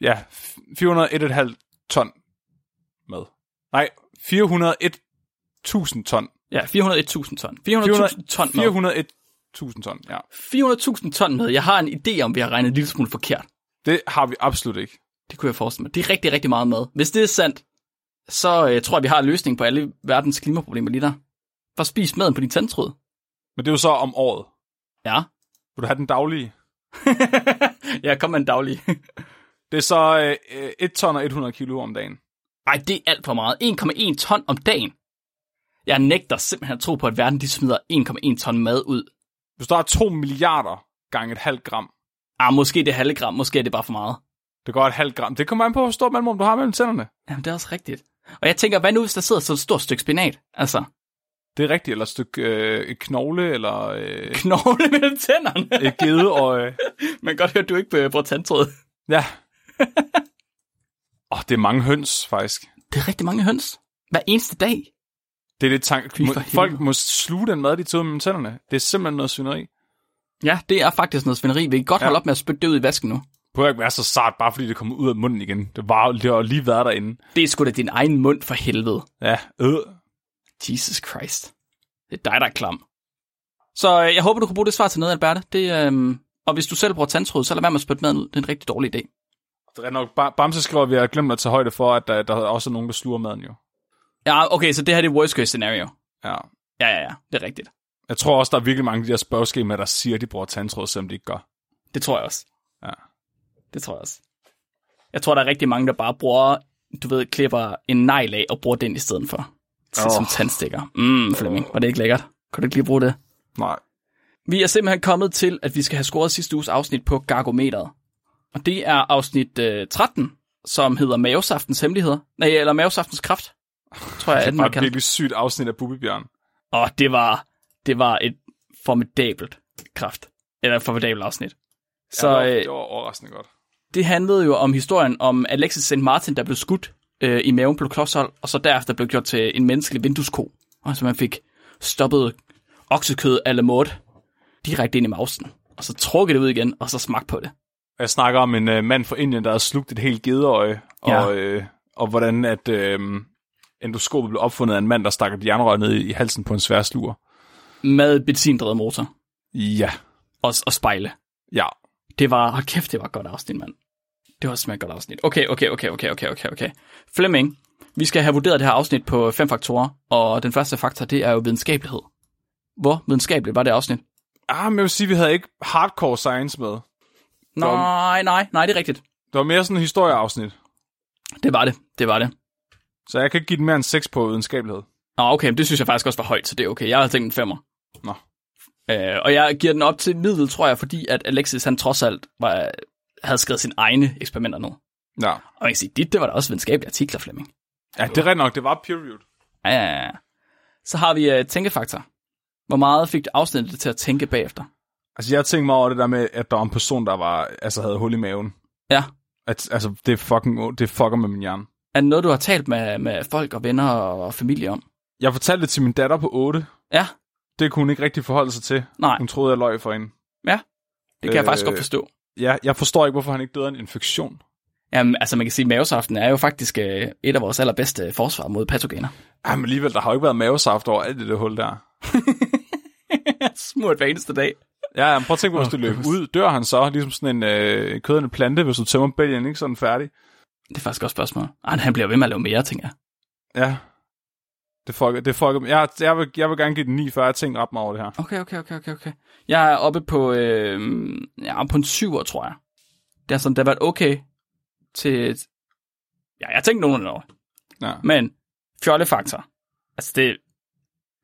[SPEAKER 1] Ja, f- 401,5 ton mad. Nej, 401.000 ton.
[SPEAKER 2] Ja, 401.000 ton. 400.000 ton mad.
[SPEAKER 1] 401.000 ton, ja.
[SPEAKER 2] 400.000 ton mad. Jeg har en idé om, vi har regnet en lille smule forkert.
[SPEAKER 1] Det har vi absolut ikke.
[SPEAKER 2] Det kunne jeg forestille mig. Det er rigtig, rigtig meget mad. Hvis det er sandt, så øh, tror jeg, vi har en løsning på alle verdens klimaproblemer lige der. Bare spis maden på din tandtråd.
[SPEAKER 1] Men det er jo så om året.
[SPEAKER 2] Ja.
[SPEAKER 1] Vil du have den daglige?
[SPEAKER 2] ja, kom med en daglig.
[SPEAKER 1] Det er så øh, øh, 1 ton og 100 kilo om dagen.
[SPEAKER 2] Ej, det er alt for meget. 1,1 ton om dagen. Jeg nægter simpelthen at tro på, at verden de smider 1,1 ton mad ud.
[SPEAKER 1] Hvis der er 2 milliarder gange et halvt gram,
[SPEAKER 2] Ah, måske det er halve gram, måske er det bare for meget.
[SPEAKER 1] det går et halvt gram. Det kommer an på, hvor stort mellemrum du har mellem tænderne.
[SPEAKER 2] Jamen, det er også rigtigt. Og jeg tænker, hvad nu, hvis der sidder sådan et stort stykke spinat? Altså,
[SPEAKER 1] Det er rigtigt. Eller et stykke øh, et knogle, eller øh,
[SPEAKER 2] knogle mellem tænderne.
[SPEAKER 1] et gedeøje.
[SPEAKER 2] Man kan godt høre, at du ikke bruger tandtråd.
[SPEAKER 1] Ja. Åh, oh, det er mange høns, faktisk.
[SPEAKER 2] Det er rigtig mange høns. Hver eneste dag.
[SPEAKER 1] Det er lidt tank.
[SPEAKER 2] Fy
[SPEAKER 1] Må,
[SPEAKER 2] for
[SPEAKER 1] folk må sluge den mad, de ud mellem tænderne. Det er simpelthen noget syneri.
[SPEAKER 2] Ja, det er faktisk noget svineri. Vi kan godt
[SPEAKER 1] Ja.
[SPEAKER 2] holde op med at spytte det ud i vasken nu.
[SPEAKER 1] Det behøver ikke være så sart, bare fordi det kommer ud af munden igen. Det var det har lige været derinde.
[SPEAKER 2] Det er sgu da din egen mund for helvede.
[SPEAKER 1] Ja, øh.
[SPEAKER 2] Jesus Christ. Det er dig, der er klam. Så øh, jeg håber, du kan bruge det svar til noget, Alberte. Det, øh, og hvis du selv bruger tandtråd, så lad være med at spytte maden ud. Det er en rigtig dårlig idé.
[SPEAKER 1] Det er nok, Ba- Bamse skriver, at vi har glemt at tage højde for, at der, der er også nogen, der sluger maden jo.
[SPEAKER 2] Ja, okay, så det her det er worst case scenario.
[SPEAKER 1] Ja.
[SPEAKER 2] Ja, ja, ja, det er rigtigt.
[SPEAKER 1] Jeg tror også, der er virkelig mange af de her spørgeskemaer, der siger, at de bruger tandtråd, selvom de ikke gør.
[SPEAKER 2] Det tror jeg også.
[SPEAKER 1] Ja.
[SPEAKER 2] Det tror jeg også. Jeg tror, der er rigtig mange, der bare bruger, du ved, klipper en negl af og bruger den i stedet for. Til,
[SPEAKER 1] Åh.
[SPEAKER 2] Som tandstikker. Mmm, Flemming, var det ikke lækkert? Kan du ikke lige bruge det?
[SPEAKER 1] Nej.
[SPEAKER 2] Vi er simpelthen kommet til, at vi skal have scoret sidste uges afsnit på Gargometeret. Og det er afsnit øh, 13, som hedder Mavesaftens Hemmeligheder. Nej, eller Mavesaftens Kraft, tror jeg,
[SPEAKER 1] Det
[SPEAKER 2] er
[SPEAKER 1] er
[SPEAKER 2] den,
[SPEAKER 1] bare
[SPEAKER 2] man
[SPEAKER 1] et virkelig sygt afsnit af Bubibjørn.
[SPEAKER 2] Og det var, det var et formidabelt kraft. Eller et formidabelt afsnit. Så
[SPEAKER 1] ja, det, var,
[SPEAKER 2] øh,
[SPEAKER 1] det var overraskende godt.
[SPEAKER 2] det handlede jo om historien om Alexis St. Martin, der blev skudt øh, i maven på klodshold, og så derefter blev gjort til en menneskelig vinduesko. Og så man fik stoppet oksekød la mode direkte ind i mausen. Og så trukket det ud igen, og så smagt på det.
[SPEAKER 1] Jeg snakker om en øh, mand fra Indien, der havde slugt et helt gedeøje,
[SPEAKER 2] Ja.
[SPEAKER 1] og, øh, og hvordan at øh, endoskopet blev opfundet af en mand, der stak et jernrør ned i halsen på en svær sluger.
[SPEAKER 2] med benzindrevet motor
[SPEAKER 1] Ja.
[SPEAKER 2] og, og spejle.
[SPEAKER 1] Ja.
[SPEAKER 2] Det var, hold kæft, det var et godt afsnit, mand. Det var simpelthen et godt afsnit. Okay, okay, okay, okay, okay, okay, okay. Flemming, vi skal have vurderet det her afsnit på fem faktorer, og den første faktor, det er jo videnskabelighed. Hvor videnskabeligt var det afsnit?
[SPEAKER 1] Ah, men jeg vil sige, at vi havde ikke hardcore science med.
[SPEAKER 2] Nej, nej, nej, det er rigtigt.
[SPEAKER 1] Det var mere sådan en historieafsnit.
[SPEAKER 2] Det var det, det var det.
[SPEAKER 1] Så jeg kan ikke give den mere end 6 på videnskabelighed.
[SPEAKER 2] Nå, okay, men det synes jeg faktisk også var højt, så det er okay. Jeg havde tænkt en femmer.
[SPEAKER 1] Nå.
[SPEAKER 2] Øh, og jeg giver den op til middel, tror jeg, fordi at Alexis, han trods alt var, havde skrevet sine egne eksperimenter nu.
[SPEAKER 1] Ja.
[SPEAKER 2] Og man kan sige, dit, det var da også videnskabelige artikler, Flemming.
[SPEAKER 1] Ja, det er nok. Det var peer-reviewed.
[SPEAKER 2] Ja, ja, ja. Så har vi uh, tænkefaktor. Hvor meget fik du afsnittet til at tænke bagefter?
[SPEAKER 1] Altså, jeg tænkte mig over det der med, at der var en person, der var, altså, havde hul i maven.
[SPEAKER 2] Ja.
[SPEAKER 1] At, altså, det, fucking, det fucker med min hjerne.
[SPEAKER 2] Er det noget, du har talt med, med folk og venner og familie om?
[SPEAKER 1] Jeg fortalte det til min datter på 8.
[SPEAKER 2] Ja,
[SPEAKER 1] Det kunne hun ikke rigtig forholde sig til.
[SPEAKER 2] nej,
[SPEAKER 1] Hun troede, jeg løg for hende.
[SPEAKER 2] det kan jeg faktisk
[SPEAKER 1] Øh,
[SPEAKER 2] godt forstå.
[SPEAKER 1] Ja, jeg forstår ikke, hvorfor han ikke døde af en infektion.
[SPEAKER 2] Jamen, altså man kan sige, at mavesaften er jo faktisk øh, et af vores allerbedste forsvar mod patogener.
[SPEAKER 1] Ej, men alligevel, der har jo ikke været mavesaft over alt det der hul der.
[SPEAKER 2] Smurt hver eneste dag.
[SPEAKER 1] Ja, ja, men prøv at tænke på, hvis du løber ud, dør han så, ligesom sådan en øh, kødende plante, hvis du tømmer bælgen, ikke sådan færdig.
[SPEAKER 2] Det er faktisk et godt spørgsmål. Ej, han bliver ved med at lave mere, tænker jeg.
[SPEAKER 1] Ja. Det fucker, det fucker. Jeg, jeg, vil, jeg vil gerne give den 9, før jeg tænker ret meget over det her.
[SPEAKER 2] Okay, okay, okay, okay, okay. Jeg er oppe på, øh, ja, på en syver, tror jeg. Det er sådan, det har været okay til... Ja, jeg tænkte nogen over.
[SPEAKER 1] Ja.
[SPEAKER 2] Men fjollefaktor. Altså, det...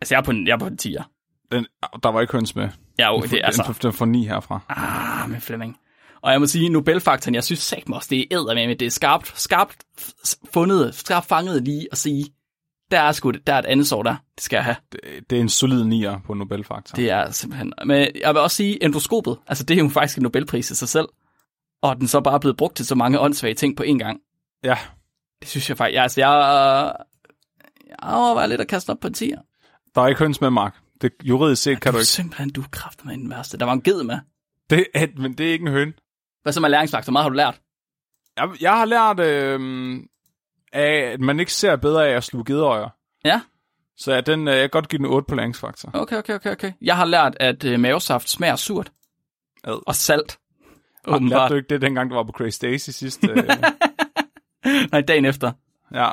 [SPEAKER 2] Altså, jeg er på en, jeg er på en 10'er.
[SPEAKER 1] Den, der var ikke høns med.
[SPEAKER 2] Ja,
[SPEAKER 1] Den,
[SPEAKER 2] det er altså...
[SPEAKER 1] den, den får 9 herfra.
[SPEAKER 2] Ah, med Flemming. Og jeg må sige, Nobelfaktoren, jeg synes sagt også, det er æder med, det er skarpt, skarpt fundet, skarpt fanget lige at sige, der er sgu, der er et andet sår der, det skal jeg have.
[SPEAKER 1] Det, det er en solid 9'er på Nobelfaktor.
[SPEAKER 2] Det er simpelthen... Men jeg vil også sige, endoskopet, altså det er jo faktisk en Nobelpris i sig selv. Og den så bare er blevet brugt til så mange åndssvage ting på én gang.
[SPEAKER 1] Ja,
[SPEAKER 2] Det synes jeg faktisk... Jeg, altså, jeg, jeg overvejer lidt at kaste op på en 10'er.
[SPEAKER 1] der er ikke høns med, Mark. Det, juridisk set kan
[SPEAKER 2] du
[SPEAKER 1] du ikke.
[SPEAKER 2] Simpelthen, du er kraften med den værste. Der var en ged med.
[SPEAKER 1] Det, er, men det er ikke en høn.
[SPEAKER 2] Hvad så med læringsfaktor? Hvor meget har du lært?
[SPEAKER 1] Jeg, jeg har lært øh, af, at man ikke ser bedre af at sluge gedeøjer.
[SPEAKER 2] Ja,
[SPEAKER 1] Så ja, den, øh, jeg kan godt give den 8 på læringsfaktor.
[SPEAKER 2] okay, okay, okay, okay. Jeg har lært, at øh, mavesaft smager surt.
[SPEAKER 1] Ad.
[SPEAKER 2] Og salt.
[SPEAKER 1] Lærte
[SPEAKER 2] Åbenbart.
[SPEAKER 1] du ikke det, dengang du var på Crazy Daisy sidst? Øh,
[SPEAKER 2] Nej, dagen efter.
[SPEAKER 1] ja.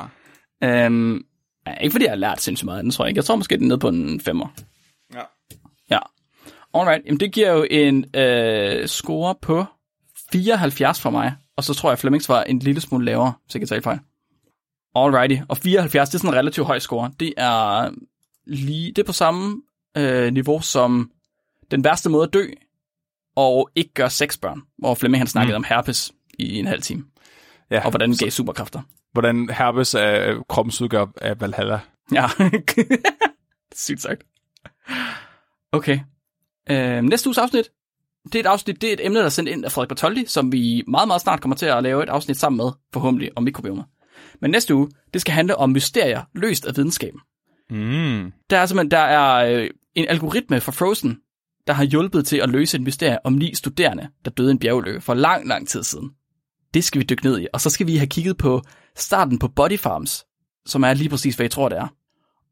[SPEAKER 2] Øhm, ja, ikke fordi jeg har lært sindssygt meget, den tror jeg ikke. Jeg tror måske, den er nede på en femmer.
[SPEAKER 1] Ja.
[SPEAKER 2] Ja. Alright, jamen det giver jo en øh, score på 74 for mig. Og så tror jeg, at Flemmings var en lille smule lavere, så jeg kan tage fejl. Alrighty, og 74, det er sådan en relativt høj score. Det er lige, det er på samme øh, niveau som den værste måde at dø, og ikke gøre sexbørn, hvor Flemming han snakkede mm. om herpes i en halv time,
[SPEAKER 1] ja.
[SPEAKER 2] og hvordan den gav superkræfter.
[SPEAKER 1] Hvordan herpes er kroppens udgør af Valhalla.
[SPEAKER 2] Ja. Sygt sagt. Okay. Øh, næste uges afsnit. Det er et afsnit, det er et emne, der er sendt ind af Frederik Bartoldi, som vi meget, meget snart kommer til at lave et afsnit sammen med, forhåbentlig, om mikrobiomer. Men næste uge, det skal handle om mysterier løst af videnskaben.
[SPEAKER 1] Mm.
[SPEAKER 2] Der er simpelthen der er øh, en algoritme fra Frozen, der har hjulpet til at løse et mysterie om ni studerende, der døde i en bjergulykke for lang, lang tid siden. Det skal vi dykke ned i, og så skal vi have kigget på starten på Body Farms, som er lige præcis, hvad I tror, det er.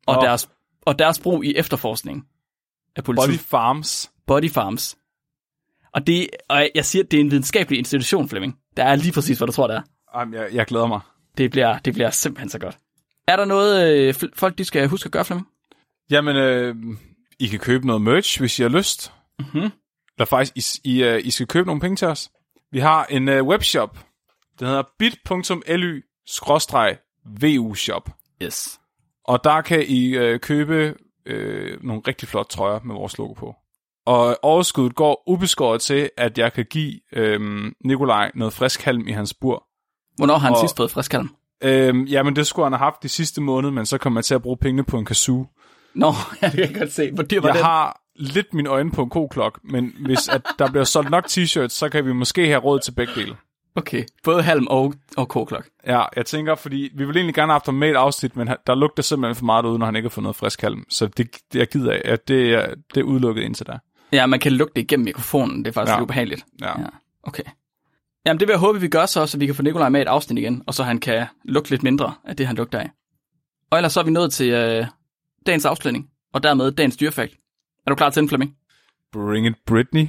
[SPEAKER 2] Og,
[SPEAKER 1] Nå.
[SPEAKER 2] deres, og deres brug i efterforskning af politiet.
[SPEAKER 1] Body Farms.
[SPEAKER 2] Body Farms. Og, det, og jeg siger, at det er en videnskabelig institution, Flemming. Der er lige præcis, hvad du tror, det er.
[SPEAKER 1] Jamen, jeg, jeg glæder mig.
[SPEAKER 2] Det bliver, det bliver simpelthen så godt. Er der noget, øh, folk de skal huske at gøre, Flemming?
[SPEAKER 1] Jamen, øh, I kan købe noget merch, hvis I har lyst.
[SPEAKER 2] Mhm.
[SPEAKER 1] Eller faktisk, I, I, uh, I skal købe nogle penge til os. Vi har en uh, webshop. Den hedder bit.ly-vu-shop.
[SPEAKER 2] Yes.
[SPEAKER 1] Og der kan I øh, købe øh, nogle rigtig flotte trøjer med vores logo på. Og overskuddet går ubeskåret til, at jeg kan give øh, Nikolaj noget frisk halm i hans bur.
[SPEAKER 2] Hvornår har han
[SPEAKER 1] Og-
[SPEAKER 2] sidst fået friskhalm?
[SPEAKER 1] Øh, jamen, det skulle han have haft de sidste måned, men så kommer jeg til at bruge pengene på en kazoo.
[SPEAKER 2] Nå, jeg kan godt se. Hvor dyr var
[SPEAKER 1] Jeg
[SPEAKER 2] den?
[SPEAKER 1] har lidt mine øjne på en koklok, men hvis at der bliver solgt nok t-shirts, så kan vi måske have råd til begge dele.
[SPEAKER 2] Okay, både halm og, og k-klok.
[SPEAKER 1] Ja, jeg tænker, fordi vi vil egentlig gerne have haft ham med et afsnit, men der lugter simpelthen for meget ud, når han ikke har fået noget frisk halm. Så det, det jeg gider af, at det, er, det er udelukket indtil da.
[SPEAKER 2] Ja, man kan lugte det igennem mikrofonen. Det er faktisk
[SPEAKER 1] Ja.
[SPEAKER 2] ja. lidt ubehageligt.
[SPEAKER 1] Ja.
[SPEAKER 2] Ja, okay. Jamen, det vil jeg håbe, vi gør så, så vi kan få Nikolaj med et afsnit igen, og så han kan lugte lidt mindre af det, han lugter af. Og ellers så er vi nået til øh, dagens afslutning, og dermed dagens dyrefakt. Er du klar til den, Flemming?
[SPEAKER 1] Bring it, Britney.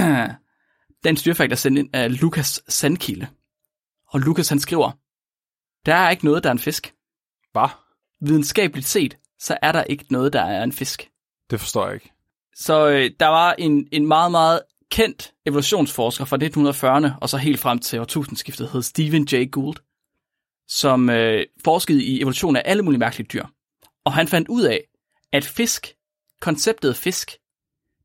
[SPEAKER 2] Dagens dyrefakt er sendt ind af Lukas Sandkilde. Og Lukas han skriver, der er ikke noget, der er en fisk.
[SPEAKER 1] Hvad?
[SPEAKER 2] Videnskabeligt set, så er der ikke noget, der er en fisk.
[SPEAKER 1] Det forstår jeg ikke.
[SPEAKER 2] Så øh, der var en, en meget, meget kendt evolutionsforsker fra 1940'erne, og så helt frem til årtusindskiftet, hed Stephen Jay Gould, som øh, forskede i evolution af alle mulige mærkelige dyr. Og han fandt ud af, at fisk, konceptet fisk,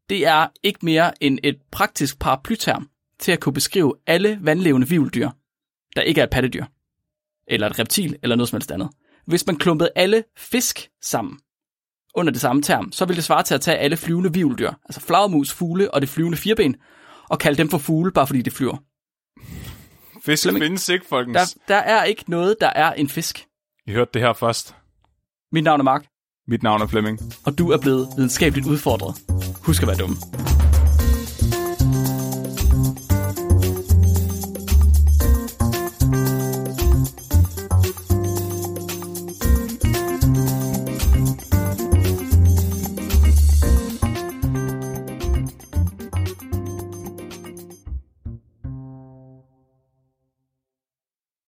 [SPEAKER 2] det er ikke mere end et praktisk paraplyterm til at kunne beskrive alle vandlevende vivldyr, der ikke er et pattedyr, eller et reptil, eller noget som helst andet. Hvis man klumpede alle fisk sammen under det samme term, så ville det svare til at tage alle flyvende vivldyr, altså flagermus, fugle og det flyvende fireben, og kalde dem for fugle, bare fordi det flyver.
[SPEAKER 1] Fisk
[SPEAKER 2] Flemming,
[SPEAKER 1] findes ikke, folkens.
[SPEAKER 2] Der, der er ikke noget, der er en fisk.
[SPEAKER 1] I hørte det her først.
[SPEAKER 2] Mit navn er Mark,
[SPEAKER 1] Mit navn er Flemming.
[SPEAKER 2] og du er blevet videnskabeligt udfordret. Husk at være dum.